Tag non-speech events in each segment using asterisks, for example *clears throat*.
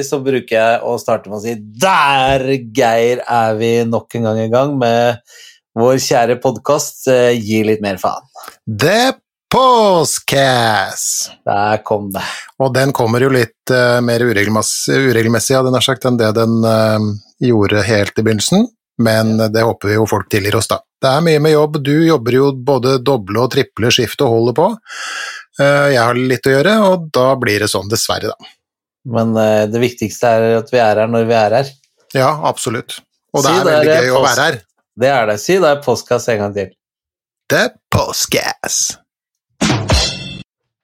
Og vanlig så bruker jeg å starte med å si Der, Geir, er vi nok en gang i gang med vår kjære podkast Gi litt mer faen. The Postcast! Der kom det. Og den kommer jo litt uh, mer uregelmessig, uregelmessig jeg sagt, enn det den uh, gjorde helt i begynnelsen, men ja. det håper vi jo folk tilgir oss, da. Det er mye med jobb, du jobber jo både doble og triple skift og holder på. Jeg har litt å gjøre, og da blir det sånn, dessverre, da. Men det viktigste er at vi er her når vi er her. Ja, absolutt. Og det si er veldig gøy å være her. Det er det. Si det er postkass en gang til. The postkass.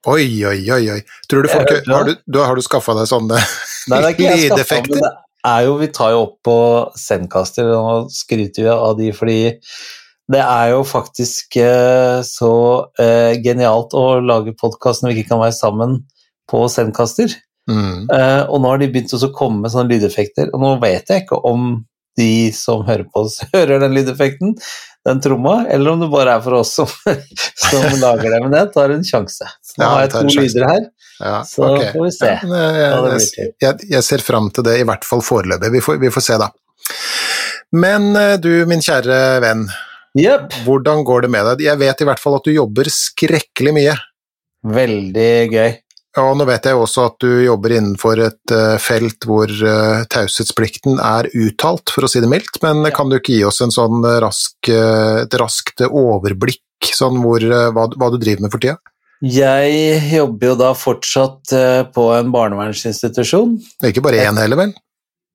Oi, oi, oi, oi. Tror du folk, har du, du, har du skaffa deg sånne lydeffekter? Det er jo, vi tar jo opp på Sendcaster og skryter vi av de fordi det er jo faktisk eh, så eh, genialt å lage podkast når vi ikke kan være sammen på Sendcaster. Mm. Uh, og nå har de begynt å komme med sånne lydeffekter, og nå vet jeg ikke om de som hører på oss, *laughs* hører den lydeffekten den tromma, eller om det bare er for oss som, *laughs* som *laughs* lager det. Men jeg tar en sjanse. Så nå ja, har jeg to lyder her, ja, så okay. får vi se ja, det blir til. Jeg, jeg, ser fram til det, i hvert fall foreløpig. Vi, vi, får se, da. Men eh, du, min kjære venn. Yep. Hvordan går det med deg? Jeg vet i hvert fall at du jobber skrekkelig mye. Veldig gøy. Ja, og nå vet jeg også at du jobber innenfor et uh, felt hvor uh, taushetsplikten er uttalt, for å si det mildt, men kan du ikke gi oss en sånn rask, uh, et raskt overblikk sånn hvor, hva, hva, du driver med for tida? Jeg jobber jo da fortsatt på en barnevernsinstitusjon. Ikke bare én heller, vel?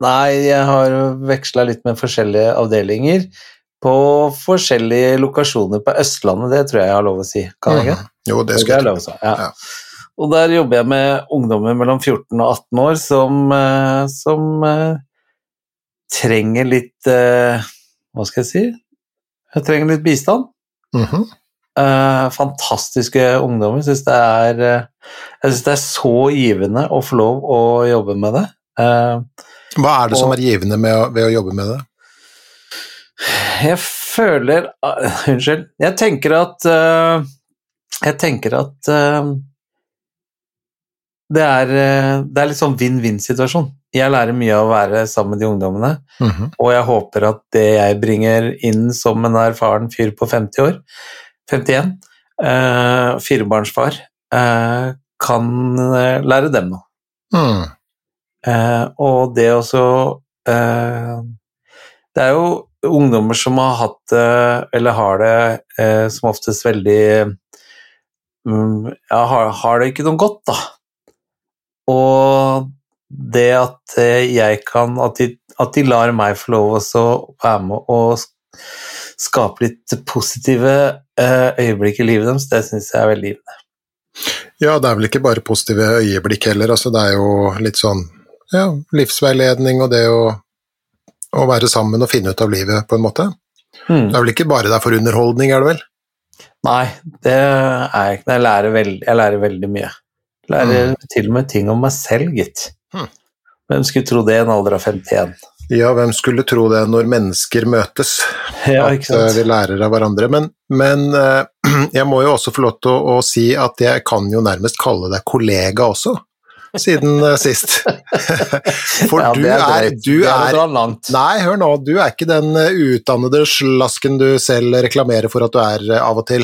Nei, jeg har veksla litt med forskjellige avdelinger på forskjellige lokasjoner på Østlandet, det tror jeg jeg har lov å si, kan jeg ikke? Mm. Jo, det skal jeg lov å si. Ja. ja. Og der jobber jeg med ungdommer mellom 14 og 18 år som, eh, som uh, trenger litt uh, Hva skal jeg si? Jeg trenger litt bistand. Mm -hmm. fantastiske ungdommer. Jeg syns det, det er så givende å få lov å jobbe med det. Hva er det og, som er givende med, ved å jobbe med det? Jeg føler Unnskyld. Jeg tenker at Jeg tenker at det er, eh, det er litt sånn vinn-vinn-situasjon. Jeg lærer mye av å være sammen med de ungdommene, mm -hmm. og jeg håper at det jeg bringer inn som en erfaren fyr på 50 år, 51, eh, firebarnsfar, eh, kan eh, lære dem noe. Mm. Eh, og det også eh, Det er jo ungdommer som har hatt det, eller har det, som oftest veldig um, ja, har, har det ikke noe godt, da og det at eh, jeg kan At de, at de lar meg få lov å være med og skape litt positive eh, øyeblikk i livet deres, det syns jeg er veldig givende. Ja, det er vel ikke bare positive øyeblikk heller, altså det er jo litt sånn ja, livsveiledning og det å, å, være sammen og finne ut av livet, på en måte. Mm. Det er vel ikke bare der for underholdning, er det vel? Nei, det er jeg ikke. Jeg lærer, veld, jeg lærer veldig mye. Lærer mm. til og med ting om meg selv, gitt. Mm. Hvem skulle tro det i en alder av 51? Ja, hvem skulle tro det når mennesker møtes, ja, at uh, vi lærer av hverandre. Men, men uh, *clears throat* jeg må jo også få lov til å, å, si at jeg kan jo nærmest kalle deg kollega også, siden uh, sist. *laughs* For ja, du er, du er Nei, hør nå, du er ikke den utdannede slasken du selv reklamerer for at du er av og til.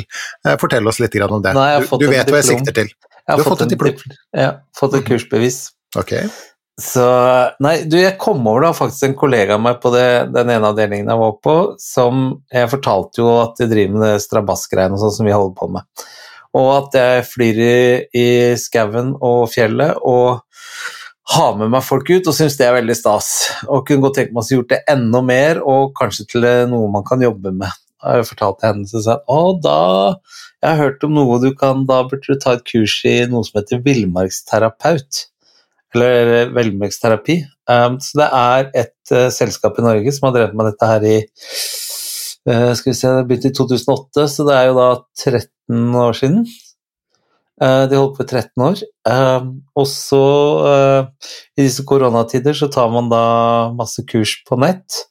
Fortell oss litt om det. Nei, du, du vet hva jeg sikter til. Har, du har fått, et diplom? Ja, fått et mhm. kursbevis. Ok. Så Nei, du, jeg kom over da faktisk en kollega av meg på det, den ene avdelingen jeg var på, som Jeg fortalte jo at de driver med det strabassgreiene og sånn som vi holder på med. Og at jeg flyr i, i skauen og fjellet og har med meg folk ut og syns det er veldig stas. Og kunne godt tenke meg å gjort det enda mer, og kanskje til noe man kan jobbe med. Jeg fortalte henne så sa å da jeg har hørt om noe du kan Da burde du ta et kurs i noe som heter villmarksterapeut. Eller eh, villmarksterapi. Um, så det er et uh, selskap i Norge som har drevet med dette her i uh, Skal vi se, det begynte i 2008, så det er jo da 13 år siden. Uh, de holdt på i 13 år. Um, og så, i disse koronatider, så tar man da masse kurs på nett,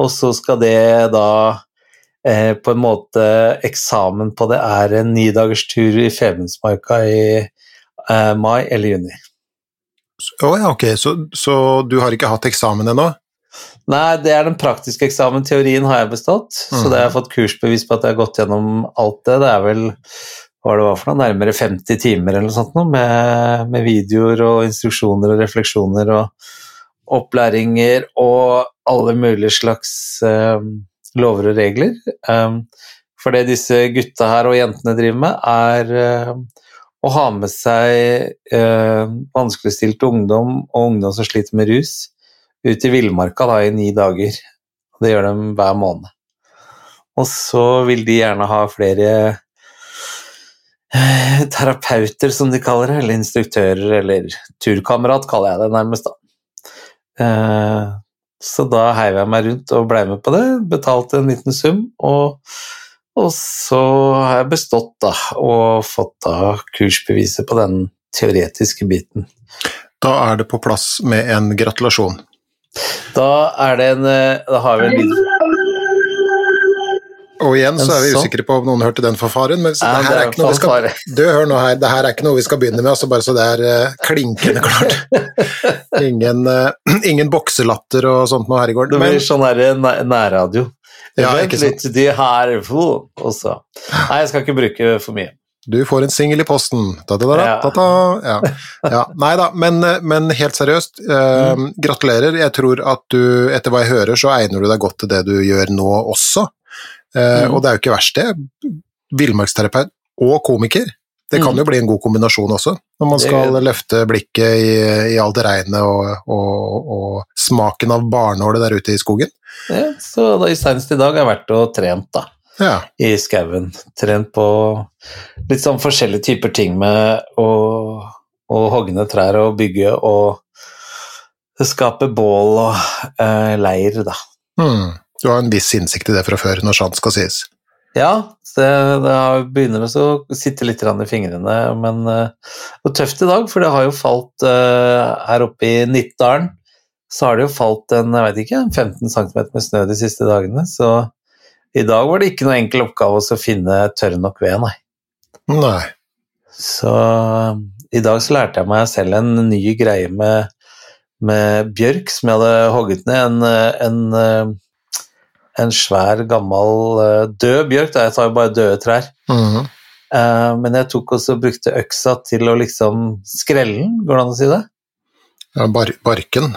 og så skal det da eh, på en måte eksamen på det er en nidagerstur i Femundsmarka i eh, mai eller juni. Å ja, ok, så, så du har ikke hatt eksamen ennå? Nei, det er den praktiske eksamen. Teorien har jeg bestått, mm. så det har jeg fått kursbevis på at jeg har gått gjennom alt det. Det er vel hva det var for noe, nærmere 50 timer eller noe sånt noe, med, med, videoer og instruksjoner og refleksjoner og opplæringer og alle mulige slags uh, lover og regler. Um, for det disse gutta her og jentene driver med, er uh, å ha med seg uh, vanskeligstilte ungdom og ungdom som sliter med rus, ut i villmarka i ni dager. Det gjør de hver måned. Og så vil de gjerne ha flere eh, terapeuter, som de kaller det, eller instruktører, eller turkamerat, kaller jeg det nærmest, da. Eh, så da heiv jeg meg rundt og blei med på det, betalte en liten sum, og, og så har jeg bestått, da, og fått da kursbeviset på den teoretiske biten. Da er det på plass med en gratulasjon. Da er det en eh, Da har vi en lyd og igjen så er vi usikre på om noen hørte den fanfaren, men det, her er ikke noe vi skal, du, hør nå her, det her er ikke noe vi skal begynne med, altså bare så det er uh, klinkende klart. *laughs* ingen, uh, ingen bokselatter og sånt noe her i går. Det blir sånn her nærradio. Ja, ikke sant. Litt de her også. Nei, jeg skal ikke bruke for mye. Du får en singel i posten. Da, da, da, ja. Ja. Nei da, men, men, helt seriøst, eh, mm. gratulerer. Jeg tror at du, etter hva jeg hører, så egner du deg godt til det du gjør nå også. Eh, mm. Og det er jo ikke verst, det. Villmarksterapeut og komiker. Det kan mm. jo bli en god kombinasjon også, når man skal løfte blikket i, i alt regnet og, og, og, smaken av barnålet der ute i skogen. Ja, så da, senest i dag har jeg vært og trent, da ja. i skauen. Trent på litt sånn forskjellige typer ting med å, å hogge ned trær og bygge og skape bål og eh, leir, da. Mm. Du har en viss innsikt i det fra før, når sant skal sies? Ja, det, det begynner å sitte litt i fingrene, men det var tøft i dag, for det har jo falt uh, her oppe i Nittdalen så har det jo falt en jeg vet ikke, 15 cm med snø de siste dagene, så i dag var det ikke noe enkel oppgave å finne tørr nok ved, nei. nei. Så i dag så lærte jeg meg selv en ny greie med, med bjørk som jeg hadde hogget ned. En, en, en svær, gammel død bjørk. Da. Jeg tar jo bare døde trær. Mm -hmm. Men jeg tok også brukte øksa til å liksom skrelle den, går det an å si det? Ja, bar barken?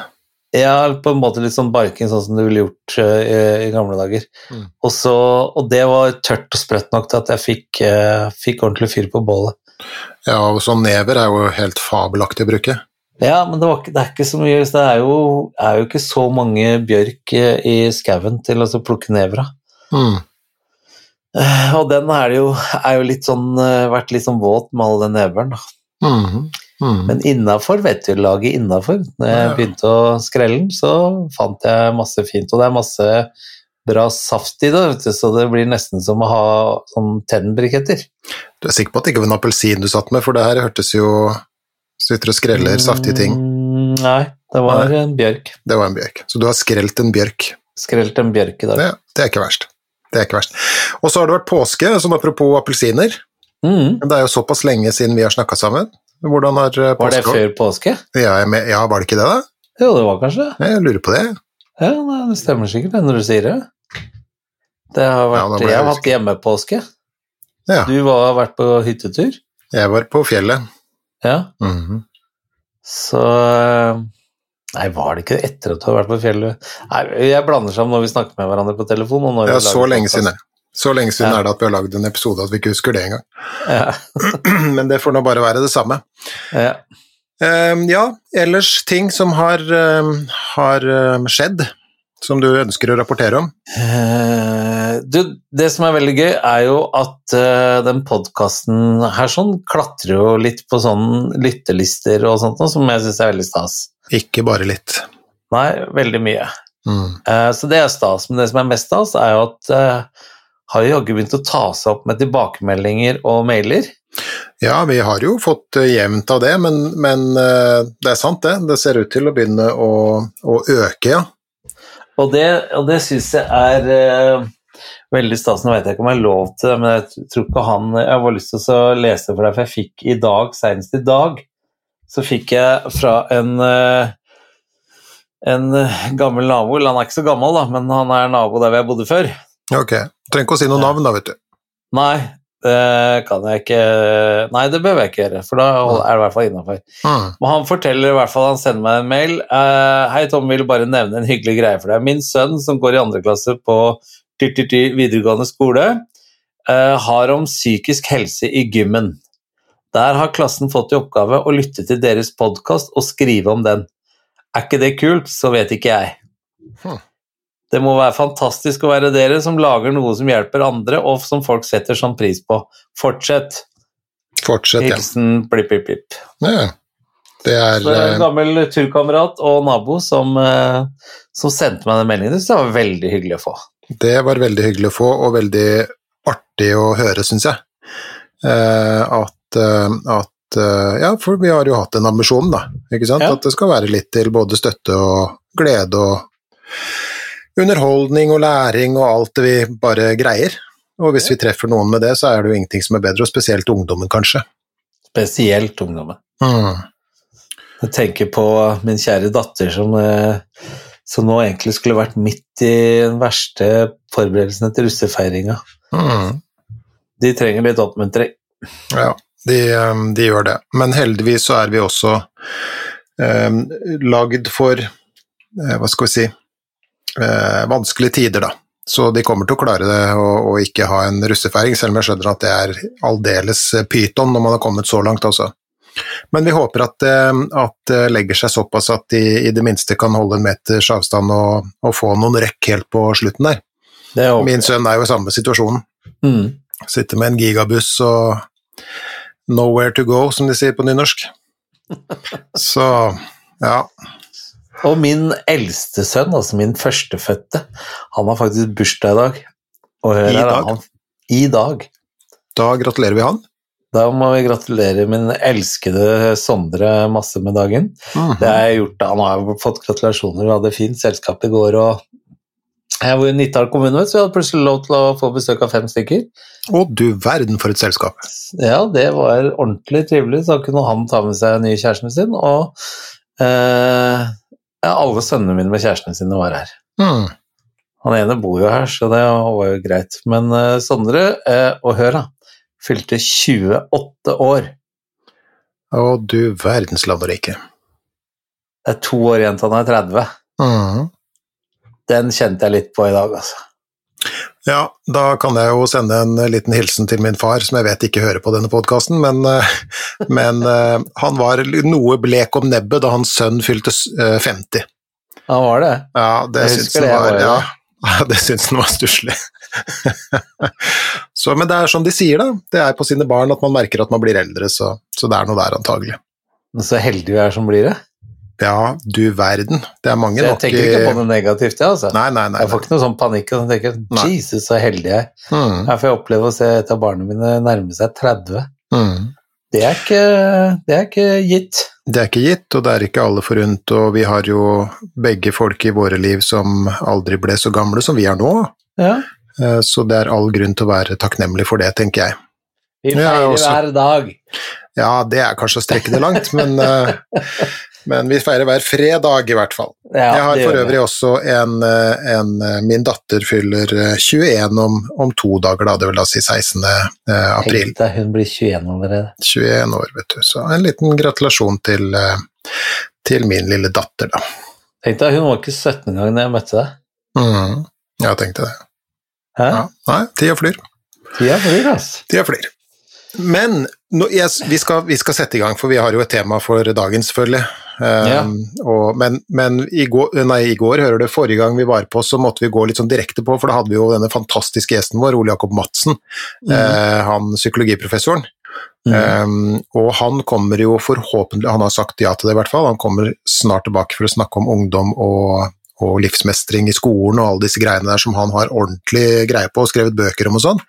Ja, på en måte litt sånn barking, sånn som du ville gjort uh, i, i, gamle dager. Mm. Og, så, og, det var tørt og sprøtt nok til at jeg fikk, uh, fikk ordentlig fyr på bålet. Ja, og sånn never er jo helt fabelaktig å bruke. Ja, men det, var, det, er ikke så mye Det er jo, er jo ikke så mange bjørk eh, i skauen til å plukke never av. Mm. Uh, og den er jo, er jo litt sånn, vært litt sånn våt med all den neveren. da. Mm. Mm. Men innafor, vet du, laget innafor Når jeg begynte å skrelle den, så fant jeg masse fint. Og det er masse bra saft i det, du, så det blir nesten som å ha sånn tennbriketter. Du er sikker på at det ikke var en appelsin du satt med, for det her hørtes jo Sitter og skreller saftige ting. Mm, nei, det var nei. en bjørk. Det var en bjørk. Så du har skrelt en bjørk? Skrelt en bjørk i dag. Ja, det er ikke verst. Det er ikke verst. Og så har det vært påske, sånn apropos appelsiner. Mm. Det er jo såpass lenge siden vi har snakka sammen. Hvordan har påske Var det før påske? Ja, ja, var det ikke det, da? Jo, det var kanskje det. Jeg lurer på det. Ja, det stemmer sikkert det når du sier det. Det har vært, ja, jeg har hatt hjemmepåske. Ja. Du har vært på hyttetur? Jeg var på fjellet. Ja. Mm -hmm. Så Nei, var det ikke etter at du har vært på fjellet? Nei, jeg blander sammen når vi snakker med hverandre på telefon. Og når ja, så lenge siden. Så lenge siden ja. er det at vi har lagd en episode at vi ikke husker det engang. Ja. *clears throat* Men det får nå bare være det samme. Ja. Um, ja, ellers ting som har, um, har um, skjedd, som du ønsker å rapportere om? Uh, du, det som er veldig gøy, er jo at uh, den podkasten her sånn klatrer jo litt på sånn lyttelister og sånt, som jeg syns er veldig stas. Ikke bare litt. Nei, veldig mye. Mm. Uh, så det er stas. Men det som er mest stas, er jo at har jo jaggu begynt å ta seg opp med tilbakemeldinger og mailer. Ja, vi har jo fått jevnt av det, men, men, det er sant det. Det ser ut til å begynne å, å øke, ja. Og det, og det syns jeg er uh, veldig stas. Nå vet jeg ikke om jeg har lov til det, men jeg tror ikke han Jeg har lyst til å lese for deg, for jeg fikk i dag, senest i dag, så fikk jeg fra en uh, en gammel nabo, han er ikke så gammel, da, men han er nabo der vi har bodd før. Ok. Trenger ikke å si noe navn, da, vet du. Nei, det kan jeg ikke Nei, det behøver jeg ikke gjøre, for da er det i hvert fall innafor. Mm. Men han forteller i hvert fall, han sender meg en mail. Uh, Hei, Tom, vil bare nevne en hyggelig greie for deg. Min sønn, som går i andre klasse på videregående skole, uh, har om psykisk helse i gymmen. Der har klassen fått i oppgave å lytte til deres podkast og skrive om den. Er ikke det kult, så vet ikke jeg. Hm. Det må være fantastisk å være dere som lager noe som hjelper andre, og som folk setter sånn pris på. Fortsett. Fortsett, ja. Hilsen blipp, blipp, blipp. ja. Det er Så en eh, gammel turkamerat og nabo som, eh, som sendte meg den meldingen. Det var veldig hyggelig å få. Det var veldig hyggelig å få, og veldig artig å høre, syns jeg. Eh, at, at Ja, for vi har jo hatt en ambisjon, da. Ikke sant? Ja. At det skal være litt til både støtte og glede og underholdning og læring og alt det vi bare greier. Og hvis vi treffer noen med det, så er det jo ingenting som er bedre, og spesielt ungdommen, kanskje. Spesielt ungdommen. Mm. Jeg tenker på min kjære datter som, eh, som nå egentlig skulle vært midt i den verste forberedelsene til russefeiringa. Mm. De trenger litt oppmuntring. Ja, de, eh, de gjør det. Men heldigvis så er vi også eh, lagd for eh, Hva skal vi si eh, vanskelige tider, da. Så de kommer til å klare det og, og ikke ha en russefeiring, selv om jeg skjønner at det er aldeles pyton når man har kommet så langt, altså. Men vi håper at, eh, at det legger seg såpass at de i det minste kan holde en meters avstand og, og få noen rekk helt på slutten der. Det håper Min sønn er jo i samme situasjon. Mm. Sitter med en gigabuss og nowhere to go, som de sier på nynorsk. *laughs* Så ja. Og min eldste sønn, altså min førstefødte, han har faktisk bursdag i dag. I dag? Han, I dag. Da gratulerer vi han. Da må vi gratulere min elskede Sondre masse med dagen. Mhm. Det har jeg gjort, Han har fått gratulasjoner, vi hadde fint selskap i går. og Jeg bor i Nittdal kommune, så vi hadde plutselig lov til å få besøk av fem stykker. Å, du verden for et selskap. Ja, det var ordentlig trivelig. Så kunne han ta med seg nye kjæresten sin, og eh, ja, alle sønnene mine med kjærestene sine var her. Mm. Han ene bor jo her, så det var jo greit. Men uh, Sondre, uh, og hør da, fylte 28 år. Å, du verdens land og rike. Det er to år igjen til han er 30. Mm. Den kjente jeg litt på i dag, altså. Ja, da kan jeg jo sende en liten hilsen til min far, som jeg vet ikke hører på denne podkasten, men, eh, men eh, han var noe blek om nebbet da hans sønn fylte eh, 50. Han var det. Ja, det Jeg syns han var ja, *laughs* det syns han var stusslig. Så, men det er som de sier, da. Det er på sine barn at man merker at man blir eldre, så, så det er noe der antagelig. Så heldig vi er som blir det. Ja, du verden. Det er mange jeg nok tenker ikke på noe negativt, jeg, altså. Nei, nei, nei. Jeg får ikke noe sånn panikk. og tenker Nei. Jesus, så heldig jeg er. Mm, Her får jeg oppleve å se et av barna mine nærme seg 30. mm. Det er ikke, det er ikke gitt. Det er ikke gitt, og det er ikke alle forunt, og vi har jo begge folk i våre liv som aldri ble så gamle som vi er nå, Ja. Eh, så det er all grunn til å være takknemlig for det, tenker jeg. Vi feirer også- hver dag. Ja, det er kanskje å strekke det langt, men, eh, *laughs* men vi feirer hver fredag i hvert fall. Ja, jeg har for øvrig også en, eh, en eh, Min datter fyller eh, 21 om, om to dager, da. Det vil da si 16. eh, april. Tenk deg, hun blir 21 allerede. 21 år, vet du. Så en liten gratulasjon til, eh, til min lille datter, da. Tenk deg, hun var ikke 17 engang da jeg møtte deg. Mm. Jeg tenkte det. Hæ? Ja. Nei, tida flyr. Tida flyr, ass. Tida flyr. Men nå, yes, vi, skal, vi skal sette i gang, for vi har jo et tema for dagen, selvfølgelig. Um, Ja. og, men men i, går, nei, i går, hører du, forrige gang vi var på, så måtte vi gå litt sånn direkte på, for da hadde vi jo denne fantastiske gjesten vår, Ole Jakob Madsen, eh, han psykologiprofessoren. Mm. Um, og han kommer jo forhåpentlig, han har sagt ja til det i hvert fall, han kommer snart tilbake for å snakke om ungdom og, og livsmestring i skolen og alle disse greiene der som han har ordentlig greie på og skrevet bøker om og sånn,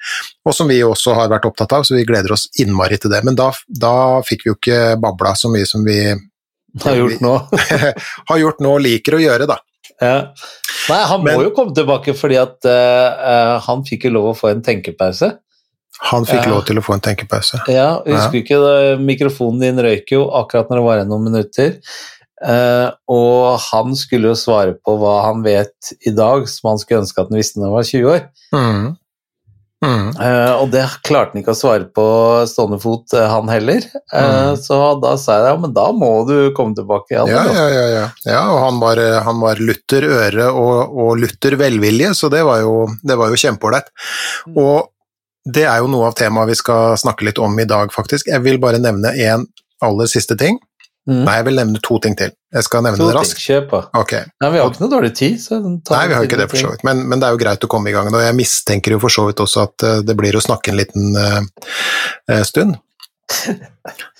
og som vi også har vært opptatt av, så vi gleder oss innmari til det. Men da, da fikk vi jo ikke babla så mye som vi *laughs* Har gjort nå. har gjort nå liker å gjøre, da. Ja. Nei, han må Men- jo komme tilbake fordi at eh, han fikk jo lov å få en tenkepause. Han fikk Ja. lov til å få en tenkepause. Ja, husker du ikke da mikrofonen din røyk jo akkurat når det var igjen noen minutter. Uh, og han skulle jo svare på hva han vet i dag, som han skulle ønske at han visste når han var 20 år. Mm. Mm. Uh, og det klarte han ikke å svare på stående fot, eh, han heller. Uh, Mm. Så da sa jeg ja, men da må du komme tilbake. Ja, ja, ja, ja. ja og han var, han var lutter øre og, og lutter velvilje, så det var jo, det var jo kjempeålreit. Og det er jo noe av temaet vi skal snakke litt om i dag, faktisk. Jeg vil bare nevne en aller siste ting. Mm. Nei, jeg vil nevne to ting til. Jeg skal nevne To det raskt. Okay. Ok. Nei, vi har ikke noe dårlig tid. Nei, vi har ikke det for så vidt, men, men det er jo greit å komme i gang. Og jeg mistenker jo for så vidt også at eh, det blir å snakke en liten eh, stund. *laughs*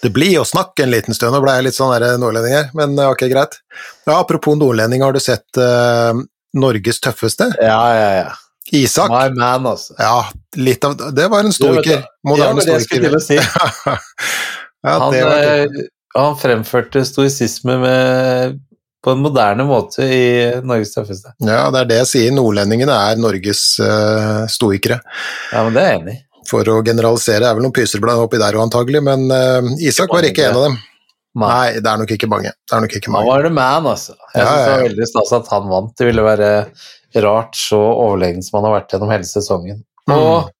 Det blir å snakke en liten stund, nå ble jeg litt sånn nordlending her, men ok, greit. Ja, apropos nordlending, har du sett uh, Norges tøffeste? Ja, ja, ja. Isak? My man, altså. Ja, litt av Det var en stoiker. Moderne stoiker. det- Moderne det det jeg skulle til å si. *laughs* ja, Han, det var det. Han fremførte stoisisme med, på en moderne måte i Norges tøffeste. Ja, det er det jeg sier. Nordlendingene er Norges uh, stoikere. Ja, men det er jeg enig i. For å generalisere, det er vel noen pyserblader oppi der antagelig, men uh, Isak var ikke en av dem. Nei. Det er nok ikke mange. Det er nok ikke Han var the man, altså. Jeg Ja, synes det var veldig stas at han vant. Det ville være rart så overlegen som han har vært gjennom hele sesongen. Mm. Og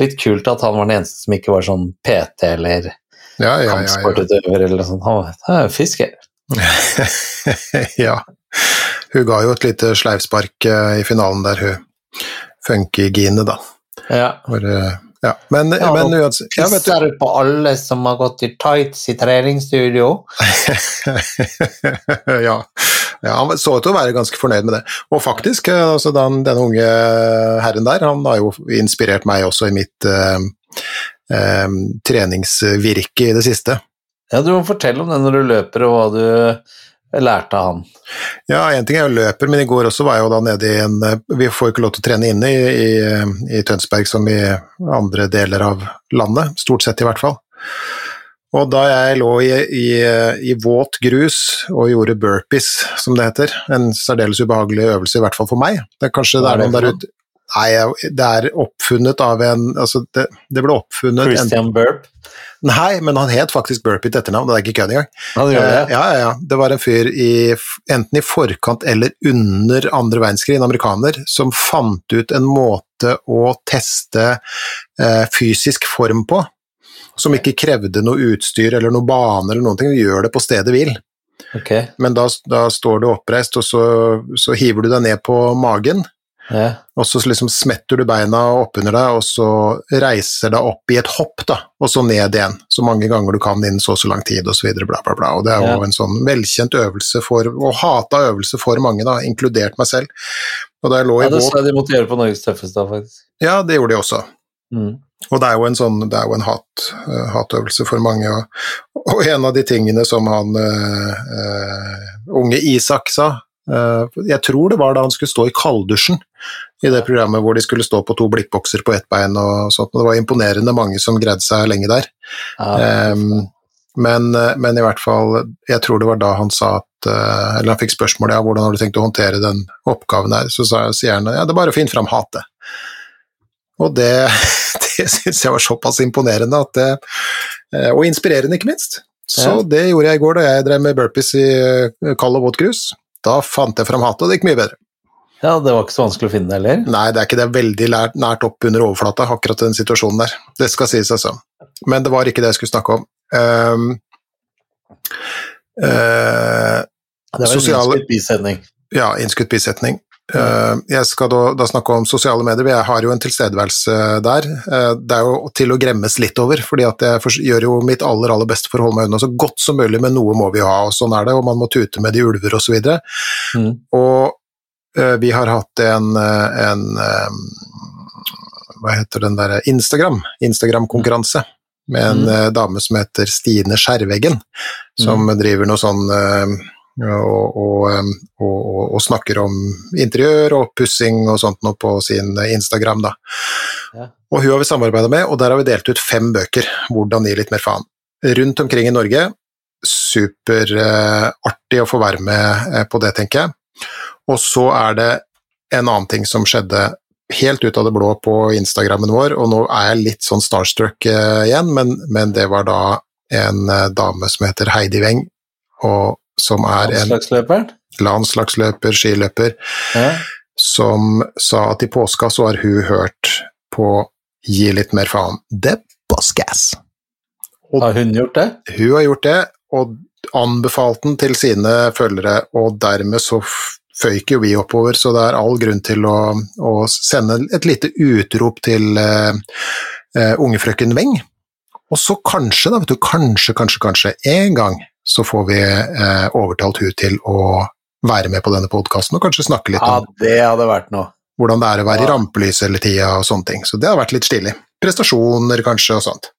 litt kult at han var den eneste som ikke var sånn PT eller Ja, ja, kampsportutøver eller noe sånt. Han var er jo fisker. *laughs* Ja. Hun ga jo et lite sleivspark eh, i finalen der, hun Funky-Gine, da. Ja. For, eh, ja. Men, Ja, men uansett ja, Pisser på alle som har gått i tights i treningsstudio. *laughs* ja. ja, han så ut til å være ganske fornøyd med det. Og faktisk, eh, altså den, denne unge herren der, han har jo inspirert meg også i mitt eh, eh, treningsvirke i det siste. Ja, du må fortelle om det når du løper, og hva du lærte av han. Ja, én ting er jo løper, men i går også var jeg jo da nede i en eh, Vi får ikke lov til å trene inne i, i, i Tønsberg som i andre deler av landet, stort sett i hvert fall. Og da jeg lå i, i, i våt grus og gjorde burpees, som det heter, en særdeles ubehagelig øvelse, i hvert fall for meg Det er kanskje det er er noen der ute Nei, det er oppfunnet av en Altså, det, det ble oppfunnet en, Christian Burp. Nei, men han het faktisk Burp i etternavn, det er ikke kødd engang. Han Eh, det. Ja, ja, ja. Det var en fyr i, enten i forkant eller under andre verdenskrig, en amerikaner, som fant ut en måte å teste eh, fysisk form på, som ikke krevde noe utstyr eller noe bane eller noen ting, du gjør det på stedet hvil. Okay. Men da, da står du oppreist, og så, så hiver du deg ned på magen, Ja. og så liksom smetter du beina oppunder deg, og så reiser deg opp i et hopp, da, og så ned igjen, så mange ganger du kan innen så og så lang tid, videre, bla, bla, bla. Og det er jo Ja. en sånn velkjent øvelse for, og hata øvelse for mange, da, inkludert meg selv. Og da jeg lå i ja, det sa de måtte gjøre på Norges tøffeste, faktisk. Ja, det gjorde de også. Mm. Og det er jo en sånn, det er jo en hat, uh, hatøvelse for mange, og, og en av de tingene som han uh, uh, unge Isak sa, jeg tror det var da han skulle stå i kalddusjen i det programmet hvor de skulle stå på to blikkbokser på ett bein og sånt, det var imponerende mange som greide seg lenge der. Ja. Men, eh, men i hvert fall, jeg tror det var da han sa at eh, Eller han fikk spørsmål ja, hvordan har du tenkt å håndtere den oppgaven her, så sa, sier han ja, det er bare å finne fram hatet. Og det, *laughs* det syns jeg var såpass imponerende at det, eh, Og inspirerende, ikke minst. Så Ja. det gjorde jeg i går da jeg drev med burpees i eh, kald og våt grus. Da fant jeg fram hatet, og det gikk mye bedre. ja, det var ikke så vanskelig å finne det heller. Nei, det er ikke det veldig nært opp under overflata, akkurat den situasjonen der. Det skal sies, altså. Men det var ikke det jeg skulle snakke om. Um, uh, Det var Sosiale- en innskutt bisetning. ja, innskutt bisetning. Eh, jeg skal da, da snakke om sosiale medier. Jeg har jo en tilstedeværelse der. Eh, det er jo til å gremmes litt over, fordi at jeg gjør jo mitt aller aller beste for å holde meg unna så godt som mulig, men noe må vi jo ha, og sånn er det, og man må tute med de ulver og så. Mm. Og eh, vi har hatt en, eh, en eh, Hva heter den derre Instagram? Instagram-konkurranse. Med en Mm. eh, dame som heter Stine Skjerveggen, som driver noe sånn eh, og, og, eh, og, og, snakker om interiør og pussing og sånt noe på sin eh, Instagram, da. Ja. Og hun har vi samarbeida med, og der har vi delt ut fem bøker, 'Hvordan gi litt mer faen'. Rundt omkring i Norge. Superartig å få være med eh, på det, tenker jeg. Og så er det en annen ting som skjedde helt ut av det blå på Instagrammen vår, og nå er jeg litt sånn starstruck igjen, men, men, det var da en dame som heter Heidi Weng, og som er en? Landslagsløper, skiløper, ja. som sa at i påska så har hun hørt på Gi litt mer faen. Boss Gas. Og har hun gjort det? Hun har gjort det, og anbefalt den til sine følgere, og dermed så føyk jo vi oppover, så det er all grunn til å, å sende et lite utrop til uh, uh, unge frøken Weng. Og så kanskje, da, vet du, kanskje, kanskje, kanskje en gang så får vi eh, overtalt hun til å være med på denne podkasten og kanskje snakke litt ja, om det hadde vært noe. hvordan det er å være ja. i rampelyset hele tida og sånne ting. Så det har vært litt stilig. Prestasjoner kanskje og sånt.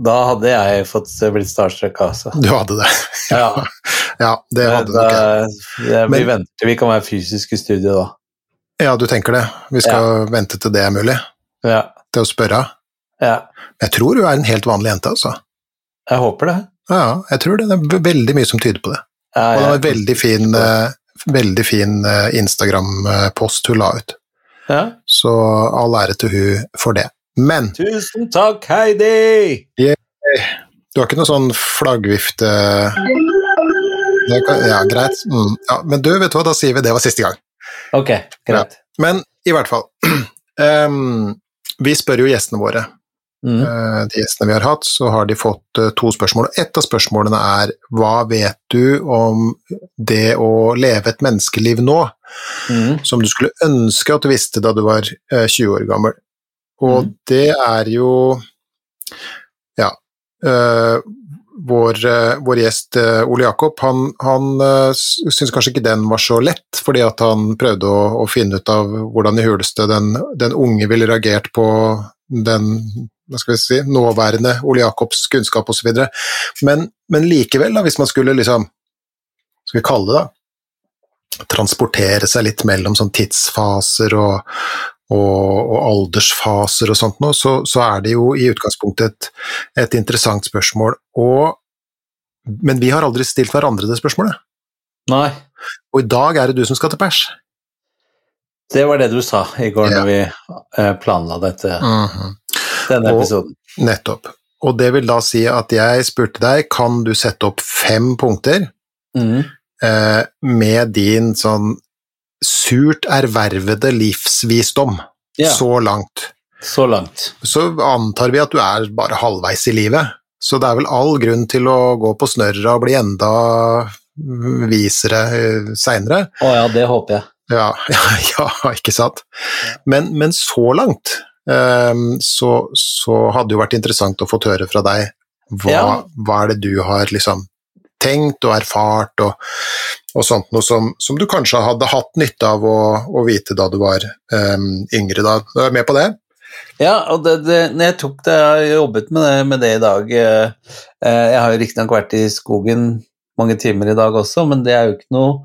Da hadde jeg fått blitt starstruck, altså. Du hadde det? Ja. *laughs* ja det hadde da, du ikke. Vi venter vi kan være fysisk i studio da. Ja, du tenker det. Vi skal vente til det er mulig? Ja. Til å spørre? Ja. Jeg tror hun er en helt vanlig jente, altså. Jeg håper det. Ja, jeg tror det. Det er veldig mye som tyder på det. Ja, og det var en veldig fin, uh, veldig fin uh, Instagram-post hun la ut. Ja. Så all ære til hun for det. Men Tusen takk, Heidi! Yeah. Du har ikke noe sånn flaggvifte Ja, greit. Mm. Ja, men du, vet du hva, da sier vi det var siste gang. Ok, greit. Ja. Men i hvert fall um, *clears throat* Vi spør jo gjestene våre. Mm. Uh, de gjestene vi har hatt, så har de fått uh, to spørsmål. og Et av spørsmålene er hva vet du om det å leve et menneskeliv nå, mm. som du skulle ønske at du visste da du var uh, 20 år gammel? Og mm. det er jo Ja. Uh, vår, vår, gjest Ole Jakob, han, han syntes kanskje ikke den var så lett, fordi at han prøvde å, å finne ut av hvordan i huleste den, den, unge ville reagert på den si, nåværende Ole Jacobs kunnskap osv. Men, men likevel, da, hvis man skulle liksom Skal vi kalle det da transportere seg litt mellom sånn tidsfaser og, og, og aldersfaser og sånt noe, så, så, er det jo i utgangspunktet et, et interessant spørsmål. Og, men vi har aldri stilt hverandre det spørsmålet. Nei. Og i dag er det du som skal til pers. Det var det du sa i går ja. når vi eh, planla dette, mm -hmm. Denne episoden. Og, nettopp. Og det vil da si at jeg spurte deg, kan du sette opp fem punkter mm. eh, med din sånn surt ervervede livsvisdom ja. så langt. Så langt. Så antar vi at du er bare halvveis i livet, så det er vel all grunn til å gå på snørra og bli enda visere eh, seinere. Å ja, det håper jeg. Ja, ja, *laughs* ja ikke sant. Men, men så langt så, så, hadde det jo vært interessant å få høre fra deg hva, ja. hva er det du har liksom tenkt og erfart og, og sånt noe som, som, du kanskje hadde hatt nytte av å, å vite da du var um, yngre. Da. Du er med på det? Ja, og det, det, når jeg tok det, jeg har jobbet med det, med det i dag eh, eh Jeg har jo riktignok vært i skogen mange timer i dag også, men det er jo ikke noe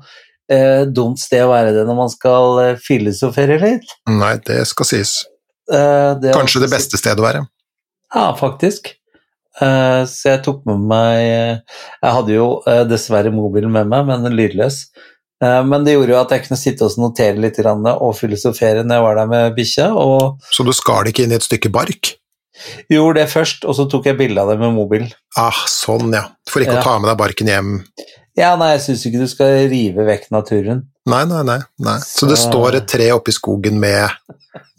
eh, dumt sted å være det når man skal eh, filosofere litt. Nei, det skal sies. Eh, det Kanskje det beste stedet å være. Ja, faktisk. Eh, så jeg tok med meg Jeg hadde jo eh, dessverre mobilen med meg, men lydløs. Eh, men det gjorde jo at jeg kunne sitte og notere litt og filosofere når jeg var der med bikkja. Så du skar det ikke inn i et stykke bark? Gjorde det først, og så tok jeg bilde av det med mobil. Ah, sånn, ja. For ikke ja. å ta med deg barken hjem? Ja, nei, jeg syns ikke du skal rive vekk naturen. Nei, nei, nei. nei. Så, så det står et tre oppe i skogen med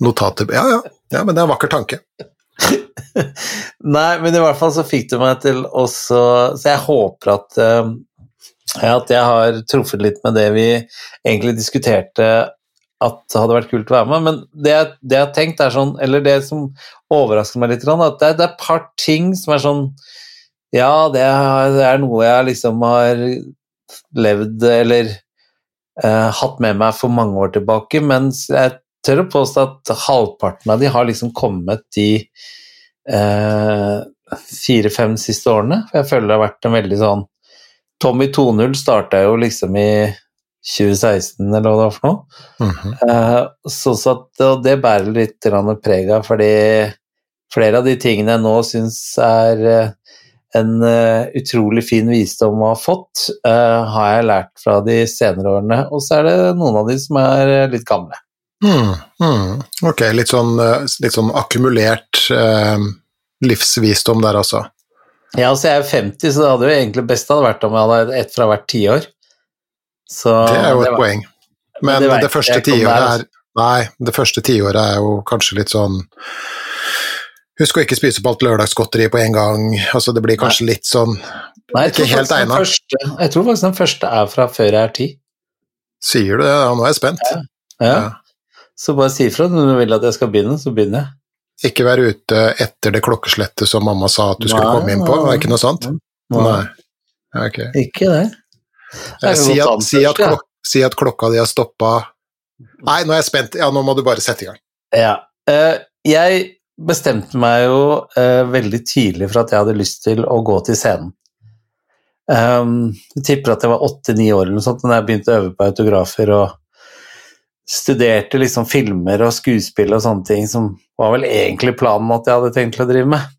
notater Ja, ja. ja men det er en vakker tanke. *laughs* Nei, men i hvert fall så fikk du meg til også Så jeg håper at, uh, at jeg har truffet litt med det vi egentlig diskuterte at det hadde vært kult å være med. Men det, det jeg har tenkt er sånn, eller det som overrasker meg litt, at det, det er et par ting som er sånn Ja, det er, det er noe jeg liksom har levd eller uh, hatt med meg for mange år tilbake, men jeg tør å påstå at halvparten av de har liksom kommet de eh, fire-fem siste årene. For jeg føler det har vært en veldig sånn Tommy 2.0 starta jo liksom i 2016, eller hva det var for noe. Mm -hmm. eh, så, så at, og det bærer litt preg av, fordi flere av de tingene jeg nå syns er en uh, utrolig fin visdom å ha fått, uh, har jeg lært fra de senere årene. Og så er det noen av de som er litt gamle. Mm, mm. Ok, litt sånn, eh, litt sånn akkumulert eh, livsvisdom der, altså. Ja, altså jeg er 50, så det hadde jo egentlig best hadde vært om jeg hadde ett fra hvert tiår. Det er jo et var, poeng. Men det, det første tiåret er Nei, det første tiåret er jo kanskje litt sånn Husk å ikke spise på alt lørdagsgodteriet på en gang. Altså, det blir kanskje nei. litt sånn Nei, ikke helt egna. Jeg tror faktisk den første er fra før jeg er ti. Sier du det? Ja, nå er jeg spent. Ja. ja. ja. Så bare si ifra når du vil at jeg skal begynne, så begynner jeg. Ikke være ute etter det klokkeslettet som mamma sa at du skulle nei, komme inn på, er ikke noe sånt? Nei. nei. Okay. Ikke det. det si, at, si, at klok si, at, klokka di har stoppa Nei, nå er jeg spent. Ja, nå må du bare sette i gang. Ja. Uh, jeg bestemte meg jo eh, veldig tidlig for at jeg hadde lyst til å gå til scenen. Um, jeg tipper at jeg var åtte-ni år eller noe sånt da jeg begynte å øve på autografer og studerte liksom filmer og skuespill og sånne ting, som var vel egentlig planen at jeg hadde tenkt til å drive med.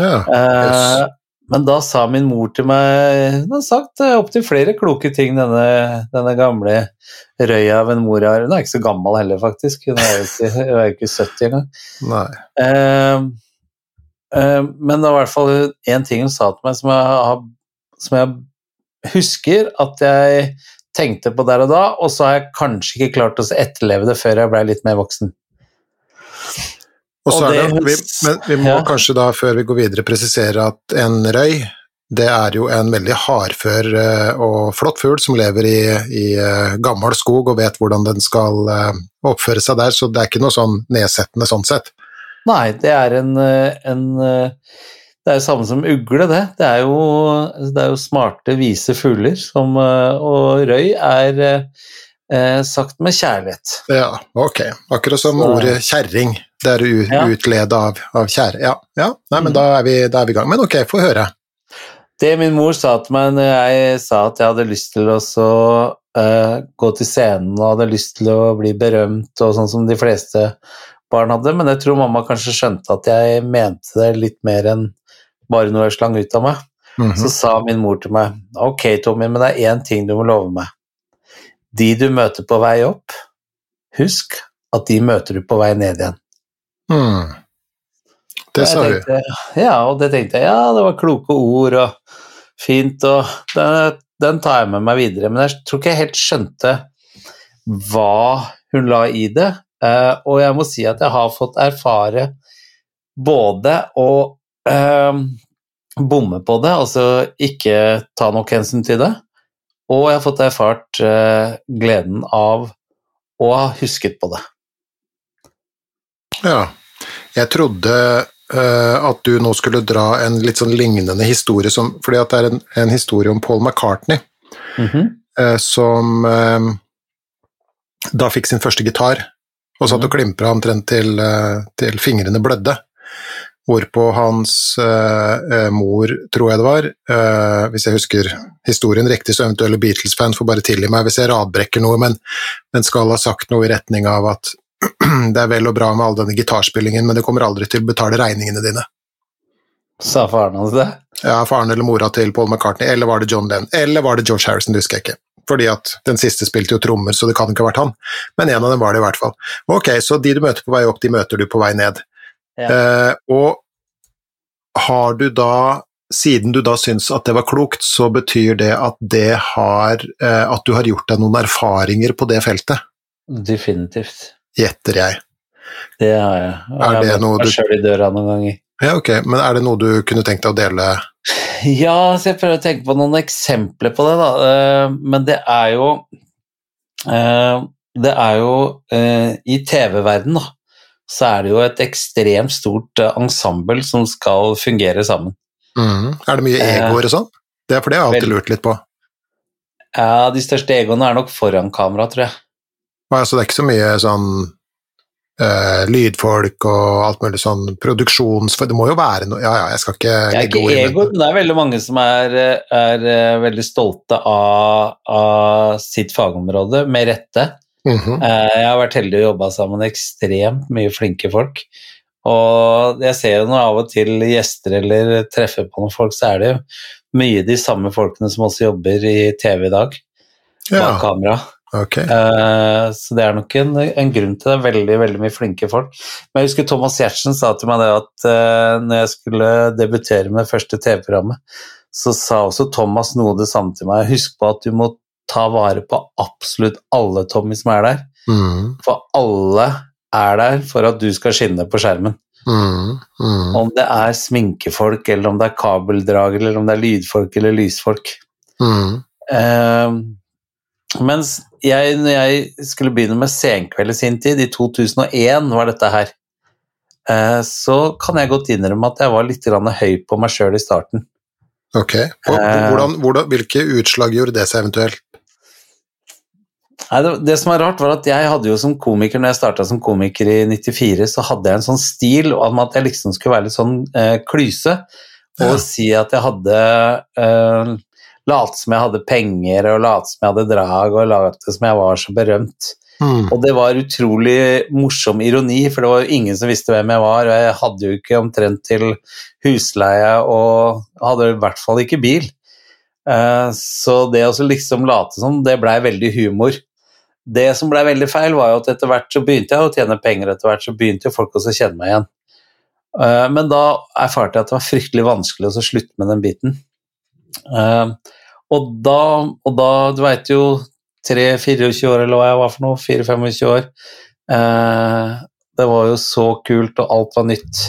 Ja, yes. uh, men da sa min mor til meg Hun har sagt opptil flere kloke ting, denne, denne gamle røya av en mor jeg har. Hun er ikke så gammel heller, faktisk. Hun er jo ikke, er jo ikke 70 engang. Uh, uh, men det var i hvert fall én ting hun sa til meg som jeg, som jeg husker at jeg tenkte på der og da, og så har jeg kanskje ikke klart å etterleve det før jeg ble litt mer voksen. Og så er det, vi, men vi må ja. kanskje da, før vi går videre, presisere at en røy det er jo en veldig hardfør eh, og flott fugl som lever i, i eh, gammel skog og vet hvordan den skal eh, oppføre seg der, så det er ikke noe sånn nedsettende sånn sett. Nei, det er en, en Det er jo samme som ugle, det. Det er jo, det er jo smarte, vise fugler, som, og røy er sagt med kjærlighet. Ja, ok. Akkurat som ordet kjerring. Det er ja. utleda av, av kjære. Ja, ja. Nei, men mm. da, er vi, da er vi i gang. Men ok, få høre. Det min mor sa til meg når jeg sa at jeg hadde lyst til å uh, gå til scenen og hadde lyst til å bli berømt, og sånn som de fleste barn hadde, men jeg tror mamma kanskje skjønte at jeg mente det litt mer enn bare noe jeg slang ut av meg. Mm -hmm. Så sa min mor til meg ok, Tommy, men det er én ting du må love meg. De du møter på vei opp, husk at de møter du på vei ned igjen. Mm. Det sa du. Ja, og det tenkte jeg ja, det var kloke ord og fint, og den, den, tar jeg med meg videre. Men jeg tror ikke jeg helt skjønte hva hun la i det. Uh, og jeg må si at jeg har fått erfare både å uh, bomme på det, altså ikke ta nok hensyn til det, og jeg har fått erfart uh, gleden av å ha husket på det. Ja. Jeg trodde uh, at du nå skulle dra en litt sånn lignende historie, som, fordi at det er en, en historie om Paul McCartney, mm -hmm. uh, som uh, da fikk sin første gitar, og satt og mhm. klimpra omtrent til, til, fingrene blødde. Hvorpå hans mor, tror jeg det var, hvis jeg husker historien riktig, så eventuelle Beatles-fans får bare tilgi meg hvis jeg radbrekker noe, men, men skal ha sagt noe i retning av at det er vel og bra med all denne gitarspillingen, men det kommer aldri til å betale regningene dine. Sa faren hans det? Ja, faren eller mora til Paul McCartney, eller var det John Lenn, eller var det George Harrison, det husker jeg ikke. Fordi at den siste spilte jo trommer, så det kan ikke ha vært han. Men en av dem var det i hvert fall. Ok, så de du møter på vei opp, de møter du på vei ned. Ja. Eh, og har du da siden du da syns at det var klokt, så betyr det at det har eh, At du har gjort deg noen erfaringer på det feltet? Definitivt gjetter jeg. Det har jeg. Og er jeg har møtt meg sjøl i døra noen ganger. Ja, ok. Men er det noe du kunne tenkt deg å dele? Ja, så jeg prøver å tenke på noen eksempler på det, da. Eh, men det er jo eh, Det er jo eh, I TV-verden, da, så er det jo et ekstremt stort ensemble som skal fungere sammen. Mm. Er det mye egoer og sånn? Det er for det jeg har alltid lurt litt på. Ja, de største egoene er nok foran kamera, tror jeg. Altså, det er ikke så mye sånn uh, lydfolk og alt mulig sånn produksjons... For det må jo være noe Ja, ja, jeg skal ikke Det er ikke ego, men det er veldig mange som er, er uh, veldig stolte av, av, sitt fagområde, med rette. Mm -hmm. uh, jeg har vært heldig og jobba sammen med ekstremt mye flinke folk. Og jeg ser jo når av og til gjester eller treffer på noen folk, så er det jo mye de samme folkene som også jobber i TV i dag, bak ja. kamera. Okay. Uh, så det er nok en, en, grunn til det. Veldig veldig mye flinke folk. Men jeg husker Thomas Giertsen sa til meg det at uh, når jeg skulle debutere med første TV-programmet, så sa også Thomas noe det samme til meg. Husk på at du må ta vare på absolutt alle Tommy som er der. Mm. For alle er der for at du skal skinne på skjermen. Mm. Mm. Om det er sminkefolk, eller om det er kabeldrager, eller om det er lydfolk eller lysfolk. Uh, mens jeg, når jeg skulle begynne med Senkveld i sin tid, i 2001 var dette her, uh, så kan jeg godt innrømme at jeg var litt høy på meg sjøl i starten. Ok. Hvordan, hvordan, hvilke utslag gjorde det seg eventuelt? Nei, det, det, som er rart, var at jeg hadde jo som komiker, når jeg starta som komiker i 94, så hadde jeg en sånn stil om at jeg liksom skulle være litt sånn eh, klyse. Og ja. si at jeg hadde eh, Late som jeg hadde penger, og late som jeg hadde drag, og late som jeg var så berømt. Mm. Og det var utrolig morsom ironi, for det var jo ingen som visste hvem jeg var, og jeg hadde jo ikke omtrent til husleie, og hadde i hvert fall ikke bil. Uh, så det å liksom late som, det blei veldig humor. Det som ble veldig feil, var jo at etter hvert så begynte jeg å tjene penger, etter hvert så begynte jo folk også å kjenne meg igjen. Eh, men da erfarte jeg at det var fryktelig vanskelig å slutte med den biten. Eh, og da, og da du veit jo 3-24 år eller hva jeg var for noe, 4-25 år eh, Det var jo så kult, og alt var nytt.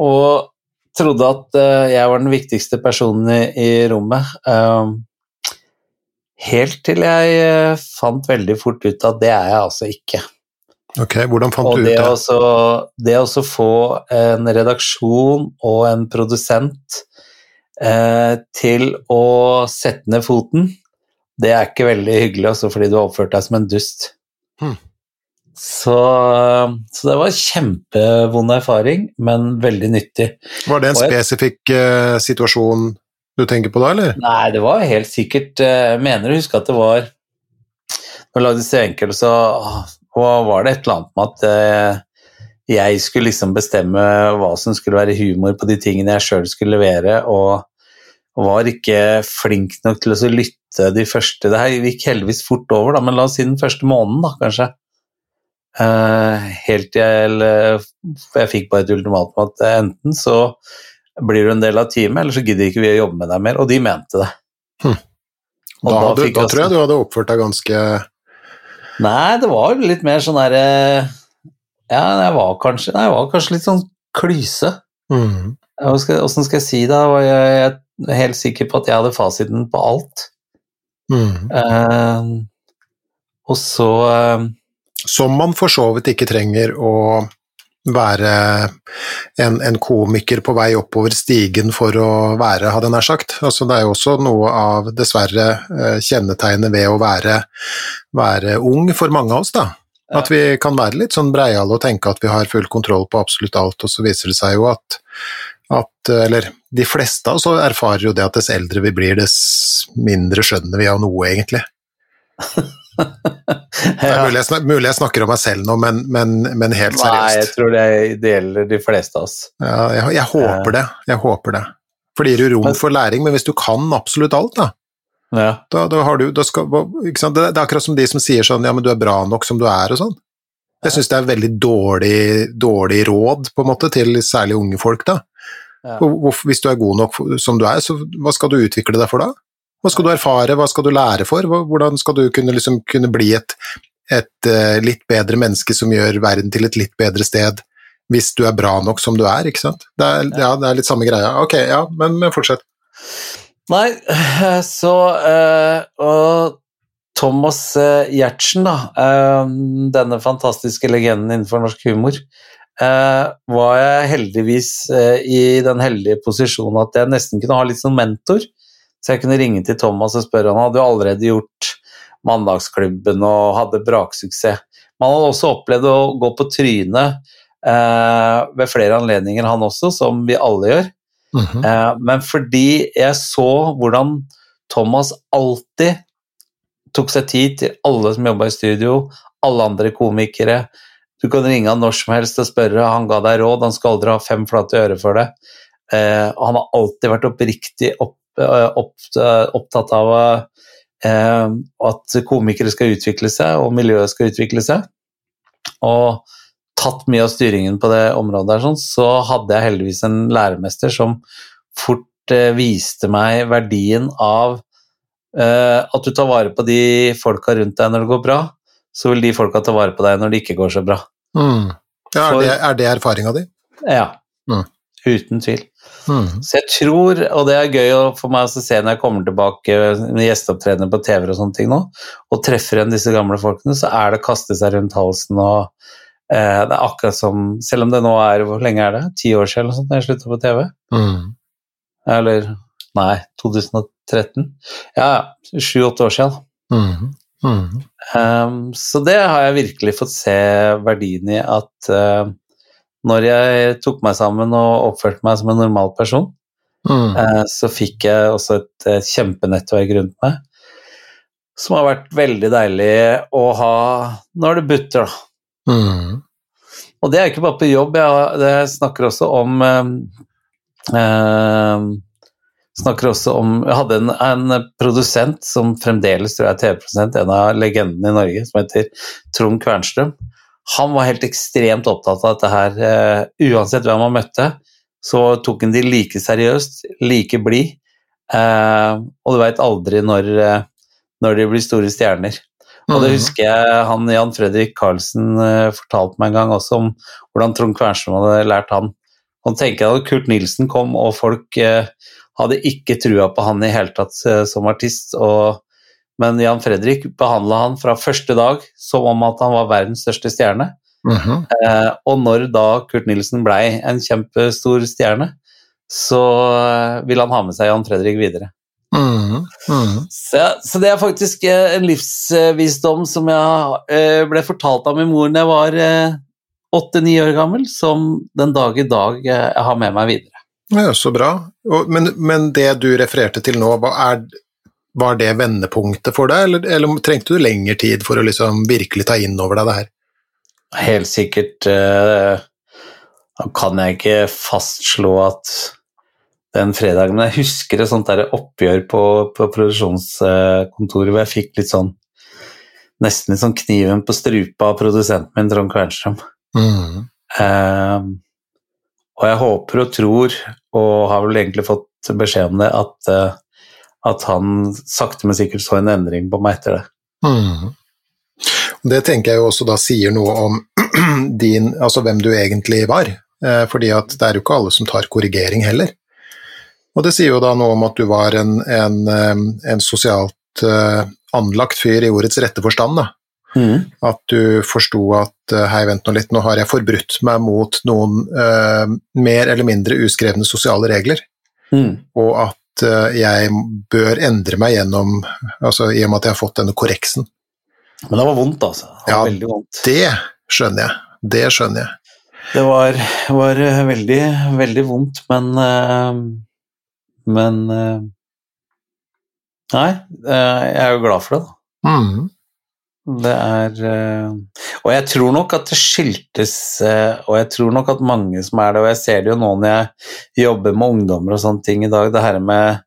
Og trodde at jeg var den viktigste personen i, rommet. Helt til jeg eh, fant veldig fort ut at det er jeg altså ikke. Ok, Hvordan fant og du ut det? det? Også, det å få en redaksjon og en produsent eh, til å sette ned foten, det er ikke veldig hyggelig også fordi du har oppført deg som en dust. Hmm. Så, så, det var en kjempevond erfaring, men veldig nyttig. Var det en spesifikk eh, situasjon du tenker på da, eller? Nei, det var helt sikkert Jeg mener å huske at det var Når jeg lagde Senkveld, så var det et eller annet med at eh, jeg skulle liksom bestemme hva som skulle være humor på de tingene jeg sjøl skulle levere, og var ikke flink nok til å lytte de første Det her gikk heldigvis fort over, da, men la oss si den første måneden, da, kanskje. Uh, helt til jeg, jeg fikk bare et ultimatum at enten så blir du en del av teamet, eller så gidder ikke vi å jobbe med deg mer. Og de mente det. Hm. Da, da, hadde, da tror jeg du hadde oppført deg ganske Nei, det var jo litt mer sånn derre Ja, jeg var kanskje, jeg var kanskje litt sånn klyse. Mm. Åssen skal jeg si det? Jeg, jeg er helt sikker på at jeg hadde fasiten på alt. Mm. Uh, og så uh, Som man for så vidt ikke trenger å være en, en, komiker på vei oppover stigen for å være, hadde jeg nær sagt. Altså, det er jo også noe av, dessverre, eh, kjennetegnet ved å være, være ung for mange av oss, da. At vi kan være litt sånn breiale og tenke at vi har full kontroll på absolutt alt, og så viser det seg jo at, at Eller de fleste av oss erfarer jo det at dess eldre vi blir, dess mindre skjønner vi av noe, egentlig. *laughs* Det er mulig jeg, mulig jeg, snakker om meg selv nå, men, men, men helt seriøst. Nei, jeg tror det, det gjelder de fleste av oss. Ja, jeg, jeg, håper det. Jeg håper det. For det gir jo rom for læring, men hvis du kan absolutt alt, da, ja. da, da har du da skal, det, det, er akkurat som de som sier sånn ja, men du er bra nok som du er, og sånn. Jeg syns det er veldig dårlig, dårlig, råd, på en måte, til særlig unge folk, da. Ja. Hvis du er god nok som du er, så hva skal du utvikle deg for da? Hva skal du erfare, hva skal du lære for? Hvordan skal du kunne, liksom, kunne bli et, et uh, litt bedre menneske som gjør verden til et litt bedre sted, hvis du er bra nok som du er, ikke sant? Det er, ja, det er litt samme greia. Ok, ja, men, men fortsett. Nei, så uh, Og Thomas uh, Giertsen, da, denne fantastiske legenden innenfor norsk humor, var jeg heldigvis i den heldige posisjonen at jeg nesten kunne ha litt sånn mentor. Så jeg kunne ringe til Thomas og spørre han hadde jo allerede gjort Mandagsklubben og hadde braksuksess. Man hadde også opplevd å gå på trynet eh, ved flere anledninger, han også, som vi alle gjør. Mm -hmm. eh, men fordi jeg så hvordan Thomas alltid tok seg tid til alle som jobba i studio, alle andre komikere. Du kan ringe han når som helst og spørre, han ga deg råd, han skal aldri ha fem flate øre for det. Eh, han har alltid vært oppriktig opp opp, opptatt av eh, at komikere skal utvikle seg, og miljøet skal utvikle seg, og tatt mye av styringen på det området, der, sånn, så hadde jeg heldigvis en læremester som fort eh, viste meg verdien av eh, at du tar vare på de folka rundt deg når det går bra, så vil de folka ta vare på deg når det ikke går så bra. Mm. Ja, er, det, er det erfaringa di? Ja. Mm. Uten tvil. Mm. Så jeg tror, og det er gøy for meg å se når jeg kommer tilbake med gjesteopptredener på TV og sånne ting nå, og treffer igjen disse gamle folkene, så er det å kaste seg rundt halsen og Det er akkurat som Selv om det nå er Hvor lenge er det? Ti år siden eller sånt, da jeg slutta på TV? Mm. Eller Nei, 2013? Ja, sju-åtte år siden. Mm. Mm. Um, så det har jeg virkelig fått se verdien i at uh, når jeg tok meg sammen og oppførte meg som en normal person, uh, så fikk jeg også et, et, kjempenettverk rundt meg, som har vært veldig deilig å ha når det butter, da. Mm. Og det er ikke bare på jobb, jeg, jeg snakker også om eh, snakker også om Jeg hadde en, en produsent som fremdeles tror jeg er TV-produsent, en av legendene i Norge, som heter Trond Kvernstrøm. Han var helt ekstremt opptatt av dette her. Uh, uansett hvem han møtte, så tok han de like seriøst, like blid. Uh, og du veit aldri når, uh, når, de blir store stjerner. Og det mhm. husker jeg han Jan Fredrik Karlsen fortalte meg en gang også om hvordan Trond Kvernstrøm hadde lært han. Han tenker at Kurt Nilsen kom og folk hadde ikke trua på han i hele tatt som artist. Og, men Jan Fredrik behandla han fra første dag som om at han var verdens største stjerne. Uh -huh. eh, og når da Kurt Nilsen blei en kjempestor stjerne, så eh, vil han ha med seg Jan Fredrik videre. Mm -hmm. så, så, det er faktisk eh, en livsvisdom som jeg eh, ble fortalt av min mor da jeg var åtte-ni år gammel, som den dag i dag jeg har med meg videre. Ja, Så bra. Men, men, det du refererte til nå, er, var det vendepunktet for deg, eller, eller, trengte du lengre tid for å liksom virkelig ta inn over deg det her? Helt sikkert Da kan jeg ikke fastslå at den fredagen Men jeg husker et sånt der oppgjør på, på produksjonskontoret hvor jeg fikk litt sånn Nesten litt sånn kniven på strupa av produsenten min, Trond Kvernstrøm. Mm. Uh, og jeg håper og tror, og har vel egentlig fått beskjed om det, at, eh, at han sakte, men sikkert så en endring på meg etter det. Mm. Det tenker jeg jo også da sier noe om *clears throat* din, altså hvem du egentlig var. Eh, fordi at det er jo ikke alle som tar korrigering heller. Og det sier jo da noe om at du var en, en, eh, en sosialt anlagt fyr i ordets rette forstand, da. Mm. At du forsto at eh, hei, vent nå litt, nå har jeg forbrutt meg mot noen uh, mer eller mindre uskrevne sosiale regler, mm. og at uh, jeg bør endre meg gjennom altså i og med at jeg har fått denne korreksen. Men det var vondt, altså. Det ja, vondt. det skjønner jeg. Det skjønner jeg. Det var, var veldig, veldig vondt, men uh, Men Nei, jeg er jo glad for det, da. Mm. Det er eh, Og jeg tror nok at det skyldtes eh, Og jeg tror nok at mange som er det, og jeg ser det jo nå når jeg jobber med ungdommer og sånne ting i dag, det her med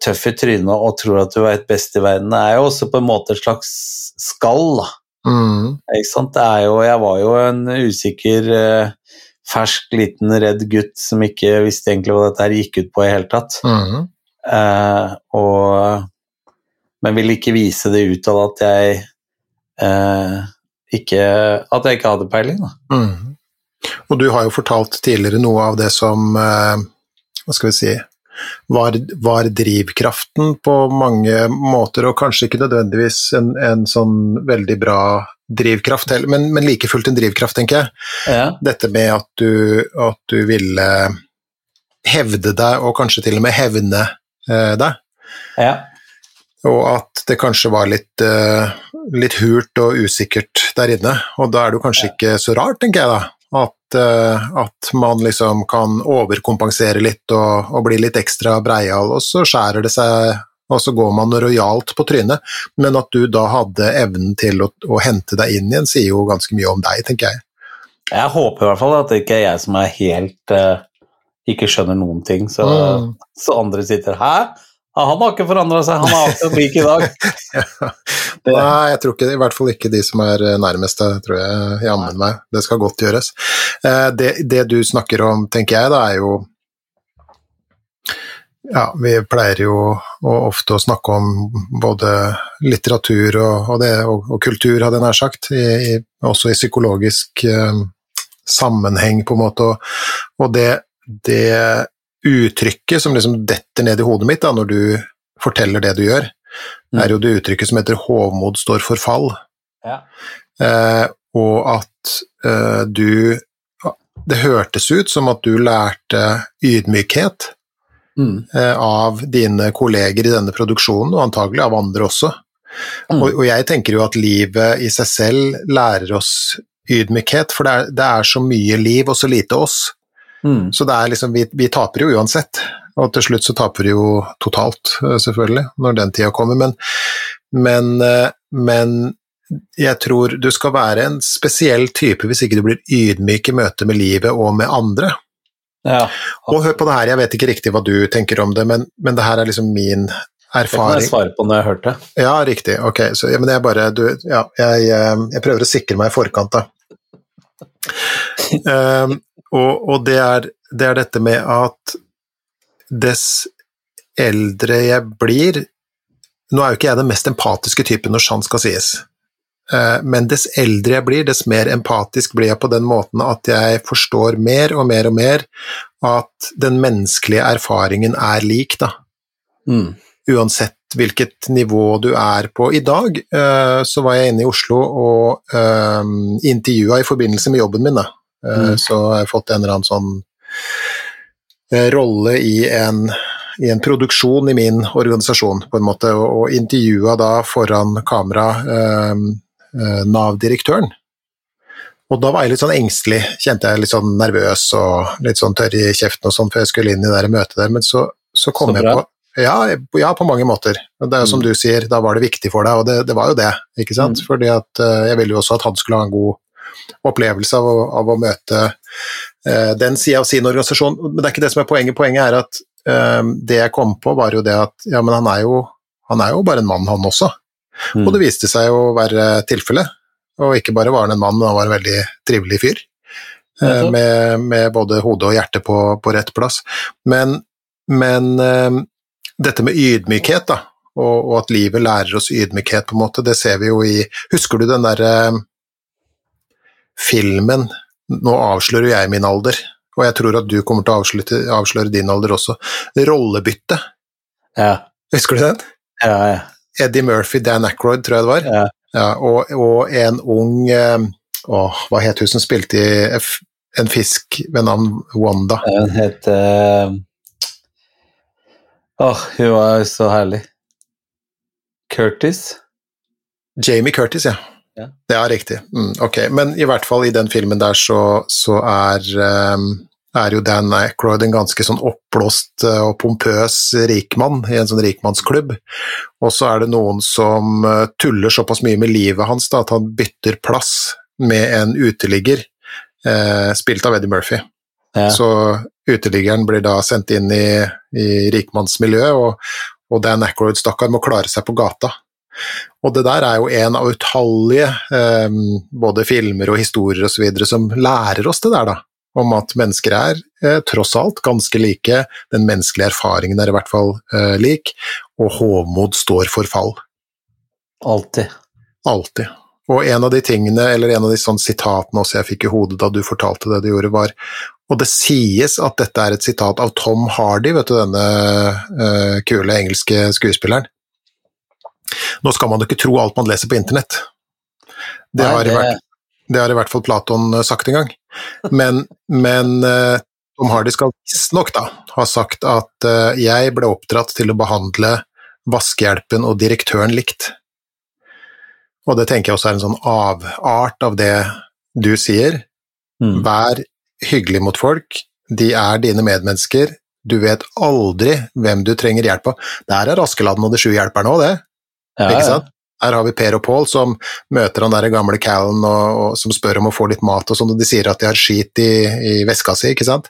tøff i trynet og tror at du veit best i verden, det er jo også på en måte et slags skall, da. Mm. Ikke sant? Det er jo Jeg var jo en usikker, fersk, liten, redd gutt som ikke visste egentlig hva dette her gikk ut på i hele tatt. Mm. Eh, og men ville ikke vise det utad at jeg eh, ikke At jeg ikke hadde peiling, da. Mm. Og du har jo fortalt tidligere noe av det som eh, Hva skal vi si var, var, drivkraften på mange måter, og kanskje ikke nødvendigvis en, en sånn veldig bra drivkraft, men, men like fullt en drivkraft, tenker jeg. Ja. Dette med at du, at du ville hevde deg, og kanskje til og med hevne eh, deg. Ja og at det kanskje var litt, uh, litt, hult og usikkert der inne. Og da er det kanskje ikke så rart, tenker jeg da, at, uh, man liksom kan overkompensere litt og, og, bli litt ekstra breial, og så skjærer det seg, og så går man rojalt på trynet. Men at du da hadde evnen til å, å hente deg inn igjen, sier jo ganske mye om deg, tenker jeg. Jeg håper i hvert fall at det ikke er jeg som er helt uh, ikke skjønner noen ting, så, mm. så andre sitter Hæ? Ja, han har ikke forandra seg, han er akkurat lik i dag. *laughs* ja. Nei, jeg tror ikke, i hvert fall ikke de som er nærmest deg, tror jeg jammen meg. Det skal godt gjøres. Eh, det, det, du snakker om, tenker jeg, da, er jo ja, vi pleier jo ofte å snakke om både litteratur og, og, det, og, og kultur, hadde jeg nær sagt, i, i, også i psykologisk eh, sammenheng, på en måte. Og, det, det, uttrykket som liksom detter ned i hodet mitt da, når du forteller det du gjør, mm. er jo det uttrykket som heter 'hovmod står for fall'. Ja. Eh, og at eh, du Det hørtes ut som at du lærte ydmykhet mm. Eh, av dine kolleger i denne produksjonen, og antagelig av andre også. Mm. Og, og, jeg tenker jo at livet i seg selv lærer oss ydmykhet, for det er, det er så mye liv og så lite oss. Mm. Så det er liksom, vi, vi, taper jo uansett, og til slutt så taper vi jo totalt, eh, selvfølgelig, når den tida kommer. Men, men, eh, men jeg tror du skal være en spesiell type hvis ikke du blir ydmyk i møte med livet og med andre. Ja. Og hør på det her, jeg vet ikke riktig hva du tenker om det, men, men det her er liksom min erfaring. Det kan jeg svare på når jeg har hørt det. Ja, riktig. Ok, så ja, men jeg bare du, ja, jeg, eh, jeg, prøver å sikre meg i forkant, da. um, *laughs* og, og det, er, det, er, dette med at dess eldre jeg blir Nå er jo ikke jeg den mest empatiske typen når sant skal sies, Eh, men dess eldre jeg blir, dess mer empatisk blir jeg på den måten at jeg forstår mer og mer og mer at den menneskelige erfaringen er lik, da. Mm. Uansett hvilket nivå du er på. I dag uh, så var jeg inne i Oslo og uh, intervjua i forbindelse med jobben min, da. Uh, mm. Så har jeg fått en eller annen sånn rolle i en i en produksjon i min organisasjon, på en måte, og, intervjua da foran kamera eh, Eh, Nav-direktøren. Og da var jeg litt sånn engstelig, kjente jeg litt sånn nervøs og litt sånn tørr i kjeften og sånn før jeg skulle inn i det møtet der, men så, så kom så jeg på ja, ja, på mange måter. Det er jo som mm. du sier, da var det viktig for deg, og det, det var jo det, ikke sant. Mm. Fordi at jeg ville jo også at han skulle ha en god opplevelse av å, av å møte uh, den sida av sin organisasjon. Men det er ikke det som er poenget. Poenget er at uh, det jeg kom på, var jo det at ja, men han er jo, han er jo bare en mann, han også. Mm. Og det viste seg å være tilfellet. Og ikke bare var han en mann, men han var en veldig trivelig fyr. Eh, med, med, både hode og hjerte på, på rett plass. Men, men eh, dette med ydmykhet, da, og, og, at livet lærer oss ydmykhet, på en måte, det ser vi jo i Husker du den derre eh, filmen 'Nå avslører jeg min alder', og jeg tror at du kommer til å avsløre, avsløre din alder også. 'Rollebytte'. Ja. Husker du den? Ja, ja. Eddie Murphy, Dan Ackroyd, tror jeg det var. Ja. Ja, og, og, en ung eh, å, Hva het hun som spilte i en fisk ved navn Wanda? Hun het uh... Åh, hun var så herlig. Curtis? Jamie Curtis, ja. Ja, ja riktig. Mm, ok, men i hvert fall i den filmen der så, så er um, er jo Dan Aykroyd en ganske sånn oppblåst eh, og pompøs rikmann i en sånn rikmannsklubb. Og så er det noen som eh, tuller såpass mye med livet hans da, at han bytter plass med en uteligger, eh, spilt av Eddie Murphy. Ja. Så uteliggeren blir da sendt inn i, i rikmannsmiljøet, og, og Dan Ackroyd, stakkar, må klare seg på gata. Og det der er jo en av utallige eh, både filmer og historier osv. som lærer oss det der, da om at mennesker er eh, tross alt ganske like, den menneskelige erfaringen er i hvert fall eh, lik, og hovmod står for fall. Alltid. Alltid. Og en av de tingene, eller en av de sånne sitatene også jeg fikk i hodet da du fortalte det du gjorde, var Og det sies at dette er et sitat av Tom Hardy, vet du, denne uh, kule engelske skuespilleren. Nå skal man jo ikke tro alt man leser på internett. Det, Nei, det... Har, vært, det har i hvert fall Platon sagt en gang. Men, *laughs* men uh, Tom Hardy skal visstnok ha sagt at uh, jeg ble oppdratt til å behandle vaskehjelpen og direktøren likt. Og det tenker jeg også er en sånn avart av det du sier. Mm. Vær hyggelig mot folk, de er dine medmennesker, du vet aldri hvem du trenger hjelp av. Det er Askeladden og de sju hjelperne òg, det. Ja, ikke sant? Her har vi Per og Pål som møter han der gamle Callen og, og, som spør om å få litt mat og sånn, og de sier at de har skit i, i veska si, ikke sant.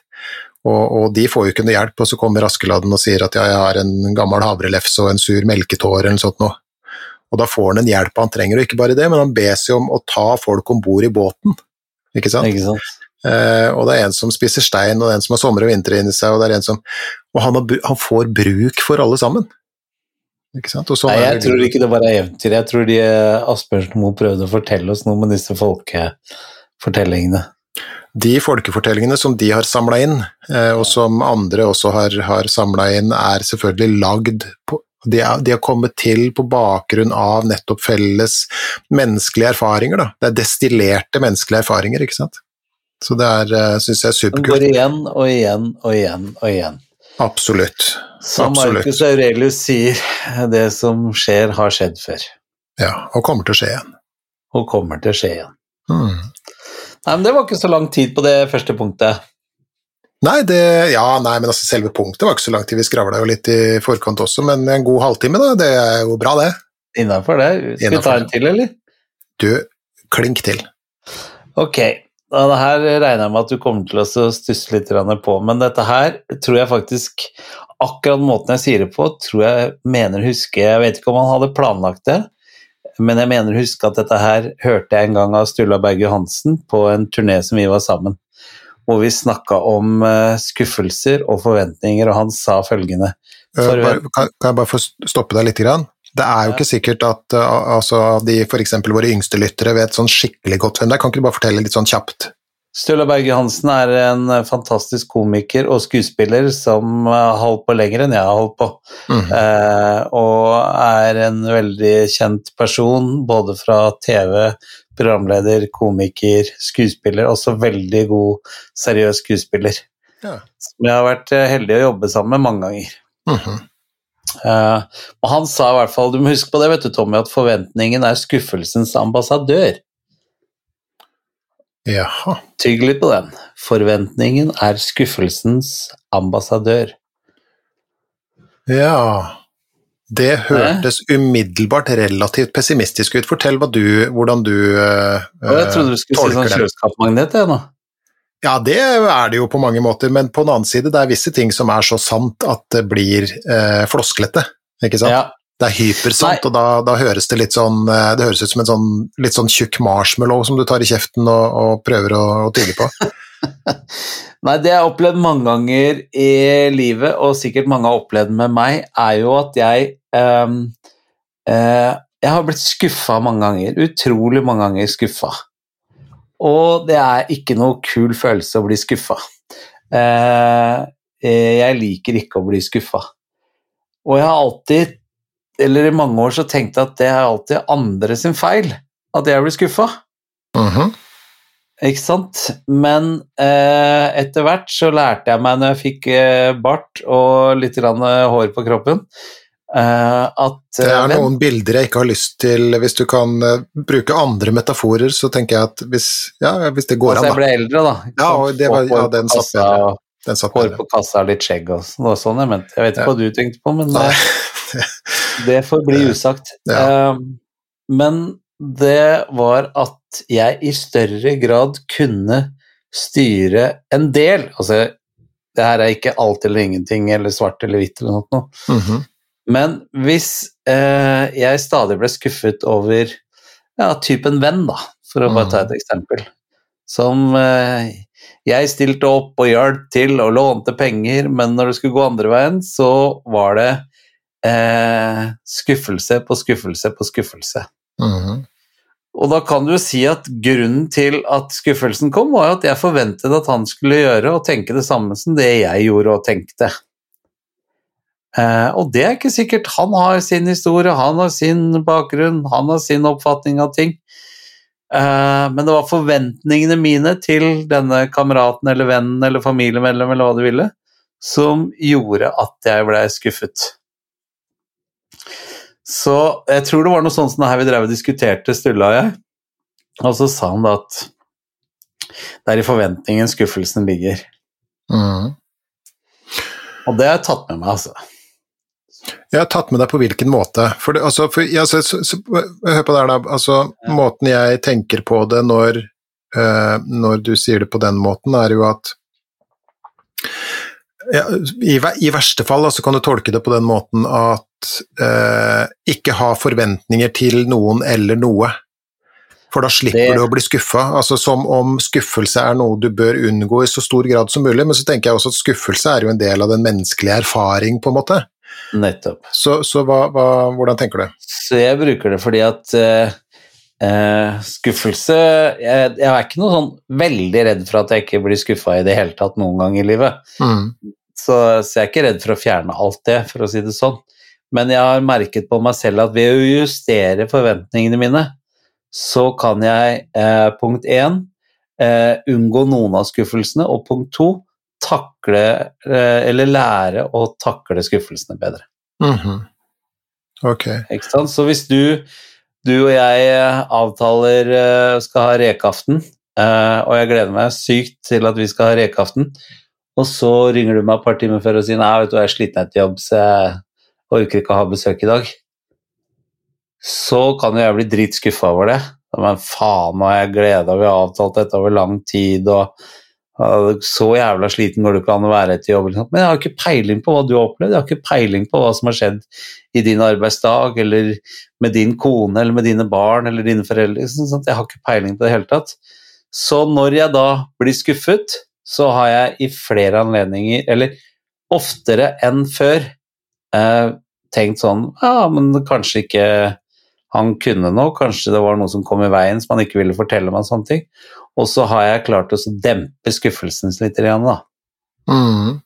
Og, og, de får jo ikke noe hjelp, og så kommer Askeladden og sier at ja, jeg har en gammel havrelefse og en sur melketår eller noe sånt noe. Og da får han en hjelp han trenger, og ikke bare det, men han bes jo om å ta folk om bord i båten. Ikke sant? Ikke sant? Eh, og det er en som spiser stein, og det er en som har sommer og vinter inni seg, og det er en som Og han, har, han får bruk for alle sammen. Nei, jeg tror ikke det er eventyr. Jeg tror de eh, Asbjørnsen Moe prøvde å fortelle oss noe med disse folkefortellingene. De folkefortellingene som de har samla inn, eh, og som andre også har, har samla inn, er selvfølgelig lagd på de, er, de har kommet til på bakgrunn av nettopp felles menneskelige erfaringer. Da. Det er destillerte menneskelige erfaringer, ikke sant. Så det er, eh, syns jeg er superkult. Det går igjen og igjen og igjen og igjen. Absolutt. Som Marcus Aurelius sier, det som skjer, har skjedd før. Ja, og kommer til å skje igjen. Og kommer til å skje igjen. Mm. Nei, men det var ikke så lang tid på det første punktet. Nei, det, ja, nei, men altså selve punktet var ikke så lang tid. Vi skravla jo litt i forkant også, men en god halvtime, da, det er jo bra, det. Innafor det. Skal vi ta en til, eller? Du, klink til. Ok, ja, det her regner jeg med at du kommer til å stusse litt på, men dette her tror jeg faktisk Akkurat måten jeg sier det på, tror jeg mener huske Jeg vet ikke om han hadde planlagt det, men jeg mener huske at dette her hørte jeg en gang av Sturla Berg Johansen på en turné som vi var sammen, hvor vi snakka om eh, skuffelser og forventninger, og han sa følgende Forvent... kan, jeg bare få stoppe deg litt? Grann? Det er jo ikke sikkert at uh, altså, de f.eks. våre yngste lyttere vet sånn skikkelig godt hvem det er. Kan ikke du bare fortelle litt sånn kjapt? Sturla Berge Hansen er en eh, fantastisk komiker og skuespiller som har holdt på lenger enn jeg har holdt på. Mm. Eh, og er en veldig kjent person både fra TV, programleder, komiker, skuespiller. Også veldig god, seriøs skuespiller. Ja. Som jeg har vært eh, heldig å jobbe sammen med mange ganger. Mm -hmm. Uh, og han sa i hvert fall, du må huske på det, vet du, Tommy, at forventningen er skuffelsens ambassadør. Jaha. Tygg litt på den. Forventningen er skuffelsens ambassadør. Ja Det hørtes Hæ? umiddelbart relativt pessimistisk ut. Fortell du, hvordan du uh, Jeg trodde du skulle si sånn kjøleskapsmagnet, jeg nå. Ja, det er det jo på mange måter, men på den annen side, det er visse ting som er så sant at det blir eh, flosklete, ikke sant? Ja. Det er hypersant, Nei. og da, da, høres det litt sånn eh, Det høres ut som en sånn litt sånn tjukk marshmallow som du tar i kjeften og, og prøver å, å tygge på. *laughs* Nei, det jeg har opplevd mange ganger i livet, og sikkert mange har opplevd med meg, er jo at jeg eh, eh, Jeg har blitt skuffa mange ganger. Utrolig mange ganger skuffa. Og det er ikke noe kul følelse å bli skuffa. Eh, jeg liker ikke å bli skuffa. Og jeg har alltid, eller i mange år, så tenkt at det er alltid andre sin feil at jeg blir skuffa. Uh -huh. Ikke sant? Men eh, etter hvert så lærte jeg meg når jeg fikk eh, bart og litt hår på kroppen, at, det er noen noen bilder jeg ikke har lyst til Hvis du kan uh, bruke andre metaforer, så tenker jeg at hvis, ja, hvis det går altså, an, da. jeg ble eldre, da. Ja, det var, ja, den satt bedre. Den satt Hår på kassa, litt skjegg og sånn. sånn jeg. Jeg vet ikke ja. hva du tenkte på, men det, *laughs* det får bli usagt. Ja. men det var at jeg i større grad kunne styre en del Altså, det her er ikke alt eller ingenting eller svart eller hvitt eller noe. Mm -hmm. Men hvis eh, jeg stadig ble skuffet over ja, typen venn, da, for å bare ta et mm. eksempel, som eh, jeg stilte opp og hjalp til og lånte penger, men når det skulle gå andre veien, så var det eh, skuffelse på skuffelse på skuffelse. Mm. Og da kan du si at grunnen til at skuffelsen kom, var at jeg forventet at han skulle gjøre og tenke det samme som det jeg gjorde og tenkte. Eh, og det er ikke sikkert. Han har sin historie, han har sin bakgrunn, han har sin oppfatning av ting. Eh, men det var forventningene mine til denne kameraten eller vennen eller familiemedlem eller hva du ville, som gjorde at jeg blei skuffet. Så jeg tror det var noe sånt som det her vi drev og diskuterte, Stulla og jeg. Og så sa han da at det er i forventningen skuffelsen ligger. Mm. Og det har jeg tatt med meg, altså. Jeg har tatt med deg på hvilken måte? For det, altså, for, ja, så, så, så, hør på det her, da. Altså, ja. Måten jeg tenker på det når, uh, når, du sier det på den måten, er jo at Ja, i, i, verste fall altså, kan du tolke det på den måten at uh, ikke ha forventninger til noen eller noe. For da slipper det... du å bli skuffa. Altså, som om skuffelse er noe du bør unngå i så stor grad som mulig, men så tenker jeg også at skuffelse er jo en del av den menneskelige erfaring, på en måte. Nettopp. Så, så hva, hva, hvordan tenker du? Så jeg bruker det fordi at uh, uh, skuffelse jeg, jeg, er ikke noe sånn veldig redd for at jeg ikke blir skuffa i det hele tatt noen gang i livet. Mm. Så, så, jeg er ikke redd for å fjerne alt det, for å si det sånn. Men jeg har merket på meg selv at ved å justere forventningene mine, så kan jeg eh, punkt én eh, unngå noen av skuffelsene, og punkt to takle eh, eller lære å takle skuffelsene bedre. Mm -hmm. Ok. Ikke sant? Så hvis du, du og jeg eh, avtaler uh, skal ha rekeaften, og jeg gleder meg sykt til at vi skal ha rekeaften, og så ringer du meg et par timer før og sier nei, vet du, jeg er sliten etter jobb, så jeg orker ikke å ha besøk i dag så kan jo jeg bli dritskuffa over det. Men faen, nå har jeg gleda, vi har avtalt dette over lang tid, og, og så jævla sliten går det ikke an å være etter jobb. Liksom. Men jeg har ikke peiling på hva du har opplevd, jeg har ikke peiling på hva som har skjedd i din arbeidsdag, eller med din kone, eller med dine barn, eller dine foreldre. Sånn jeg har ikke peiling på det i hele tatt. Så når jeg da blir skuffet, så har jeg i flere anledninger, eller oftere enn før, eh, tenkt sånn Ja, men kanskje ikke han kunne noe, kanskje det var noe som kom i veien som han ikke ville fortelle meg. sånne ting. Og så har jeg klart å dempe skuffelsen litt. Igjen, da. Mm.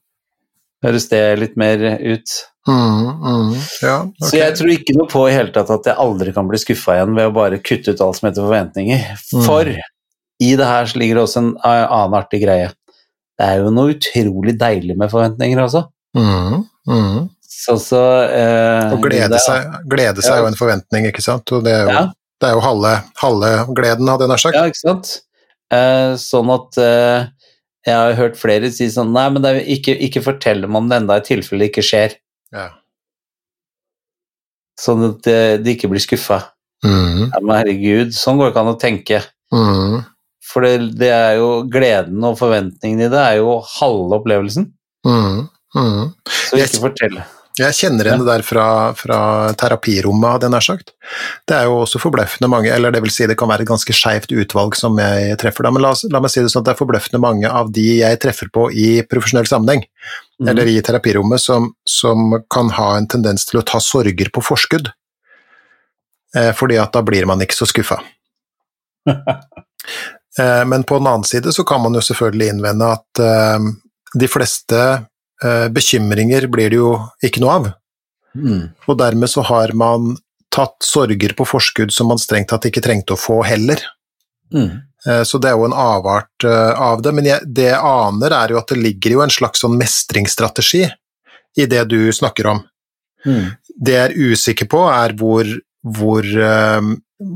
Høres det litt mer ut? Mm, mm. Ja, okay. Så jeg tror ikke noe på i hele tatt at jeg aldri kan bli skuffa igjen ved å bare kutte ut alt som heter forventninger. Mm. For i det her ligger det også en annen artig greie. Det er jo noe utrolig deilig med forventninger også. Mm, mm. Så, så, eh, og glede seg, glede seg ja. er jo en forventning, ikke sant. Og det er jo, ja. det er jo halve, halve, gleden, hadde jeg nær sagt. Ja, ikke sant. Eh, sånn at eh, jeg har hørt flere si sånn Nei, men ikke, ikke fortell dem om det enda i tilfelle det ikke skjer. Ja. Sånn at de, de ikke blir skuffa. Mm. Ja, men herregud, sånn går det ikke an å tenke. Mm. For det, det, er jo gleden og forventningene i det er jo halve opplevelsen. Mm. mm. Så ikke fortell. Jeg kjenner henne der fra, fra terapirommet, hadde jeg nær sagt. Det er jo også forbløffende mange, eller det vil si det kan være et ganske skeivt utvalg som jeg treffer da, men la, la, meg si det sånn at det er forbløffende mange av de jeg treffer på i profesjonell sammenheng, mm. eller i terapirommet, som, som, kan ha en tendens til å ta sorger på forskudd. Eh, fordi at da blir man ikke så skuffa. *laughs* eh, men på den annen side så kan man jo selvfølgelig innvende at eh, de fleste bekymringer blir det jo ikke noe av. Mm. Og dermed så har man tatt sorger på forskudd som man strengt tatt ikke trengte å få heller. Mm. Eh, så det er jo en avart eh, av det. Men jeg, det jeg aner, er jo at det ligger jo en slags sånn mestringsstrategi i det du snakker om. Mm. Det jeg er usikker på, er hvor, hvor,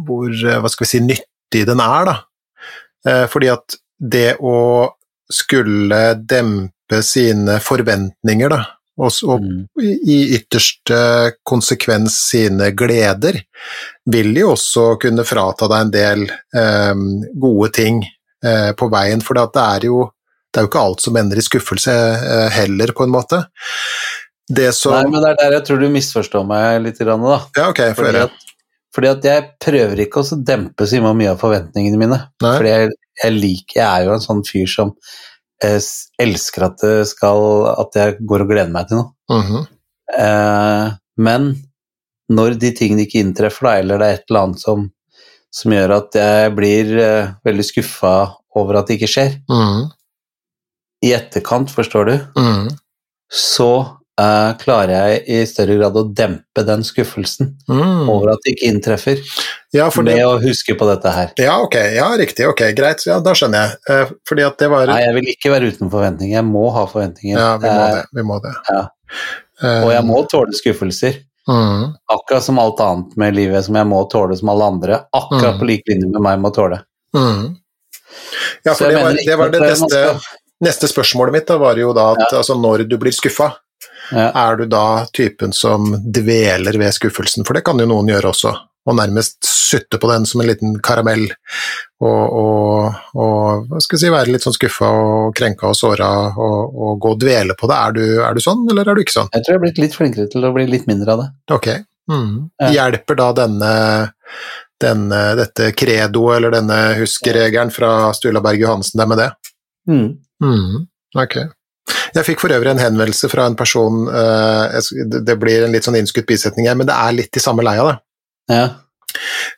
hvor hva skal vi si, nyttig den er, da. Fordi at det å skulle dempe sine forventninger, da, og, mm. i ytterste konsekvens sine gleder, vil jo også kunne frata deg en del eh, gode ting eh, på veien, for det er, jo, det er jo ikke alt som ender i skuffelse eh, heller, på en måte. Det som Nei, men det er der jeg tror du misforstår meg litt, da. Ja, ok, for fordi, at, fordi at jeg prøver ikke å dempe så mye av forventningene mine. Nei. Fordi jeg, jeg, liker, jeg er jo en sånn fyr som jeg elsker at, skal, at jeg går og gleder meg til noe. Mm -hmm. eh, men når de tingene ikke inntreffer, da, eller det er et eller annet som, som gjør at jeg blir eh, veldig skuffa over at det ikke skjer, mm. i etterkant, forstår du, mm. så uh, klarer jeg i større grad å dempe den skuffelsen mm. over at det ikke inntreffer, ja, med det... å huske på dette her. Ja, ok, ja, riktig, ok, greit, ja, da skjønner jeg. Uh, fordi at det var Nei, jeg vil ikke være uten forventninger, jeg må ha forventninger. Ja, vi må det. Vi må det. Ja. Og jeg må tåle skuffelser. Mm. Akkurat som alt annet med livet som jeg må tåle som alle andre. Akkurat mm. på lik linje med meg må tåle. Mm. Ja, for det var, det var, det neste, neste spørsmålet mitt da, var jo da at altså, når du blir skuffa, ja. Er du da typen som dveler ved skuffelsen, for det kan jo noen gjøre også, og nærmest sutte på den som en liten karamell, og, og, og si, være litt sånn skuffa og krenka og såra og, og, gå og dvele på det. Er du, er du, sånn, eller er du ikke sånn? Jeg tror jeg har blitt litt flinkere til å bli litt mindre av det. Ok. Mm. Ja. Hjelper da denne, denne, dette credoet eller denne huskeregelen fra Stulaberg Johansen deg med det? Mm. Mm. Ok. Jeg fikk for øvrig en henvendelse fra en person uh, Det blir en litt sånn innskutt bisetning her, men det er litt i samme leia, det. Ja.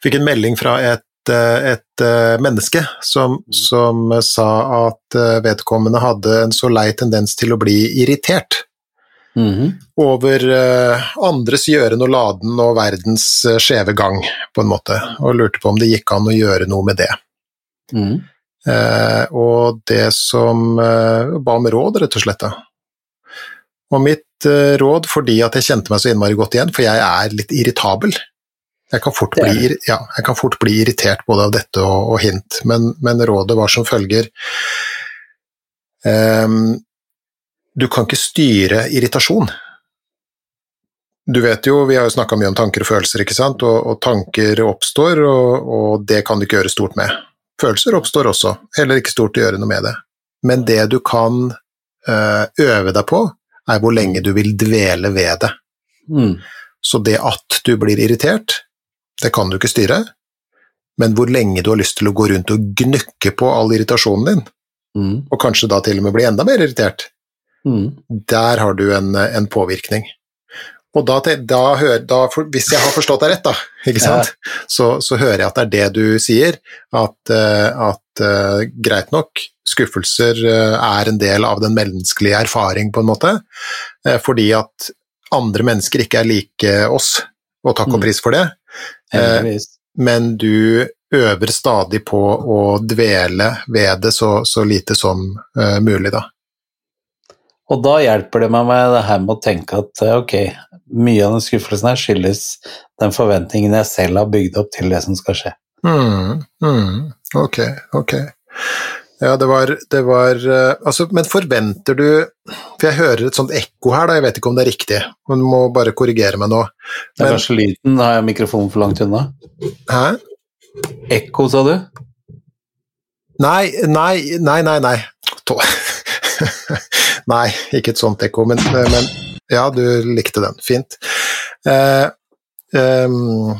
Fikk en melding fra et, eh, et uh, menneske som, som, sa at vedkommende hadde en så lei tendens til å bli irritert. Mm -hmm. Over andres gjøren og laden og verdens skjeve gang, på en måte, og lurte på om det gikk an å gjøre noe med det. Mm. Eh, og det som eh, ba om råd, rett og slett. Og mitt eh, råd, fordi at jeg kjente meg så innmari godt igjen, for jeg er litt irritabel Jeg kan fort, bli, ja, kan fort bli, irritert både av dette og, og hint, men, men, rådet var som følger um, Du kan ikke styre irritasjon. Du vet jo, Vi har jo snakka mye om tanker og følelser, ikke sant? Og, og tanker oppstår, og, og det kan du ikke gjøre stort med. Følelser oppstår også, heller ikke stort å gjøre noe med det. Men det du kan uh, øve deg på, er hvor lenge du vil dvele ved det. Mm. Så det at du blir irritert, det kan du ikke styre, men hvor lenge du har lyst til å gå rundt og gnukke på all irritasjonen din, mm. og kanskje da til og med bli enda mer irritert, mm. der har du en, en påvirkning. Og da, da, da, hvis jeg har forstått deg rett, da, ja. så, så, hører jeg at det er det du sier, at, eh, at uh, greit nok, skuffelser uh, er en del av den menneskelige erfaring, på en måte, uh, fordi at andre mennesker ikke er like oss, og takk og mm. pris for det, men du øver stadig på å dvele ved det så, så lite som mulig, da. Og da hjelper det meg med det her med å tenke at ok, mye av den skuffelsen her skyldes den forventningen jeg selv har bygd opp til det som skal skje. Mm, mm, ok, ok. Ja, det var, det var uh, altså, Men forventer du For jeg hører et sånt ekko her, da, jeg vet ikke om det er riktig, men du må bare korrigere meg nå. Men, det er kanskje lyden, har jeg mikrofonen for langt unna? Hæ? Ekko, sa du? Nei, nei, nei, nei. nei. *laughs* nei, ikke et sånt ekko, men, men ja, du likte den. Fint. Eh, um,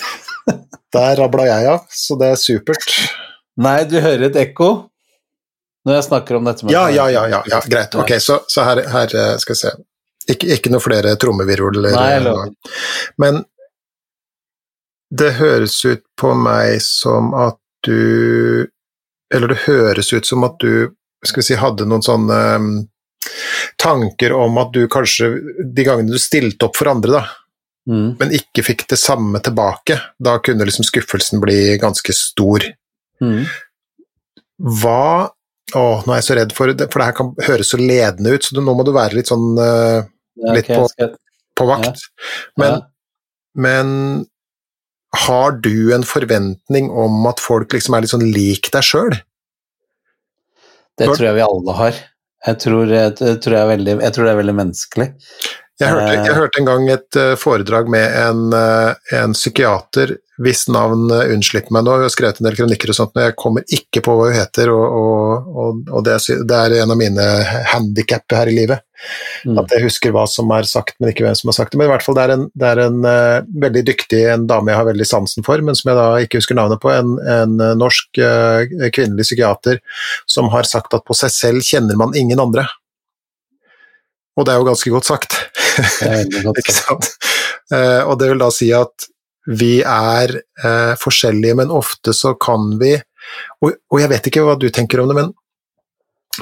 *laughs* der rabla jeg av, så det er supert. Nei, du hører et ekko når jeg snakker om dette med Ja, ja, ja, ja, ja greit. Ok, så, så her, her, eh, skal vi se. Ikke, ikke noe flere trommevirvler. Men det høres ut på meg som at du Eller det høres ut som at du skal vi si, hadde noen sånne tanker om at du kanskje, de gangene du stilte opp for andre, da, mm. men ikke fikk det samme tilbake, da kunne liksom skuffelsen bli ganske stor. Mm. Hva Å, nå er jeg så redd for det, for det her kan høres så ledende ut, så nå må du være litt sånn uh, Litt okay, på, skal... på, vakt. Ja. Men, ja. men har du en forventning om at folk liksom er litt sånn lik deg sjøl? Det tror jeg vi alle har. Jeg tror, jeg, tror jeg, veldig, jeg tror, det er veldig menneskelig. Jeg hørte, jeg hørte en gang et eh, foredrag med en, eh, en psykiater hvis navn eh, unnslipper meg nå. Hun har skrevet en del kronikker og sånt, men jeg kommer ikke på hva hun heter, og, og, og det, er, det, er, en av mine handikap her i livet. Mm. At jeg husker hva som er sagt, men ikke hvem som har sagt det. Men i hvert fall det er en, det er en uh, veldig dyktig en dame jeg har veldig sansen for, men som jeg da ikke husker navnet på, en, en norsk uh, kvinnelig psykiater som har sagt at på seg selv kjenner man ingen andre. Og det er jo ganske godt sagt. Godt *laughs* sagt. uh, og det vil da si at vi er eh, forskjellige, men ofte så kan vi og, og, jeg vet ikke hva du tenker om det, men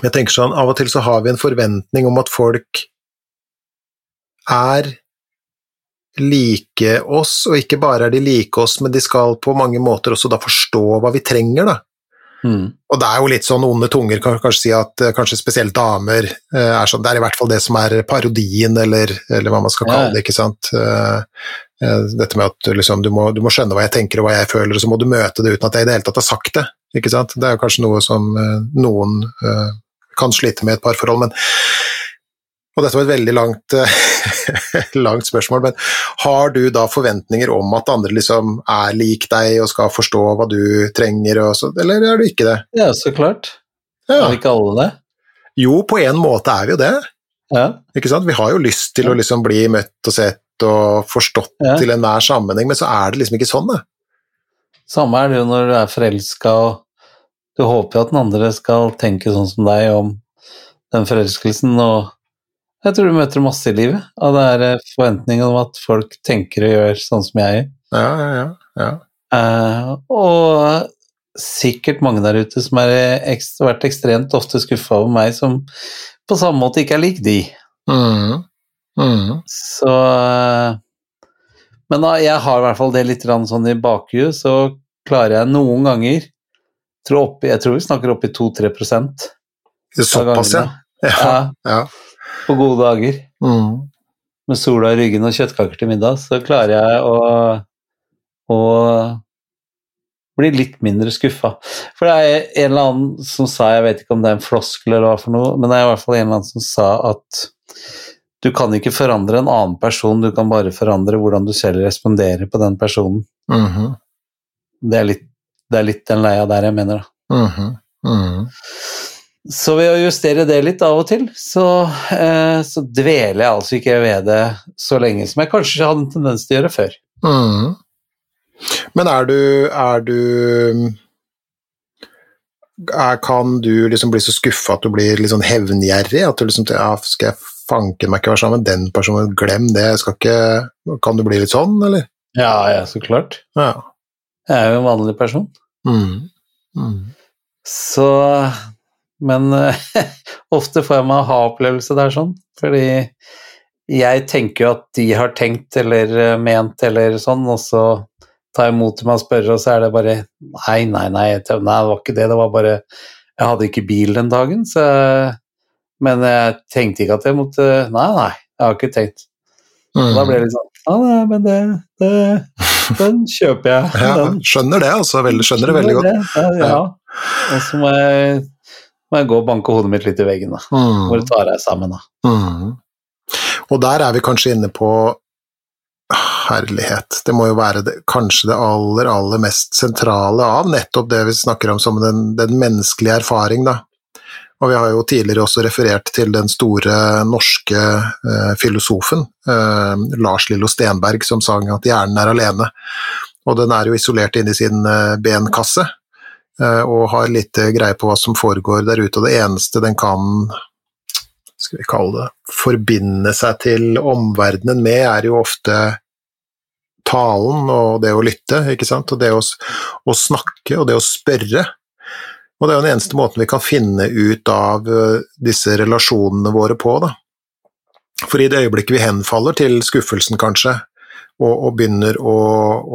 jeg tenker sånn, av og til så har vi en forventning om at folk er like oss, og ikke bare er de like oss, men de skal på mange måter også da forstå hva vi trenger, da. Mm. Og det er jo litt sånn onde tunger kan kanskje si at eh, kanskje spesielt damer eh, er sånn Det er i hvert fall det som er parodien, eller, eller hva man skal kalle det, ikke sant. Eh, dette med at liksom, du, må, du, må, skjønne hva jeg tenker og hva jeg føler, og så må du møte det uten at jeg i det hele tatt har sagt det. ikke sant? Det er jo kanskje noe som noen kan slite med i et parforhold, men Og dette var et veldig langt *laughs* langt spørsmål, men har du da forventninger om at andre liksom er lik deg og skal forstå hva du trenger, og så, eller er du ikke det? Ja, så klart. Ja. Er ikke alle det? Jo, på en måte er vi jo det. Ja. Ikke sant? Vi har jo lyst til å liksom bli møtt og sett og forstått Ja. til enhver sammenheng, men så er det liksom ikke sånn, det. Samme er det jo når du er forelska og du håper jo at den andre skal tenke sånn som deg om den forelskelsen, og jeg tror du møter masse i livet av det er eh, forventningen om at folk tenker og gjør sånn som jeg gjør. Ja, ja, ja. ja. Eh, og sikkert mange der ute som har vært ekstremt ofte skuffa over meg, som på samme måte ikke er lik de. Mm. Mm. Så Men da, jeg har i hvert fall det litt sånn i bakhuet, så klarer jeg noen ganger tror opp, Jeg tror vi snakker opp i 2-3 Såpass, ja. Ja. ja, ja. på gode dager. Mm. Med sola i ryggen og kjøttkaker til middag, så klarer jeg å, å bli litt mindre skuffa. For det er en eller annen som sa, jeg vet ikke om det er en floskel eller hva for noe, men det er i hvert fall en eller annen som sa at du kan ikke forandre en annen person, du kan bare forandre hvordan du selv responderer på den personen. Mhm. Det er litt, det er litt den leia der jeg mener, da. Mhm. Mhm. Så ved å justere det litt av og til, så, eh, så dveler jeg altså ikke ved det så lenge som jeg kanskje hadde en tendens til å gjøre før. Mhm. Men er du, er du er, Kan du liksom bli så skuffa at du blir litt sånn hevngjerrig? At du liksom ja, Skal jeg fanken meg ikke være sammen med den personen, glem det, jeg skal ikke Kan du bli litt sånn, eller? Ja, ja, så klart. Ja. Jeg er jo en vanlig person. Mm. Mm. Så Men *laughs* ofte får jeg meg aha-opplevelse der sånn, fordi jeg tenker jo at de har tenkt eller eh, ment eller sånn, og så tar jeg imot dem og spør, og så er det bare Nei, nei, nei, nei, det var ikke det, det var bare Jeg hadde ikke bil den dagen, så Men jeg tenkte ikke at jeg måtte Nei, nei, jeg har ikke tenkt. Mm. da ble det litt sånn Ja, nei, men det, det Den kjøper jeg. Ja, Den skjønner det, altså. Veldig, skjønner det veldig godt. Ja, ja. Og så må jeg, må jeg gå og banke hodet mitt litt i veggen, da. Mm. Hvor tar jeg sammen, da. Mm. Og der er vi kanskje inne på herlighet. Det må jo være det, kanskje det aller, aller mest sentrale av nettopp det vi snakker om som den, den menneskelige erfaring, da. Og vi har jo tidligere også referert til den store norske eh, filosofen eh, Lars Lillo Stenberg som sang at hjernen er alene. Og den er jo isolert inne i sin eh, benkasse eh, og har lite greie på hva som foregår der ute. Og det eneste den kan skal vi kalle det, forbinde seg til omverdenen med, er jo ofte talen og det å lytte, ikke sant, og det å, å snakke og det å spørre. Og det er jo den eneste måten vi kan finne ut av eh, disse relasjonene våre på, da. For i det øyeblikket vi henfaller til skuffelsen, kanskje, og, og begynner å,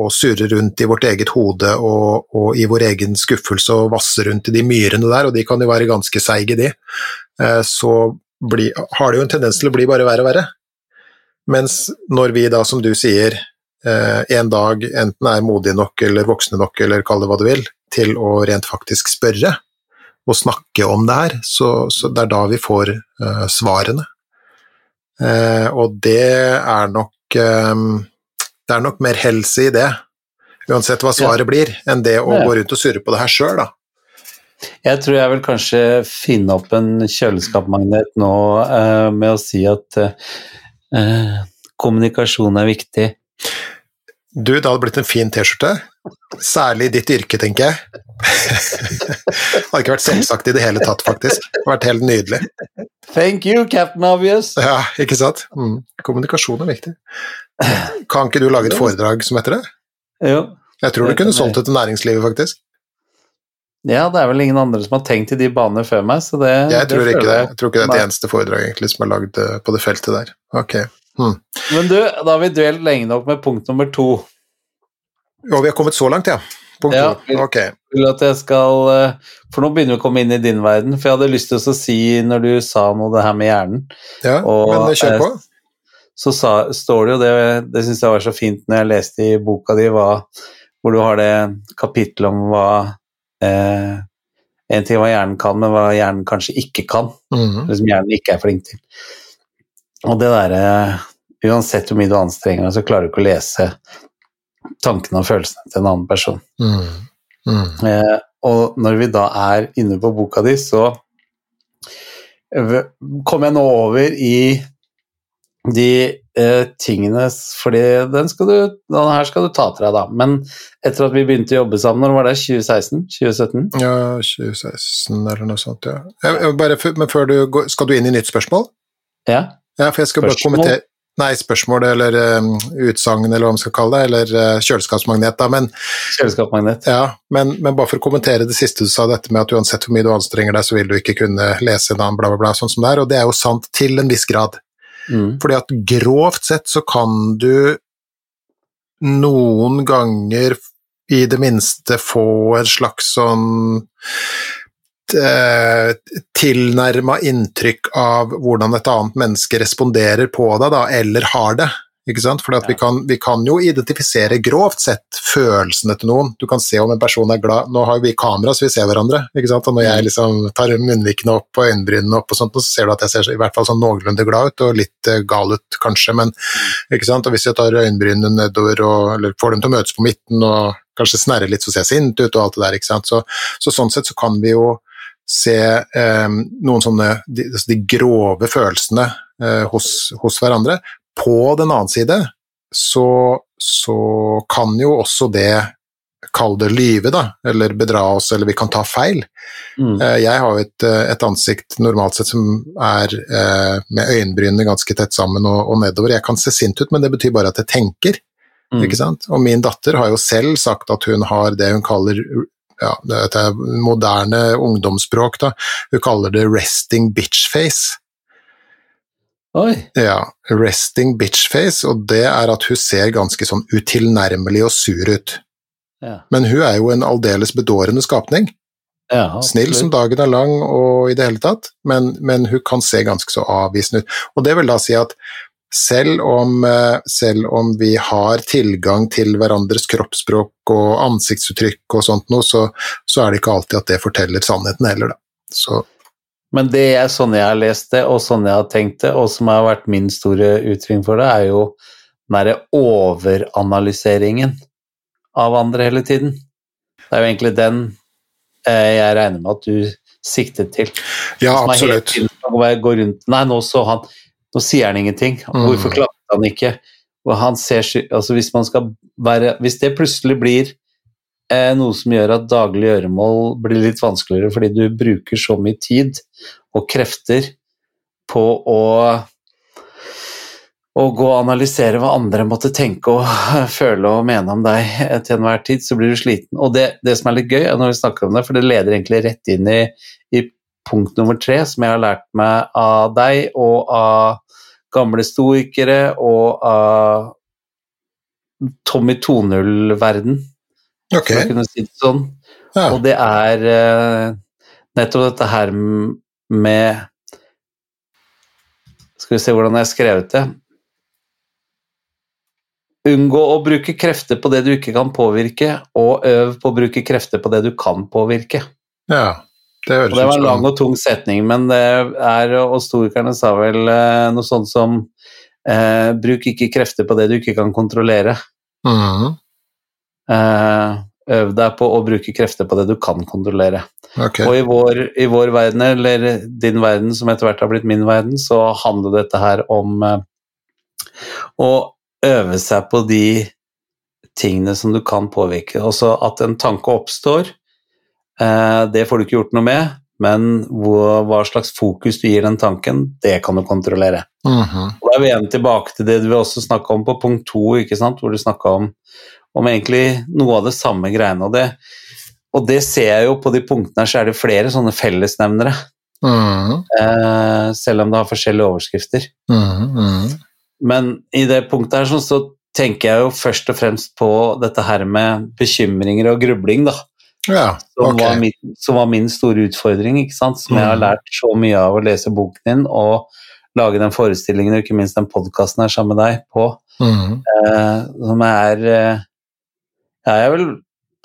å surre rundt i vårt eget hode og, og i vår egen skuffelse og vasse rundt i de myrene der, og de kan jo være ganske seige, de, eh, så bli, har det jo en tendens til å bli bare verre og verre. Mens når vi da, som du sier, en dag enten er modige nok eller voksne nok, eller kall det hva du vil, til å rent faktisk spørre og snakke om det her, så, så det er da vi får uh, svarene. Uh, og det er nok um, Det er nok mer helse i det, uansett hva svaret blir, enn det å Ja. gå rundt og surre på det her sjøl, da. Jeg tror jeg vil kanskje finne opp en kjøleskapmagnet nå uh, med å si at eh, kommunikasjon er viktig. Du, det hadde blitt en fin T-skjorte. Særlig i ditt yrke, tenker jeg. det *laughs* hadde ikke vært selvsagt i det hele tatt, faktisk. Det hadde vært helt nydelig. Thank you, Captain Obvious! Ja, ikke sant? Mm. Kommunikasjon er viktig. Kan ikke du lage et foredrag som heter det? Jo. Jeg tror du kunne solgt det til næringslivet, faktisk. Ja, det er vel ingen andre som har tenkt i de baner før meg, så det Jeg tror det ikke det. Jeg tror ikke det er et eneste foredraget egentlig som er lagd eh, på det feltet der. Ok. Mm. Men du, da har vi dvelt lenge nok med punkt nummer to. Ja, vi har kommet så langt, ja. Punkt Ja. to. Ok. Vil at jeg skal eh, For nå begynner vi å komme inn i din verden, for jeg hadde lyst til å si, når du sa noe det her med hjernen, Ja, Og, men kjør på. så sa, står det jo det, det syns jeg var så fint når jeg leste i boka di, hva, hvor du har det kapittelet om hva eh, En ting hva hjernen kan, men hva hjernen kanskje ikke kan. Mhm. Eller som hjernen ikke er flink til. Og det derre uansett hvor mye du anstrenger deg, så klarer du ikke å lese tankene og følelsene til en annen person. Mm. Mm. Eh, og når vi da er inne på boka di, så kom jeg nå over i de eh, tingene Fordi den, skal du, den her skal du ta til deg, da. Men etter at vi begynte å jobbe sammen, når var det? 2016? 2017? Ja, 2016 eller noe sånt, ja. Jeg, jeg bare, men før du går, skal du inn i nytt spørsmål? Ja. Ja, for jeg skal bare kommentere Nei, spørsmål eller um, utsagn, eller hva man skal kalle det, eller uh, kjøleskapsmagnet, da, men Kjøleskapsmagnet. Ja, men, men bare for å kommentere det siste du sa, dette med at uansett hvor mye du anstrenger deg, så vil du ikke kunne lese en annen bla, bla, bla, sånn som det er, og det er jo sant til en viss grad. Mm. Fordi at grovt sett så kan du noen ganger i det minste få en slags sånn tilnærma inntrykk av hvordan et annet menneske responderer på deg, da, eller har det. Ikke sant? At vi, kan, vi kan jo identifisere grovt sett følelsene til noen. Du kan se om en person er glad Nå har vi kamera, så vi ser hverandre. Ikke sant? Og når jeg liksom tar munnvikene opp og øyenbrynene opp, og sånt, så ser du at jeg ser i hvert fall sånn noenlunde glad ut, og litt eh, gal ut kanskje, men ikke sant? Og hvis jeg tar øyenbrynene nedover og eller får dem til å møtes på midten og kanskje snerrer litt, så ser jeg sint ut og alt det der. ikke sant? Så, så sånn sett så kan vi jo se eh, noen sånne de, altså de grove følelsene eh, hos, hos hverandre. På den annen side så, så kan jo også det Kall det lyve, da, eller bedra oss, eller vi kan ta feil. Mm. Eh, Jeg har jo et, eh, et ansikt normalt sett som er eh, med øyenbrynene ganske tett sammen og, og nedover. Jeg kan se sint ut, men det betyr bare at jeg tenker. Mm. Og min datter har jo selv sagt at hun har det hun kaller ja, dette er moderne ungdomsspråk, da. Hun kaller det 'resting bitch face'. Oi. Ja, 'resting bitch face', og det er at hun ser ganske sånn utilnærmelig og sur ut. Ja. Men hun er jo en aldeles bedårende skapning. Ja, Snill som dagen er lang og i det hele tatt, men, men hun kan se ganske så avvisende ut. Og det vil da si at selv om, eh, selv om vi har tilgang til hverandres kroppsspråk og ansiktsuttrykk og sånt noe, så, så er det ikke alltid at det forteller sannheten heller, da. Så Men det er sånn jeg har lest det, og sånn jeg har tenkt det, og som har vært min store utfordring for det, er jo den derre overanalyseringen av andre hele tiden. Det er jo egentlig den eh, jeg regner med at du siktet til. ja, absolutt. tiden skal gå- gå rundt Nei, nå så han Nå sier han ingenting. Mm. Hvorfor klappet han ikke? Og han ser Altså, hvis man skal være Hvis det plutselig blir eh, noe som gjør at daglig gjøremål blir litt vanskeligere fordi du bruker så mye tid og krefter på å å gå og analysere hva andre måtte tenke og *laughs* føle og mene om deg eh, til enhver tid, så blir du sliten. Og det, det som er litt gøy når vi snakker om det, for det leder egentlig rett inn i, i punkt nummer tre, som jeg har lært meg av deg og av gamle stoikere og av Tommy 2.0-verden, Ok, for å kunne si det sånn. ja. Og det er uh, nettopp dette her med Skal vi se hvordan jeg har skrevet det. Unngå å bruke krefter på det du ikke kan påvirke, og øv på å bruke krefter på det du kan påvirke. ja. Det Og det var en lang og tung setning, men det er, og storikerne sa vel eh, noe sånt som eh, Bruk ikke krefter på det du ikke kan kontrollere. Mm. Eh, øv deg på å bruke krefter på det du kan kontrollere. Okay. Og i vår, i vår verden, eller din verden som etter hvert har blitt min verden, så handler dette her om eh, å øve seg på de tingene som du kan påvirke. Også at en tanke oppstår, det får du ikke gjort noe med, men hvor, hva slags fokus du gir den tanken, det kan du kontrollere. Mhm, Og da er vi igjen tilbake til det du også snakke om på punkt to, hvor du snakka om, om egentlig noe av det samme greiene. Og det, og det ser jeg jo på de punktene her, så er det flere sånne fellesnevnere. mhm, Eh, selv om det har forskjellige overskrifter. Mm -hmm. Men i det punktet her så tenker jeg jo først og fremst på dette her med bekymringer og grubling, da. Ja, Som, var, min, som var min store utfordring, ikke sant. Som jeg har Mhm. lært så mye av å lese boken din og lage den forestillingen og ikke minst den podkasten her sammen med deg på. Mm. Eh, som er eh, Jeg vil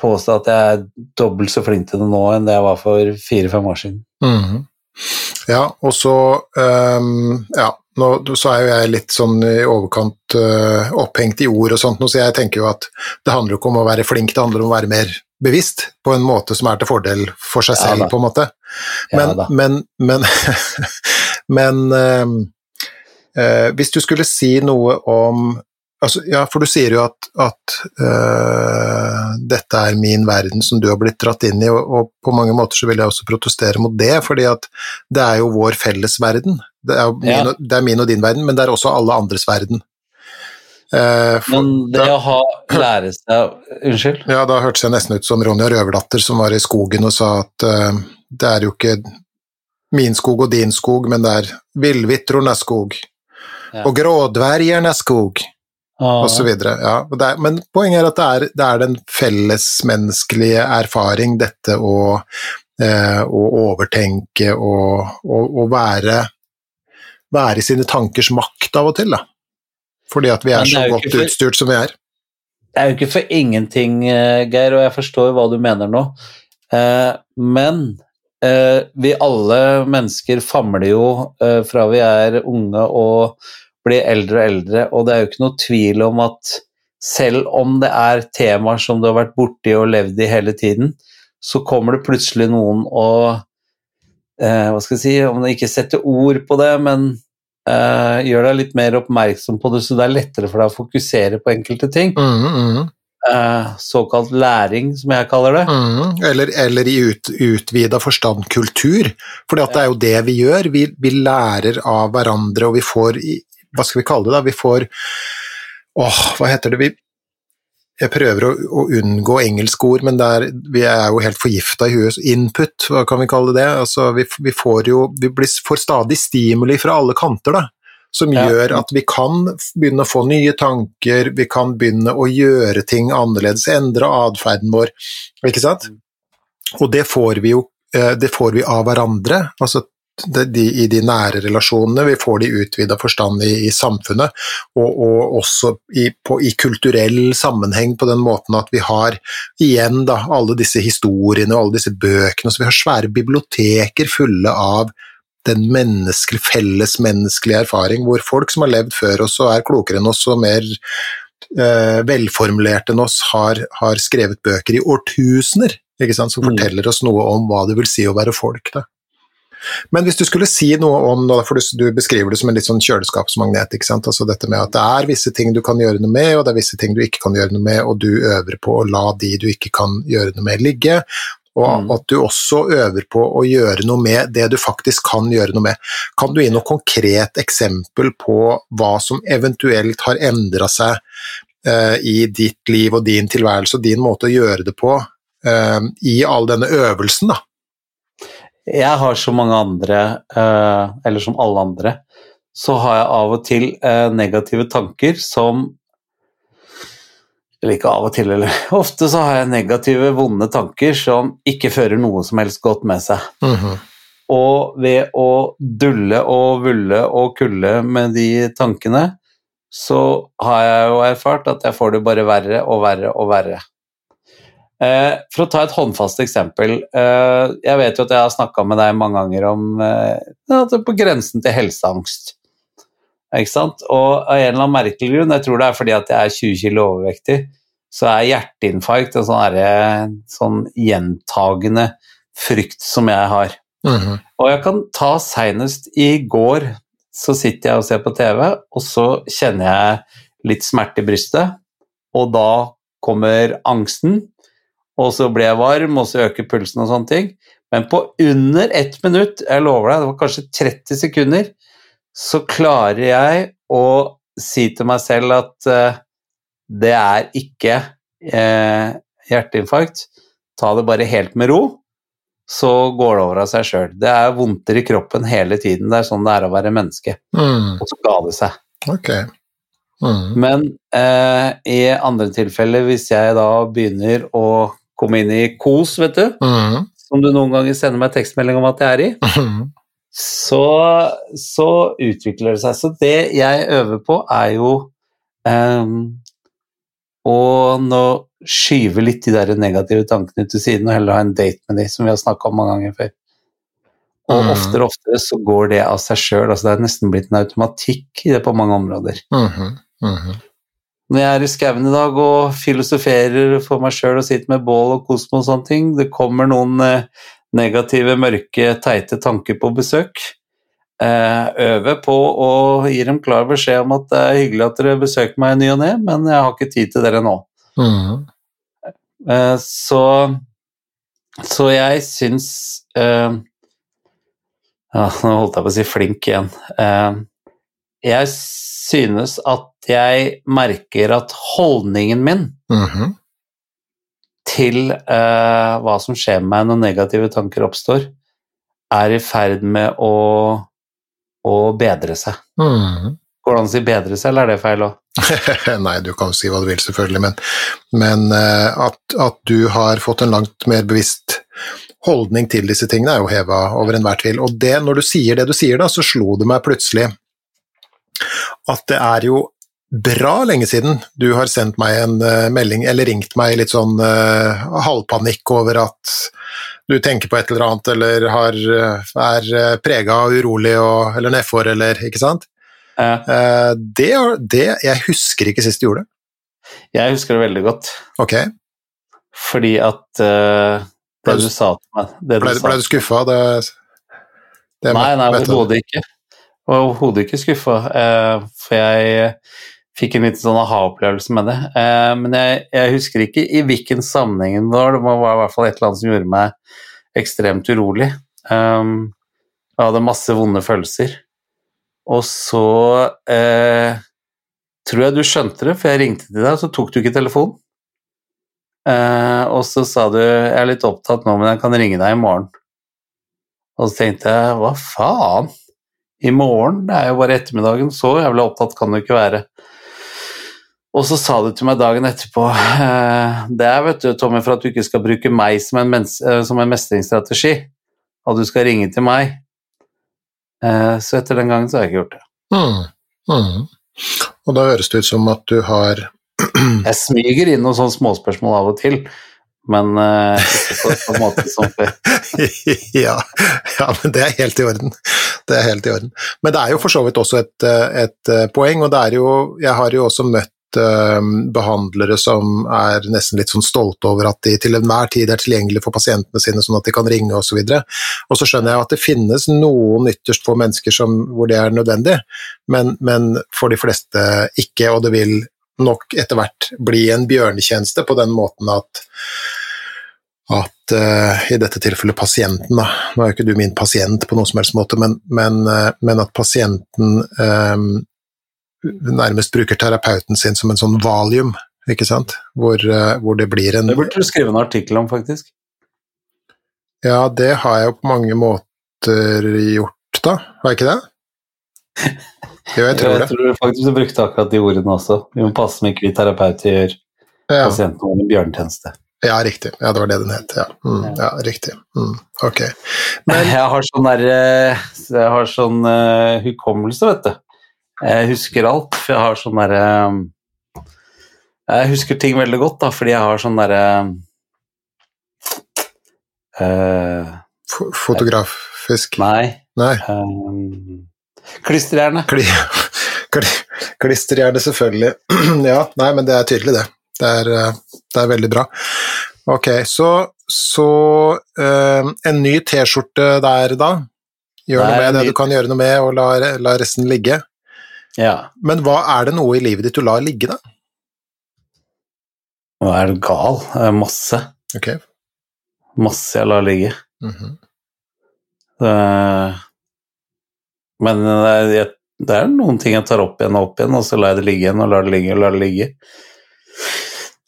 påstå at jeg er dobbelt så flink til det nå enn det jeg var for fire-fem år siden. Mm. Ja, og så um, Ja, nå så er jo jeg litt sånn i overkant uh, opphengt i ord og sånt, så jeg tenker jo at det handler jo ikke om å være flink, det handler om å være mer bevisst på en måte som er til fordel for seg selv, ja, på en måte. Men, ja, men, men, men *laughs* uh, uh, hvis du skulle si noe om altså, Ja, for du sier jo at, at uh, dette er min verden som du har blitt dratt inn i, og, og, på mange måter så vil jeg også protestere mot det, fordi at det er jo vår felles verden. Det er, min, ja. det er, min, og din verden, men det er også alle andres verden. Eh, for, men det å ha lære seg Unnskyld? Ja, da hørtes jeg nesten ut som Ronja Røverdatter som var i skogen og sa at eh, det er jo ikke min skog og din skog, men det er villvitrornas skog. Ja. Og grådvergernes skog. Ah. Og så videre. Ja, er, men poenget er at det er, det er den fellesmenneskelige erfaring, dette å, eh, å overtenke og, og, og være være i sine tankers makt av og til, da. Fordi at vi er, er så godt for, utstyrt som vi er. Det er jo ikke for ingenting, eh, Geir, og jeg forstår hva du mener nå. Eh, men eh, vi alle mennesker famler jo fra vi er unge og blir eldre og eldre, og det er jo ikke noe tvil om at selv om det er temaer som du har vært borti og levd i hele tiden, så kommer det plutselig noen og eh, Hva skal jeg si Om de ikke setter ord på det, men eh, gjør deg litt mer oppmerksom på det, så det er lettere for deg å fokusere på enkelte ting. Mm, mm. Uh, såkalt læring, som jeg kaller det. Mm, eller, eller, i ut, utvida forstand kultur, for det er jo det vi gjør. Vi, vi, lærer av hverandre, og vi får Hva skal vi kalle det? da? Vi får Åh, hva heter det? Vi, jeg prøver å, å unngå engelske ord, men er, vi er jo helt forgifta i huet. Input, hva kan vi kalle det? Altså, vi, vi, får jo vi blir, får stadig stimuli fra alle kanter, da. Som ja. gjør at vi kan begynne å få nye tanker, vi kan begynne å gjøre ting annerledes, endre atferden vår, ikke sant? Mm. Og det får vi jo eh, det får vi av hverandre. altså de, i de nære relasjonene, vi får de utvida forstand i, i, samfunnet, og, og også i, på, i, kulturell sammenheng på den måten at vi har igjen da, alle disse historiene og alle disse bøkene, så vi har svære biblioteker fulle av den menneskelige, fellesmenneskelige erfaring, hvor folk som har levd før oss og er klokere enn oss og mer eh, velformulerte enn oss, har, har, skrevet bøker i årtusener, som mm. forteller oss noe om hva det vil si å være folk. Da. Men hvis du skulle si noe om for du, beskriver det som en litt sånn kjøleskapsmagnet. ikke sant? Altså dette med at det er visse ting du kan gjøre noe med, og det er visse ting du ikke kan gjøre noe med, og du øver på å la de du ikke kan gjøre noe med, ligge. Og mm. at du også øver på å gjøre noe med det du faktisk kan gjøre noe med. Kan du gi noe konkret eksempel på hva som eventuelt har endra seg uh, i ditt liv og din tilværelse og din måte å gjøre det på uh, i all denne øvelsen, da? Jeg har som mange andre, eh, eller som alle andre, så har jeg av og til eh, negative tanker som Eller ikke av og til, eller *laughs* ofte så har jeg negative, vonde tanker som ikke fører noe som helst godt med seg. Mm -hmm. Og ved å dulle og vulle og kulle med de tankene, så har jeg jo erfart at jeg får det bare verre og verre og verre. Eh, for å ta et håndfast eksempel. Eh, jeg vet jo at jeg har snakka med deg mange ganger om eh, at det er på grensen til helseangst. Ikke sant? Og av en eller annen merkelig grunn, jeg tror det er fordi at jeg er 20 kg overvektig, så er hjerteinfarkt en sånn, sånn gjentagende frykt som jeg har. Mm -hmm. Og jeg kan ta seinest i går, så sitter jeg og ser på TV, og så kjenner jeg litt smerte i brystet, og da kommer angsten og så blir jeg varm, og så øker pulsen og sånne ting. Men på under ett minutt, jeg lover deg, det var kanskje 30 sekunder, så klarer jeg å si til meg selv at uh, det er ikke uh, hjerteinfarkt. Ta det bare helt med ro, så går det over av seg sjøl. Det er vondter i kroppen hele tiden. Det er sånn det er å være menneske. Mm. Og så ga det seg. Okay. Mm. Men uh, i andre tilfeller, hvis jeg da begynner å komme inn i kos, vet du, mm. som du noen ganger sender meg tekstmelding om at jeg er i, mm. så, så, utvikler det seg. Så det jeg øver på, er jo um, å nå skyve litt de der negative tankene til siden og heller ha en date med de, som vi har snakka om mange ganger før. Og Mm. oftere og oftere så går det av seg sjøl. Altså det er nesten blitt en automatikk i det på mange områder. Mhm, mhm. Når jeg er i skauen i dag og filosoferer for meg sjøl og sitter med bål og kosmos og sånne ting, det kommer noen eh, negative, mørke, teite tanker på besøk. Eh, øver på å gi dem klar beskjed om at det er hyggelig at dere besøker meg i ny og ne, men jeg har ikke tid til dere nå. Mm. Eh, så, så jeg syns eh, ja, Nå holdt jeg på å si flink igjen. Jeg synes at jeg merker at holdningen min Mhm. til eh, hva som skjer med meg når negative tanker oppstår, er i ferd med å, å bedre seg. Mhm. Går det an å si bedre seg, eller er det feil òg? *laughs* Nei, du kan jo si hva du vil, selvfølgelig, men, men eh, at, at du har fått en langt mer bevisst holdning til disse tingene, er jo heva over enhver tvil. Og det, når du sier det du sier, da, så slo det meg plutselig at det er jo bra lenge siden du har sendt meg en uh, melding, eller ringt meg i litt sånn uh, halvpanikk over at du tenker på et eller annet, eller har, eh, er uh, prega og urolig, og, eller nedfor, eller ikke sant? Eh, det, det Jeg husker ikke sist du gjorde det. jeg husker det veldig godt, Ok, fordi at det du- sa til meg det ble, du skuffa? Det, det Nei, nei, overhodet ikke. Var overhodet ikke skuffa, eh, for jeg fikk en liten sånn aha-opplevelse med det. Eh, men jeg, jeg husker ikke i hvilken sammenheng det var. Det var i hvert fall et eller annet som gjorde meg ekstremt urolig. Um, jeg hadde masse vonde følelser. Og så eh, tror jeg du skjønte det, for jeg ringte til deg, og så tok du ikke telefonen. Eh, og så sa du 'jeg er litt opptatt nå, men jeg kan ringe deg i morgen'. Og så tenkte jeg, hva faen? I morgen? Det er jo bare ettermiddagen, så jævlig opptatt kan du ikke være. Og så sa du til meg dagen etterpå eh, Det er, vet du, Tommy, for at du ikke skal bruke meg som en, eh, som en mestringsstrategi, og du skal ringe til meg. Eh, så etter den gangen så har jeg ikke gjort det. Mm, mm. Og da høres det ut som at du har *clears throat* Jeg smyger inn noen sånne småspørsmål av og til, men uh, ikke på samme måte som *laughs* ja, ja, men det er helt i orden. Det er helt i orden. Men det er jo for så vidt også et, eh, et eh, poeng, og det er jo Jeg har jo også møtt eh, behandlere som er nesten litt sånn stolte over at de til enhver tid er tilgjengelige for pasientene sine, sånn at de kan ringe osv. Og, så og så skjønner jeg at det finnes noen ytterst få mennesker som, hvor det er nødvendig, men, men for de fleste ikke, og det vil nok etter hvert bli en bjørnetjeneste på den måten at at uh, i dette tilfellet pasienten, da, nå er jo ikke du min pasient på noen som helst måte, men, men, uh, men at pasienten um, nærmest bruker terapeuten sin som en sånn valium, ikke sant, hvor, uh, hvor det blir en Det burde du skrive en artikkel om, faktisk. Ja, det har jeg jo på mange måter gjort, da, har jeg ikke det? Jo, jeg tror det. Jeg tror faktisk du brukte akkurat de ordene også. Vi må passe med ikke vi terapeuter gjør Ja, pasienten en bjørnetjeneste. Ja, riktig. Ja, det var det den het. Ja, mm, ja riktig. Mm, ok. Men *laughs* Jeg har sånn der eh, Jeg har sånn uh, hukommelse, vet du. Jeg husker alt, for jeg har sånn derre Jeg husker ting veldig godt, da, fordi jeg har sånn derre eh, uh, fotografisk Nei Nei. eh, Klisterhjerne. Kli, *laughs* kli, klisterhjerne, selvfølgelig. *clears throat* ja, nei, men det er tydelig, det. Det er, eh, det er veldig bra. Ok, så, så eh, en ny T-skjorte der, da. Gjør noe med det ny- du kan gjøre noe med, og la, la resten ligge. Ja. Men hva er det noe i livet ditt du lar ligge, da? Nå er du gal. Det er Masse. Ok. Masse jeg lar ligge. Mm -hmm. det... Men det er, det er noen ting jeg tar opp igjen og opp igjen, og så lar jeg det ligge igjen og lar det ligge og lar det ligge.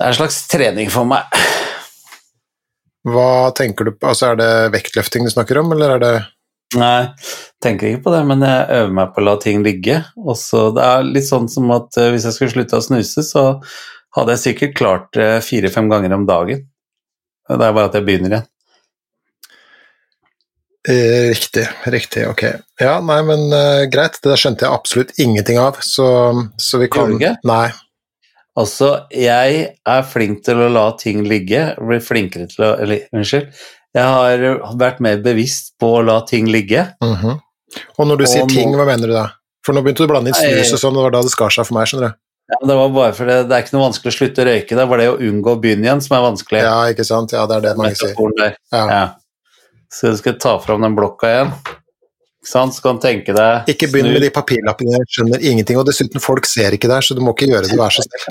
Det er en slags trening for meg. Hva tenker du på? Altså, er det vektløfting du snakker om, eller er det Nei, tenker ikke på det, men jeg øver meg på å la ting ligge. Også, det er litt sånn som at eh, hvis jeg skulle slutte å snuse, så hadde jeg sikkert klart det fire-fem ganger om dagen. Det er bare at jeg begynner igjen. eh, Riktig, riktig, ok. Ja, nei, men uh, greit, det skjønte jeg absolutt ingenting av, så, så vi kan Gjorde du ikke? Nei. Altså, jeg er flink til å la ting ligge, blir flinkere til å Eller, unnskyld. Jeg har vært mer bevisst på å la ting ligge. Mhm. Og når du Og sier ting, hva mener du da? For nå begynte du å blande inn snus og sånn, det var da det skar seg for meg, skjønner du. Ja, det var bare fordi det er ikke noe vanskelig å slutte å røyke, det var det å unngå å begynne igjen som er vanskelig. Ja, ikke sant. Ja, det er det mange sier. Ja. Ja. Så du skal ta fram den blokka igjen. Ikke sant? Så kan du tenke deg Ikke begynn med de papirlappene, jeg skjønner ingenting. Og dessuten, folk ser ikke der, så du må ikke gjøre det, vær så snill.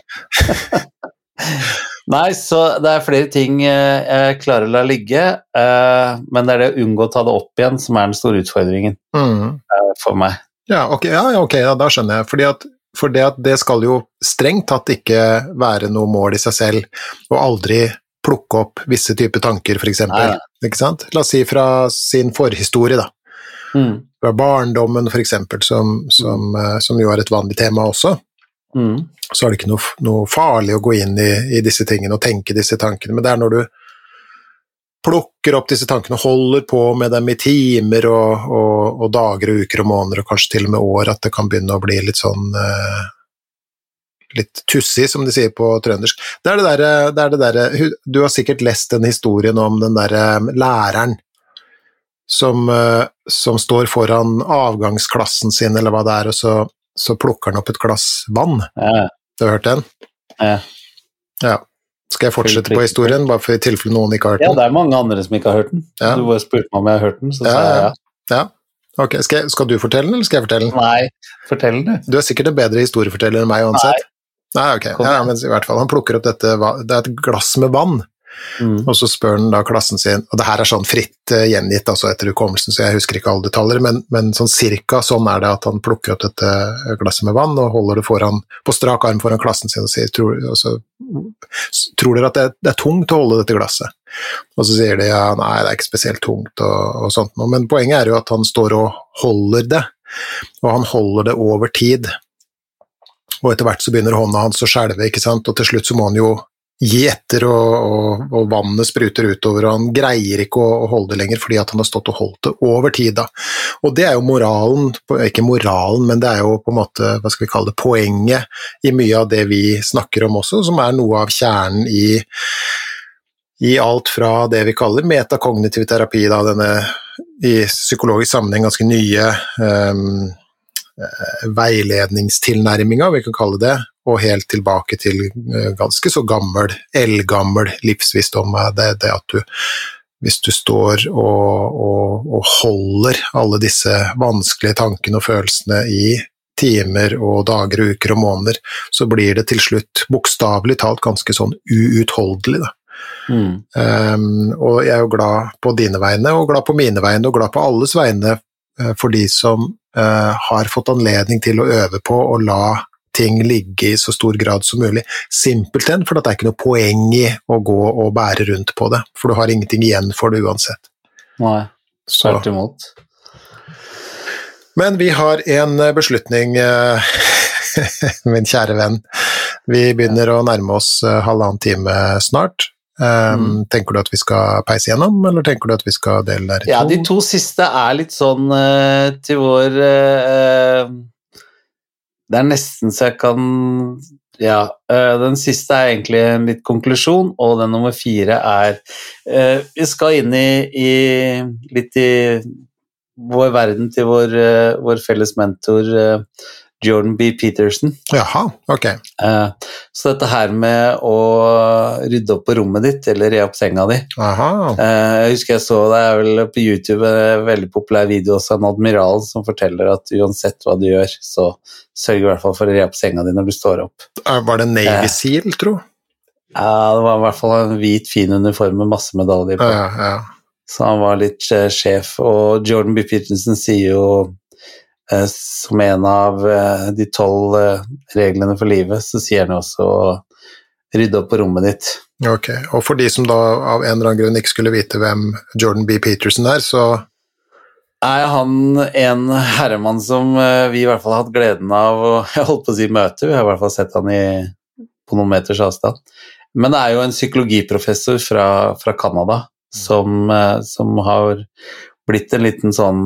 *laughs* Nei, så det er flere ting eh, jeg klarer å la ligge, eh, men det er det å unngå å ta det opp igjen som er den store utfordringen Mm. eh, for meg. Ja, ok, ja, okay ja, da skjønner jeg. Fordi at, for det, at det skal jo strengt tatt ikke være noe mål i seg selv, å aldri plukke opp visse typer tanker, f.eks. Ikke sant? La oss si fra sin forhistorie, da. Mm. har barndommen, f.eks., som, som, eh, som jo er et vanlig tema også. Mm. så er det ikke noe, noe farlig å gå inn i, i disse tingene og tenke disse tankene, men det er når du plukker opp disse tankene og holder på med dem i timer og, og, og dager og uker og måneder og kanskje til og med år, at det kan begynne å bli litt sånn eh, litt tussig, som de sier på trøndersk. Det er det derre er hu- Du har sikkert lest den historien om den derre læreren som, eh, som står foran avgangsklassen sin, eller hva det er, og så, så plukker han opp et glass vann. Ja. Du har hørt den? Ja. Ja. Skal jeg fortsette på historien, bare for i tilfelle noen ikke har hørt den? ja, det er mange andre som ikke har hørt den. Ja. Du bare spurte meg om jeg har hørt den, så Ja, sa jeg ja. ja. Ok, skal, jeg, skal du fortelle den, eller skal jeg fortelle den? Nei, fortell den, Du er sikkert en bedre historieforteller enn meg uansett. Nei, ok. Ja, men i hvert fall, han plukker opp dette, det er et glass med vann, Mm. og så spør han da klassen sin, og det her er sånn fritt eh, gjengitt altså etter hukommelsen, så jeg husker ikke alle detaljer, men, men sånn cirka sånn er det at han plukker opp dette glasset med vann og holder det foran, på strak arm foran klassen sin og sier, tror, altså, tror dere at det, det er tungt å holde dette glasset? Og så sier de ja, nei, det er ikke spesielt tungt og, og sånt noe, men poenget er jo at han står og holder det, og han holder det over tid. Og etter hvert så begynner hånda hans å skjelve, ikke sant, og til slutt så må han jo gi etter, og, og, og vannet spruter utover, og han greier ikke å, holde det lenger fordi han har stått og holdt det over tid. Da. Og det er jo moralen, ikke moralen, men det er jo på en måte, hva skal vi kalle det, poenget i mye av det vi snakker om også, som er noe av kjernen i i alt fra det vi kaller metakognitiv terapi, da, denne i psykologisk sammenheng ganske nye um, veiledningstilnærminga, vi kan kalle det, og helt tilbake til eh, ganske så gammel, eldgammel livsvisdom. eh, Det, det at du, hvis du står og, og, og holder alle disse vanskelige tankene og følelsene i timer og dager og uker og måneder, så blir det til slutt bokstavelig talt ganske sånn uutholdelig. Da. Mm. Um, og jeg er jo glad på dine vegne, og glad på mine vegne, og glad på alles vegne eh, for de som eh, har fått anledning til å øve på å la ting ligge i så stor grad som mulig. Simpelthen for at det er ikke noe poeng i å gå og bære rundt på det, for du har ingenting igjen for det uansett. Nei, tvert imot. Men vi har en eh, beslutning, eh, *laughs* min kjære venn. Vi begynner å nærme oss eh, halvannen time snart. Um, Tenker du at vi skal peise gjennom, eller tenker du at vi skal dele der i to? Ja, de to siste er litt sånn uh, til vår uh, Det er nesten så jeg kan Ja. den siste er egentlig en litt konklusjon, og den nummer fire er Vi skal inn i, i litt i vår verden til vår, vår felles mentor Jordan B. Peterson. Jaha, ok. Eh, så dette her med å rydde opp på rommet ditt, eller re opp senga di Aha. Eh, Jeg husker jeg så det er vel på YouTube en veldig populær video også av en admiral som forteller at uansett hva du gjør, så sørg i hvert fall for å re opp senga di når du står opp. Eh, Var det Navy Eh. Seal, tro? Ja, det var i hvert fall en hvit, fin uniform med masse medaljer på. Ja, ja. Så han var litt sjef, og Jordan B. Peterson sier jo som en av eh, de tolv eh, reglene for livet, så sier han også å rydde opp på rommet ditt. Ok. Og for de som da av en eller annen grunn ikke skulle vite hvem Jordan B. Peterson er, så er han en herremann som eh, vi i hvert fall har hatt gleden av å *laughs* jeg holdt på å si møte. Vi har i hvert fall sett han i, på noen meters avstand. Men det er jo en psykologiprofessor fra, fra Canada som, eh, som har blitt en liten sånn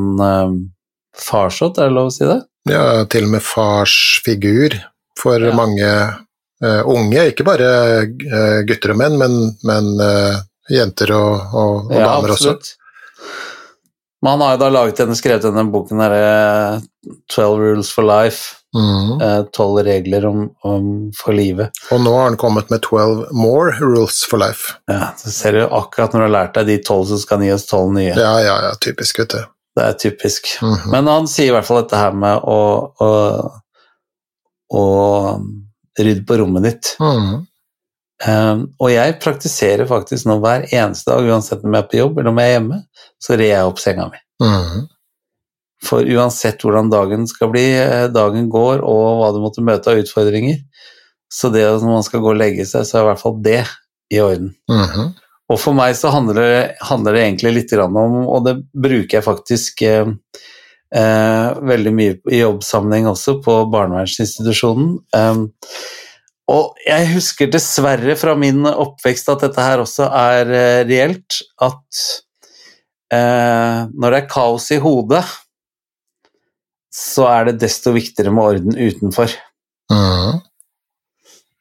farsott, er det lov å si det? ja, til og med farsfigur for Ja. mange uh, unge, ikke bare uh, gutter og menn, men, men uh, jenter og, og, og Ja, damer også. absolutt. Men han har jo da laget denne, skrevet denne boken derre 'Twelve Rules for Life'. Mhm. Tolv regler om, om for livet. Og nå har han kommet med 12 more rules for life. Ja, så ser du akkurat når du har lært deg de tolv, så skal han gi oss tolv nye. Ja, ja, ja, typisk, vet du. Det er typisk. Mhm. Men han sier i hvert fall dette her med å, å, å rydde på rommet ditt. Mhm. Um, og jeg praktiserer faktisk nå hver eneste dag, uansett om jeg er på jobb eller om jeg er hjemme, så rer jeg opp senga mi. Mhm. For uansett hvordan dagen skal bli, eh, dagen går og hva du måtte møte av utfordringer, så det at når man skal gå og legge seg, så er i hvert fall det i orden. Mhm. Og for meg så handler det, handler det egentlig litt om, og det bruker jeg faktisk eh, eh, veldig mye i jobbsammenheng også, på barnevernsinstitusjonen. Eh, og jeg husker dessverre fra min oppvekst at dette her også er eh, reelt, at eh, når det er kaos i hodet, så er det desto viktigere med orden utenfor. Mm.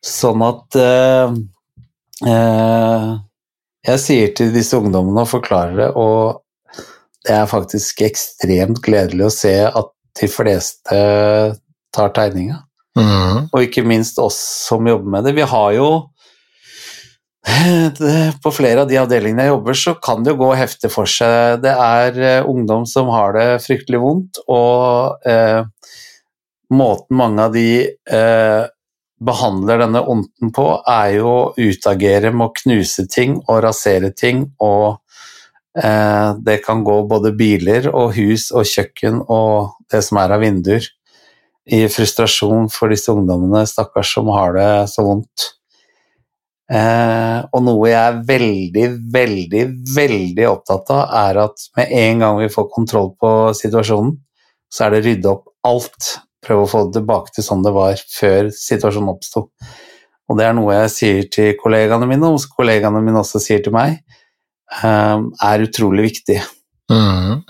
Sånn at eh, eh, Jeg sier til disse ungdommene og forklarer det, og det er faktisk ekstremt gledelig å se at de fleste tar tegninga. Mm. Og ikke minst oss som jobber med det. Vi har jo det, På flere av de avdelingene jeg jobber, så kan det jo gå heftig for seg. Det er eh, ungdom som har det fryktelig vondt, og eh, måten mange av de eh, behandler denne ånden på, er jo å utagere med å knuse ting og rasere ting, og eh, det kan gå både biler og hus og kjøkken og det som er av vinduer, i frustrasjon for disse ungdommene, stakkars, som har det så vondt. Eh, og noe jeg er veldig, veldig, veldig opptatt av, er at med en gang vi får kontroll på situasjonen, så er det rydde opp alt. Prøve å få det tilbake til sånn det var før situasjonen oppsto. Og det er noe jeg sier til kollegaene mine, og kollegaene mine også sier til meg, eh, er utrolig viktig. Mm.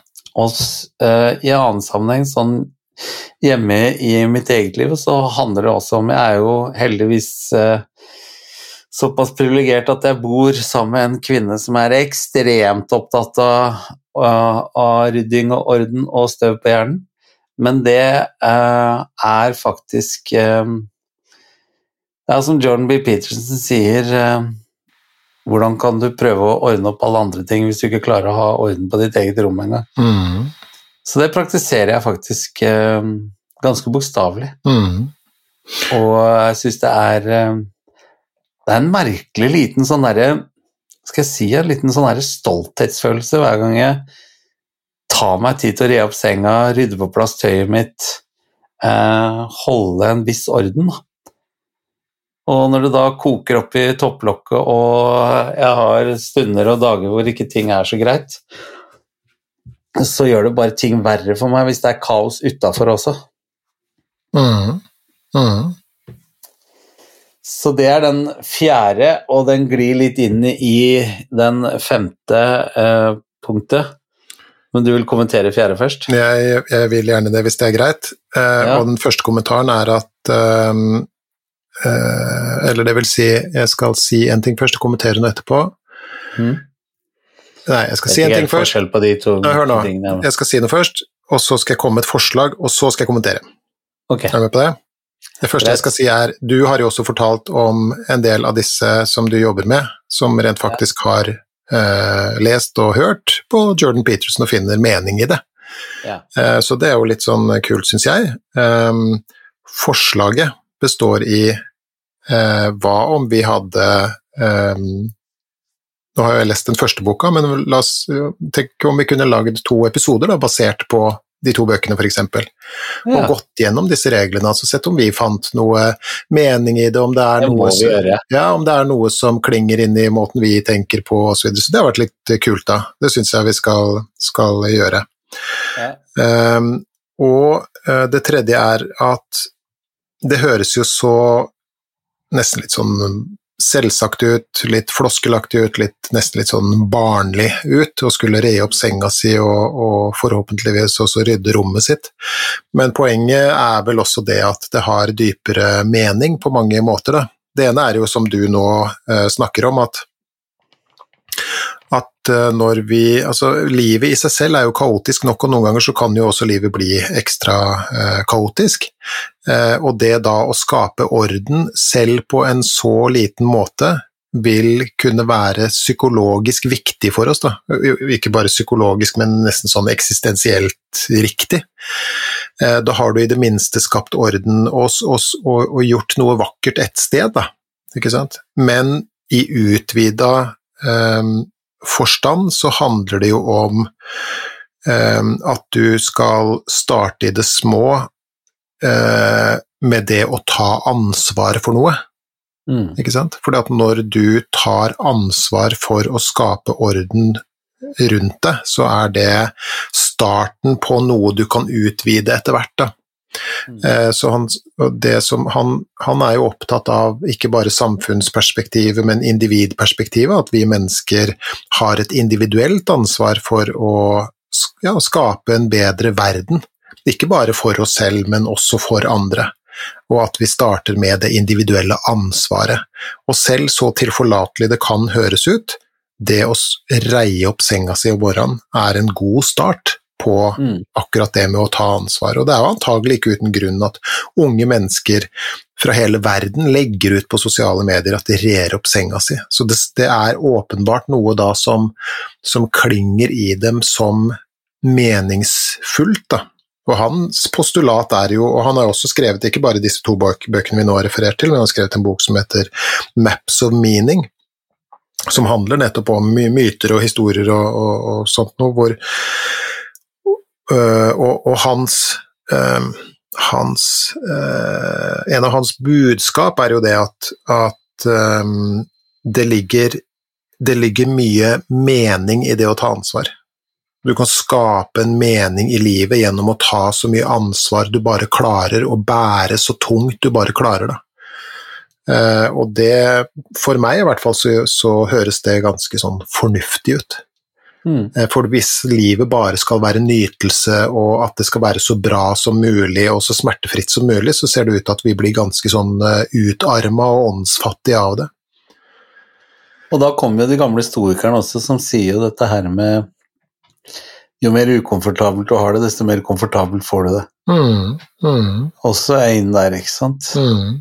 Og eh, i annen sammenheng, sånn hjemme i mitt eget liv, så handler det også om Jeg er jo heldigvis eh, såpass privilegert at jeg bor sammen med en kvinne som er ekstremt opptatt av, av rydding og orden og støv på hjernen. Men det uh, er faktisk uh, Det er som Jordan B. Peterson sier uh, Hvordan kan du prøve å ordne opp alle andre ting hvis du ikke klarer å ha orden på ditt eget rom engang? Mm. Så det praktiserer jeg faktisk ganske bokstavelig. Mm. Og jeg syns det er Det er en merkelig liten sånn derre Skal jeg si en liten sånn derre stolthetsfølelse hver gang jeg tar meg tid til å re opp senga, rydde på plass tøyet mitt, eh, holde en viss orden. Og når det da koker opp i topplokket, og jeg har stunder og dager hvor ikke ting er så greit, så gjør det bare ting verre for meg hvis det er kaos utafor også. Mm. Mm. Så det er den fjerde, og den glir litt inn i den femte eh, punktet. Men du vil kommentere fjerde først? Jeg, jeg vil gjerne det, hvis det er greit. Eh, Ja. Og den første kommentaren er at eh, eh, Eller det vil si, jeg skal si en ting først og kommentere noe etterpå. Mm. Nei, jeg skal jeg si en ting først. på de to Nei, hør nå. tingene. Jeg skal si noe først, og så skal jeg komme med et forslag, og så skal jeg kommentere. Ok. Er du med på det? Det første jeg skal si er, du har jo også fortalt om en del av disse som du jobber med, som rent faktisk har eh, lest og hørt på Jordan Peterson og finner mening i det. Ja. Eh, så det er jo litt sånn kult, syns jeg. Um, forslaget består i eh, hva om vi hadde um, Nå har jeg lest den første boka, men la oss eh, tenke om vi kunne lagd to episoder da, basert på de to bøkene, f.eks og gått gjennom disse reglene, altså sett om vi fant noe mening i det, om det er, det noe som, ja, om det er noe som klinger inn i måten vi tenker på osv. Så, videre. så det har vært litt kult, da. Det syns jeg vi skal, skal gjøre. Ja. Um, og uh, det tredje er at det høres jo så nesten litt sånn selvsagt ut, litt floskelaktig ut, litt, nesten litt sånn barnlig ut, og skulle re opp senga si og, og forhåpentligvis også rydde rommet sitt. Men poenget er vel også det at det har dypere mening på mange måter. Da. Det ene er jo som du nå eh, snakker om, at når vi Altså, livet i seg selv er jo kaotisk nok, og noen ganger så kan jo også livet bli ekstra eh, kaotisk. Eh, og det da å skape orden, selv på en så liten måte, vil kunne være psykologisk viktig for oss. Da. Ikke bare psykologisk, men nesten sånn eksistensielt riktig. Da har du i det minste skapt orden og, og, og gjort noe vakkert et sted, da. Ikke sant? Men i utvida um, forstand så handler det jo om um, at du skal starte i det små uh, med det å ta ansvar for noe. Mm. Ikke sant? Fordi at når du tar ansvar for å skape orden rundt det, så er det starten på noe du kan utvide etter hvert. da. Mm. Eh, så han, som, han, han, er jo opptatt av ikke bare samfunnsperspektivet, men individperspektivet. At vi mennesker har et individuelt ansvar for å ja, skape en bedre verden. Ikke bare for oss selv, men også for andre. Og at vi starter med det individuelle ansvaret. Og selv så tilforlatelig det kan høres ut, det å reie opp senga si om morgenen er en god start på mm. akkurat det med å ta ansvar. Og det er jo antagelig ikke uten grunn at unge mennesker fra hele verden legger ut på sosiale medier at de rer opp senga si. Så det, det er åpenbart noe da som, som, klinger i dem som meningsfullt, da. Og hans postulat er jo, og han har også skrevet ikke bare disse to bøkene vi nå har referert til, men han har skrevet en bok som heter Maps of Meaning, som handler nettopp om myter og historier og, og, og sånt noe, hvor, og, og hans, eh, hans eh, En av hans budskap er jo det at, at det, ligger, det ligger mye mening i det å ta ansvar. Du kan skape en mening i livet gjennom å ta så mye ansvar du bare klarer, og bære så tungt du bare klarer det. Og det, for meg i hvert fall, så, så høres det ganske sånn fornuftig ut. Mm. Eh, for hvis livet bare skal være nytelse, og at det skal være så bra som mulig og så smertefritt som mulig, så ser det ut til at vi blir ganske sånn eh, utarma og åndsfattige av det. Og da kommer jo de gamle stoikerne også, som sier jo dette her med jo mer ukomfortabelt du har det, desto mer komfortabelt får du det. Mm. Mm. Også er inn der, ikke sant. Mm.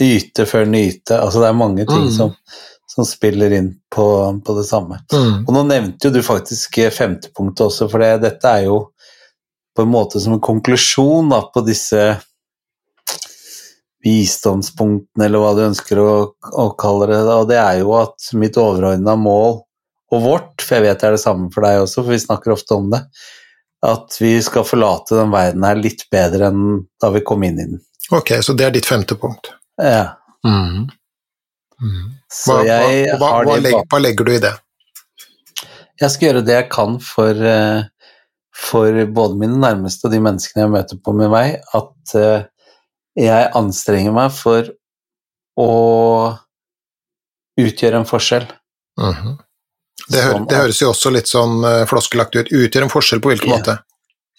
Yte før nyte. Altså det er mange ting mm. som som spiller inn på, på det samme. Mm. Og nå nevnte jo du faktisk femtepunktet også, for det, dette er jo på en måte som en konklusjon da, på disse visdomspunktene, eller hva du ønsker å, å kalle det. Og det er jo at mitt overordna mål, og vårt, for jeg vet det er det samme for deg også, for vi snakker ofte om det, at vi skal forlate den verden her litt bedre enn da vi kom inn i den. Ok, så det er ditt femte punkt. Ja. Mm. Mm. Hva, hva, hva, hva, legger, legger, du i det? Jeg skal gjøre det jeg kan for, eh, for både mine nærmeste og de menneskene jeg møter på med meg, at eh, jeg anstrenger meg for å utgjøre en forskjell. Mm -hmm. det, hø det, høres jo også litt sånn floskelagt floskelaktig ut. Utgjør en forskjell på hvilken ja. måte?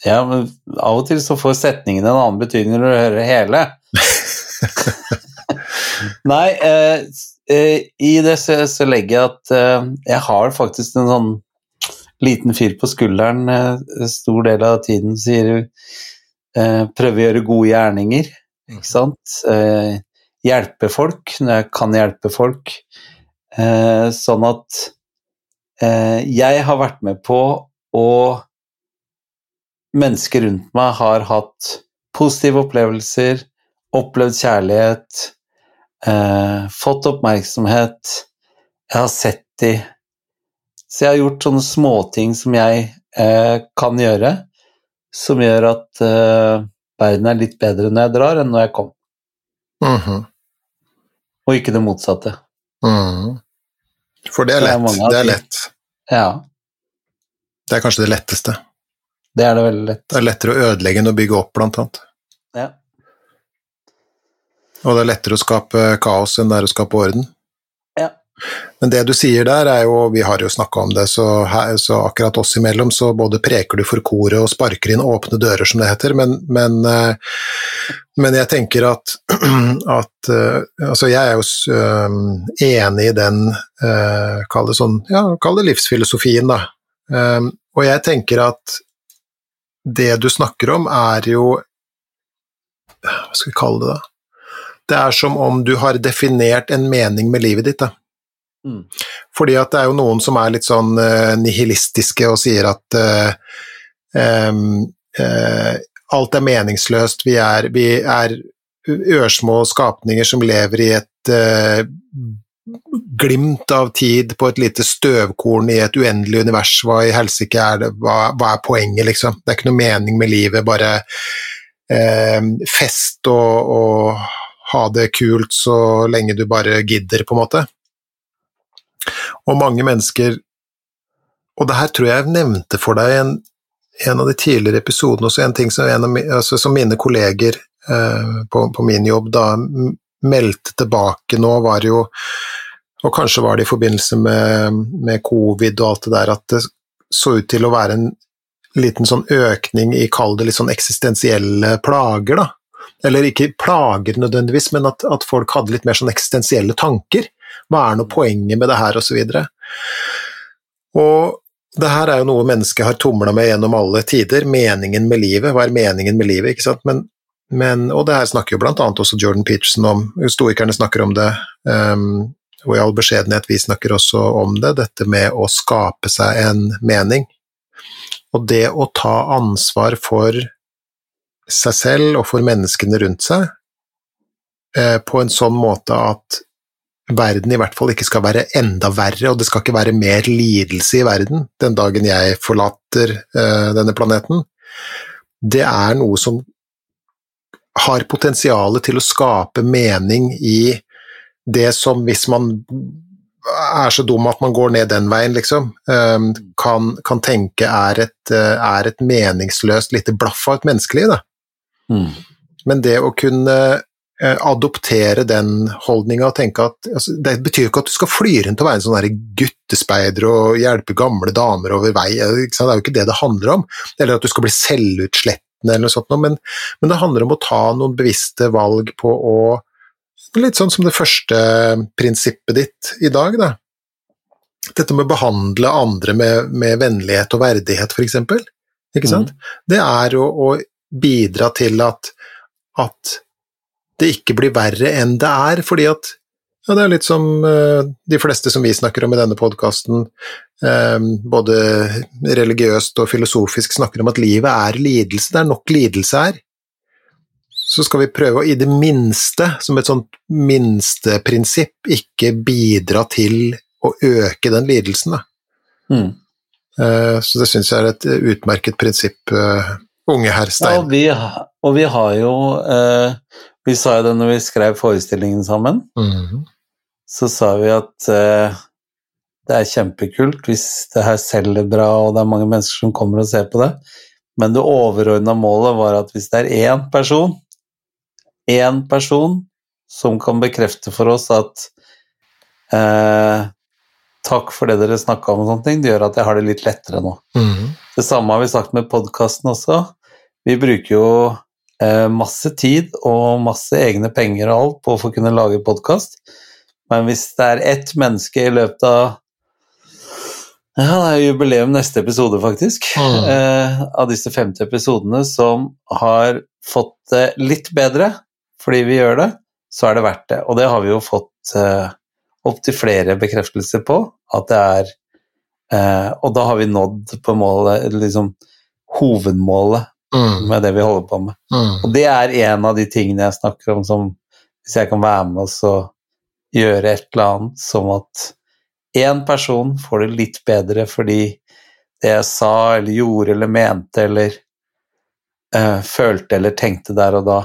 Ja, men av og til så får setningen en annen betydning når du hører hele. *laughs* Nei, eh, Eh, I det så, så, legger jeg at uh, jeg har faktisk en sånn liten fyr på skulderen uh, stor del av tiden, sier du. Uh, prøve å gjøre gode gjerninger, ikke mhm. sant. hjelpe folk når jeg kan hjelpe folk. sånn at jeg har vært med på å Mennesker rundt meg har hatt positive opplevelser, opplevd kjærlighet, eh, fått oppmerksomhet, jeg har sett de. Så jeg har gjort sånne småting som jeg eh, kan gjøre, som gjør at eh, verden er litt bedre når jeg drar, enn når jeg kom. Mm -hmm. Og ikke det motsatte. Mm. For det er lett. Det er, det er lett. Ja. Det er kanskje det letteste. Det er det veldig lett. Det er lettere å ødelegge enn å bygge opp, blant annet. Og det er lettere å skape kaos enn det er å skape orden? Ja. Men det du sier der, er jo Vi har jo snakka om det, så, her, så, akkurat oss imellom så både preker du for koret og sparker inn åpne dører, som det heter. Men, men, eh, men jeg tenker at, *clears throat* at eh, Altså, jeg er jo eh, enig i den Kall det sånn Ja, kall det livsfilosofien, da. Og jeg tenker at det du snakker om, er jo Hva skal vi kalle det, da? Det er som om du har definert en mening med livet ditt. Da. Mm. Fordi at det er jo noen som er litt sånn uh, nihilistiske og sier at uh, um, uh, alt er meningsløst, vi er, vi er ørsmå skapninger som lever i et glimt av tid på et lite støvkorn i et uendelig univers. Hva i helsike er det, hva, hva, er poenget, liksom? Det er ikke noe mening med livet, bare fest og, og ha det kult så lenge du bare gidder, på en måte. Og mange mennesker Og det her tror jeg jeg nevnte for deg i en, en, av de tidligere episodene også, en ting som, en av, altså, som mine kolleger eh, på, på, min jobb da meldte tilbake nå, var jo Og kanskje var det i forbindelse med, med covid og alt det der, at det så ut til å være en liten sånn økning i, kall det litt sånn eksistensielle plager, da eller ikke plager nødvendigvis, men at, at, folk hadde litt mer sånn eksistensielle tanker. Hva er nå poenget med det her, og så videre. Og det her er jo noe mennesket har tumla med gjennom alle tider. Meningen med livet. Hva er meningen med livet? ikke sant? Men, men, og det her snakker jo blant annet også Jordan Peterson om. Stoikerne snakker om det. Um, og i all beskjedenhet, vi snakker også om det. Dette med å skape seg en mening. Og det å ta ansvar for seg selv og for menneskene rundt seg eh, på en sånn måte at verden i hvert fall ikke skal være enda verre, og det skal ikke være mer lidelse i verden den dagen jeg forlater eh, denne planeten. Det er noe som har potensial til å skape mening i det som, hvis man er så dum at man går ned den veien, liksom, eh, kan, kan tenke er et, er et meningsløst lite blaff av et menneskeliv. Da. Mm. Men det å kunne eh, adoptere den holdninga og tenke at altså, Det betyr jo ikke at du skal fly rundt og være en sånn guttespeider og hjelpe gamle damer over vei, det er jo ikke det det handler om. Eller at du skal bli selvutslettende eller noe sånt, men, men det handler om å ta noen bevisste valg på å Litt sånn som det første prinsippet ditt i dag, da. Dette med å behandle andre med, med vennlighet og verdighet, f.eks. Ikke sant? Mm. Det er å, å bidra til at, at det ikke blir verre enn det er, fordi at ja, det er litt som uh, de fleste som vi snakker om i denne podkasten, um, eh, både religiøst og filosofisk, snakker om at livet er lidelse. Det er nok lidelse her. Så skal vi prøve å i det minste, som et sånt minsteprinsipp, ikke bidra til å øke den lidelsen. Mm. Uh, så det syns jeg er et utmerket prinsipp. Uh, unge herr Stein. Ja, og, vi, og, vi, har jo eh, Vi sa jo det når vi skrev forestillingen sammen. Mm. Så sa vi at eh, det er kjempekult hvis det her selger bra og det er mange mennesker som kommer og ser på det, men det overordna målet var at hvis det er én person, én person som kan bekrefte for oss at eh, takk for det dere snakka om, og sånne ting, det gjør at jeg har det litt lettere nå. Mm. Det samme har vi sagt med podkasten også. Vi bruker jo eh, masse tid og masse egne penger og alt på å få kunne lage podkast, men hvis det er ett menneske i løpet av ja, det er jubileum neste episode, faktisk. Mm. Eh, av disse 50 episodene som har fått det litt bedre fordi vi gjør det, så er det verdt det. Og det har vi jo fått eh, opptil flere bekreftelser på at det er Og da har vi nådd på målet, liksom hovedmålet mm. med det vi holder på med. Mm. Og det er en av de tingene jeg snakker om som Hvis jeg kan være med og gjøre et eller annet som at én person får det litt bedre fordi det jeg sa eller gjorde eller mente eller uh, følte eller tenkte der og da.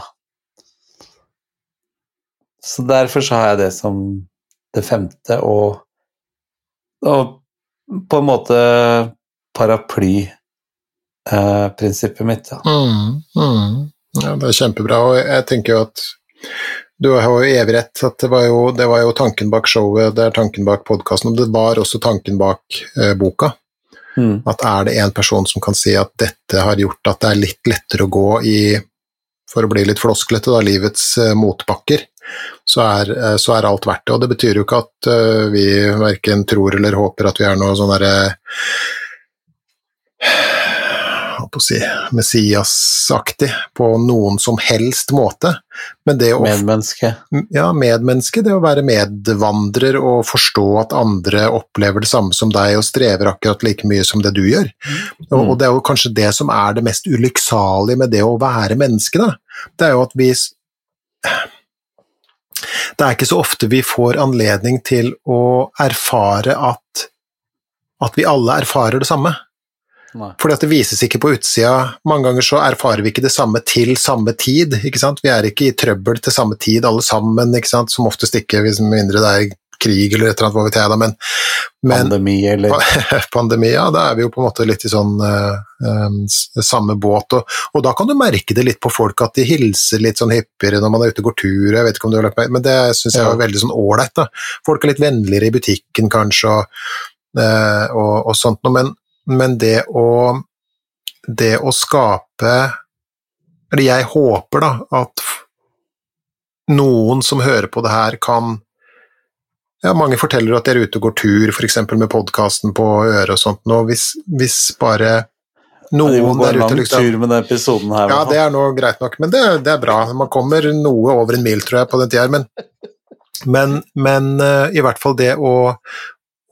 Så derfor så har jeg det som det femte, og, og på en måte paraplyprinsippet eh, mitt. Ja. Mm, mm. ja. det er kjempebra, og jeg tenker jo at du har jo evig rett. at det var jo, det var jo tanken bak showet, det er tanken bak podkasten, og det var også tanken bak eh, boka. Mm. At er det en person som kan si at dette har gjort at det er litt lettere å gå i, for å bli litt flosklete, da, livets eh, motbakker, så er, eh, så er, alt verdt det. Og det betyr jo ikke at uh, vi verken tror eller håper at vi er noe sånn derre på å si, Messias-aktig på noen som helst måte. Men det å, medmenneske. Ja, medmenneske. Det å være medvandrer og forstå at andre opplever det samme som deg og strever akkurat like mye som det du gjør. Mm. Og, og, det er jo kanskje det som er det mest ulykksalige med det å være menneske, da. Det er jo at vi Det er ikke så ofte vi får anledning til å erfare at at vi alle erfarer det samme. Nei. Fordi at det vises ikke på utsida. Mange ganger så erfarer vi ikke det samme til samme tid. ikke sant? Vi er ikke i trøbbel til samme tid alle sammen, ikke sant? som oftest ikke, hvis mindre det er krig eller et eller annet, hva vet jeg da, men, men Pandemi, eller *laughs* Pandemi, ja, da er vi jo på en måte litt i sånn um, samme båt, og, og, da kan du merke det litt på folk at de hilser litt sånn hyppigere når man er ute og går tur, jeg vet ikke om du har lagt meg, men det syns jeg er veldig sånn ålreit. Folk er litt vennligere i butikken kanskje, og, uh, og, og sånt noe, men men det å Det å skape Eller jeg håper da at noen som hører på det her, kan ja, mange forteller at dere er ute og går tur, f.eks. med podkasten på øret og sånt. Nå, hvis, hvis bare noen ja, der ute liksom tur med den episoden her. Ja, det er nå greit nok, men det, det, er bra. Man kommer noe over en mil, tror jeg, på den tida. Men, men, men uh, i hvert fall det å,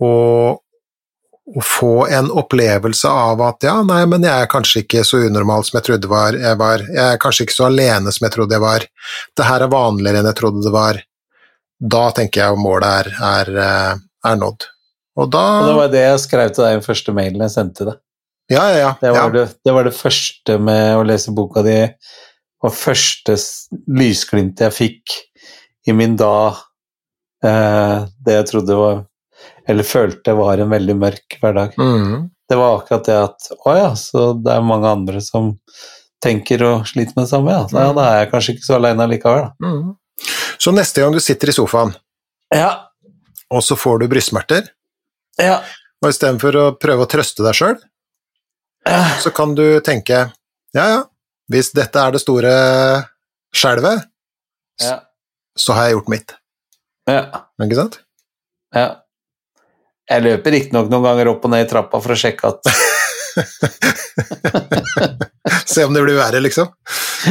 å, å få en opplevelse av at ja, nei, men jeg er kanskje ikke så unormal som jeg trodde var. Jeg, var, jeg er kanskje ikke så alene som jeg trodde jeg var. Det her er vanligere enn jeg trodde det var. Da tenker jeg målet er, er, eh, er nådd. Og da og Det var det jeg skrev til deg i den første mailen jeg sendte deg. Ja, ja, ja. Det var, ja. Det, det, var det første med å lese boka di, og første lysglimtet jeg fikk i min da eh, Det jeg trodde var eller følte var en veldig mørk hverdag. Mm. Det var akkurat det at å ja, så det er mange andre som tenker og sliter med det samme, ja. Da, da er jeg kanskje ikke så aleine likevel, da. Mm. Så neste gang du sitter i sofaen, ja. og så får du brystsmerter, ja. og istedenfor å prøve å trøste deg sjøl, ja. så kan du tenke ja ja, hvis dette er det store skjelvet, ja. så har jeg gjort mitt. Ja. Ikke sant? Ja. Jeg løper riktignok noen ganger opp og ned i trappa for å sjekke at *laughs* *laughs* Se om det blir verre, liksom?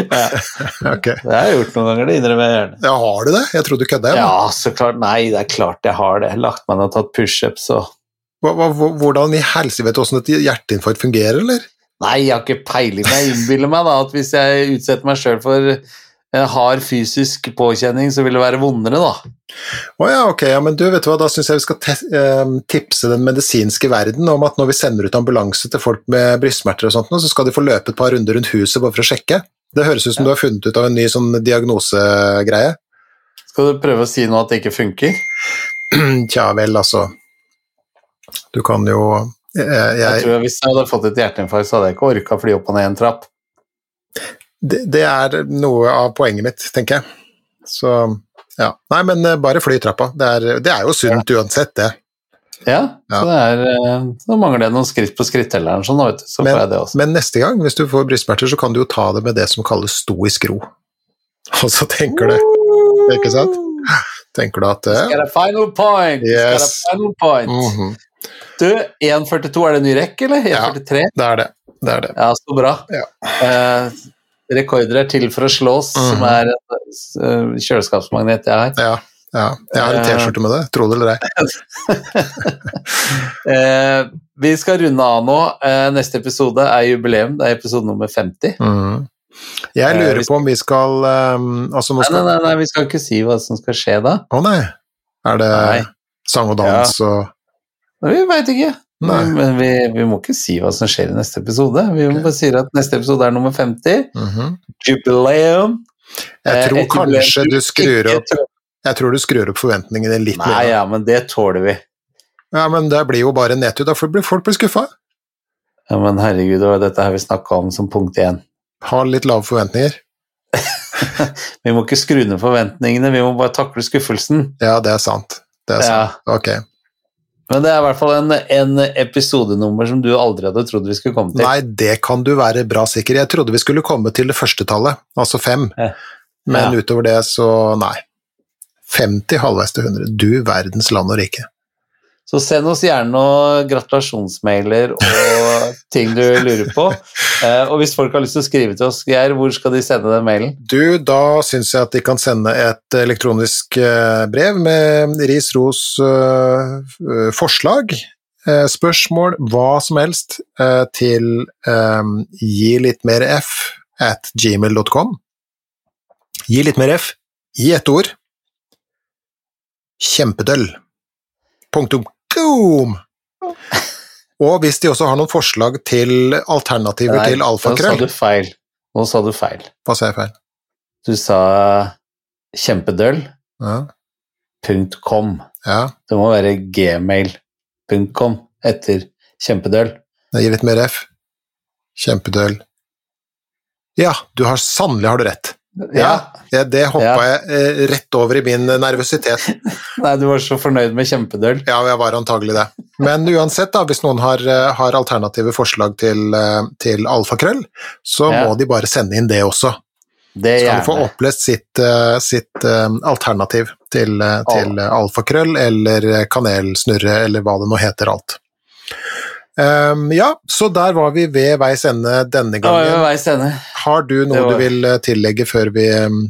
Ja. *laughs* okay. Det har jeg gjort noen ganger, det innrømmer jeg gjerne. Ja, Har du det? Jeg trodde du kødda. Ja, så klart. Nei, det er klart jeg har det. Lagt meg ned og tatt pushups og Hvordan i helsike vet du åssen et hjerteinfarkt fungerer, eller? Nei, jeg har ikke peiling. Jeg innbiller meg da at hvis jeg utsetter meg sjøl for hard fysisk påkjenning, så vil det være vondere, da. Å oh, ja, ok, ja, men du, vet du hva, da syns jeg vi skal eh, tipse den medisinske verden om at når vi sender ut ambulanse til folk med brystsmerter og sånt, så skal de få løpe et par runder rundt huset bare for å sjekke. Det høres ut som ja. du har funnet ut av en ny sånn diagnosegreie. Skal du prøve å si noe at det ikke funker? *clears throat* Tja vel, altså. Du kan jo jeg, jeg, jeg tror Hvis jeg hadde fått et hjerteinfarkt, så hadde jeg ikke orka å fly opp og ned en trapp det, det, er noe av poenget mitt, tenker jeg. Så ja. Nei, men eh, bare fly trappa. Det er, det er jo sunt ja. uansett, det. Ja, ja. Så, det er, eh, så mangler det noen skritt på skrittelleren, sånn, så men, får jeg det også. Men neste gang, hvis du får brystsmerter, så kan du jo ta det med det som kalles stoisk ro. *laughs* Og så tenker du Ikke sant? Tenker du at det Skal det final point! Yes. Final point. Mm -hmm. Du, 1,42 er det ny rekk, eller? 1,43? Ja, det er det. det er det. Ja, så bra. Ja. Uh, rekorder er til for å slås, mm. som er en uh, kjøleskapsmagnet jeg har. Ja, ja. Jeg har en T-skjorte med det, tro det eller ei. uh, *laughs* vi skal runde av nå. Neste episode er jubileum, det er episode nummer 50. Mm. Jeg lurer på om vi skal um, altså skal... Nei, nei, nei, vi skal ikke si hva som skal skje da. Å nei. Er det nei. sang og dans ja. og Vi veit ikke. Nei. Men vi, vi, må ikke si hva som skjer i neste episode. Vi må bare si at neste episode er nummer 50. Mm -hmm. Jubileum. Jeg tror eh, kanskje du skrur opp Jeg tror du skrur opp forventningene litt Nei, mer. ja, men det tåler vi. Ja, men det blir jo bare nedtur, da, for folk blir skuffa. Ja, men herregud, det var dette her vi snakka om som punkt én. Ha litt lave forventninger. *laughs* vi må ikke skru ned forventningene, vi må bare takle skuffelsen. Ja, det er sant. Det er sant. Ja. Ok. Men det er i hvert fall en, en, episodenummer som du aldri hadde trodd vi skulle komme til. Nei, det kan du være bra sikker. Jeg trodde vi skulle komme til det første tallet, altså fem. Ja. Men ja. utover det, så nei. 50 halvveis til 100. Du verdens land og rike. Så send oss gjerne noen gratulasjonsmailer og ting du lurer på. Eh, og hvis folk har lyst til å skrive til oss, Geir, hvor skal de sende den mailen? Du, da syns jeg at de kan sende et elektronisk eh, brev med ris, ros, uh, forslag, spørsmål, hva som helst, til gi litt mer f at gmail.com. Gi litt mer f i ett ord. Kjempedøll. Punktum. Boom! Og hvis de også har noen forslag til alternativer Nei, til alfakrøll Nå sa du feil. Nå sa du feil. Hva sa jeg feil? Du sa kjempedøll. Ja. .com. Ja. Det må være gmail.com etter kjempedøll. Det gir litt mer F. Kjempedøll. Ja, du har sannelig har du rett. Ja, det, det hoppa ja. jeg eh, rett over i min nervøsitet. *laughs* Nei, du var så fornøyd med kjempedøl? Ja, jeg var antagelig det. Men uansett, da, hvis noen har, eh, har alternative forslag til, eh, til alfakrøll, så ja. må de bare sende inn det også. Det så kan de få opplest sitt, sitt alternativ til, til alfakrøll eller kanelsnurre eller hva det nå heter alt. Um, ja, så der var vi ved veis ende denne gangen. Har du noe var... du vil eh, tillegge før vi um,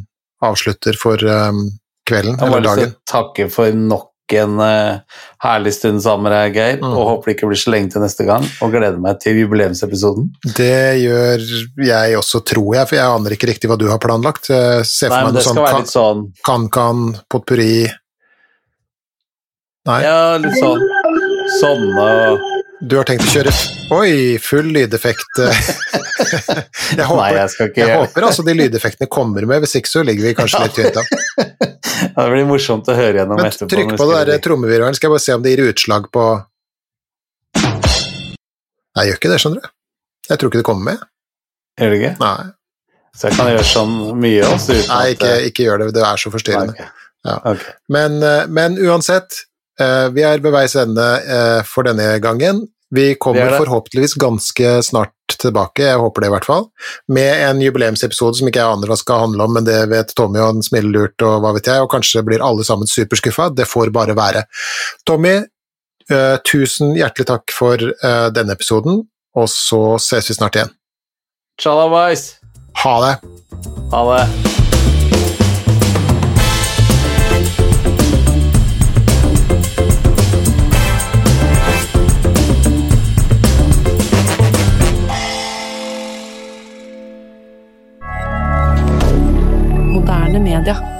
avslutter for um, kvelden eller dagen? Jeg har lyst til å takke for nok en uh, herlig stund sammen med deg, Geir. Mm. Og håper det ikke blir så lenge til neste gang. Og gleder meg til jubileumsepisoden. Det gjør jeg også, tror jeg, for jeg aner ikke riktig hva du har planlagt. Se for Nei, meg noe sånn, kan, sånn kan-kan, potpurri Nei? Ja, litt sånn. Sånn og du har tenkt å kjøre Oi, full lydeffekt. *laughs* jeg håper, Nei, jeg skal ikke jeg håper altså de lydeffektene kommer med, hvis ikke så ligger vi kanskje litt tynt an. *laughs* det blir morsomt å høre gjennom Men etterpå. Trykk på det der trommevirvelen, skal jeg bare se om det gir utslag på Nei, jeg gjør ikke det, skjønner du. Jeg tror ikke det kommer med. Gjør det ikke? Nei. Så jeg kan gjøre sånn mye også uten Nei, ikke, ikke gjør det, det er så forstyrrende. Okay. Ja. Okay. Men, eh, men, uansett, eh, vi er ved veis ende eh, for denne gangen. Vi kommer forhåpentligvis ganske snart tilbake, jeg håper det i hvert fall, med en jubileumsepisode som ikke jeg aner hva skal handle om, men det vet Tommy og han smiler lurt og hva vet jeg, og kanskje blir alle sammen superskuffa. Det får bare være. Tommy, uh, tusen hjertelig takk for uh, denne episoden, og så ses vi snart igjen. Tjalabais! Ha det! Ha det. Media.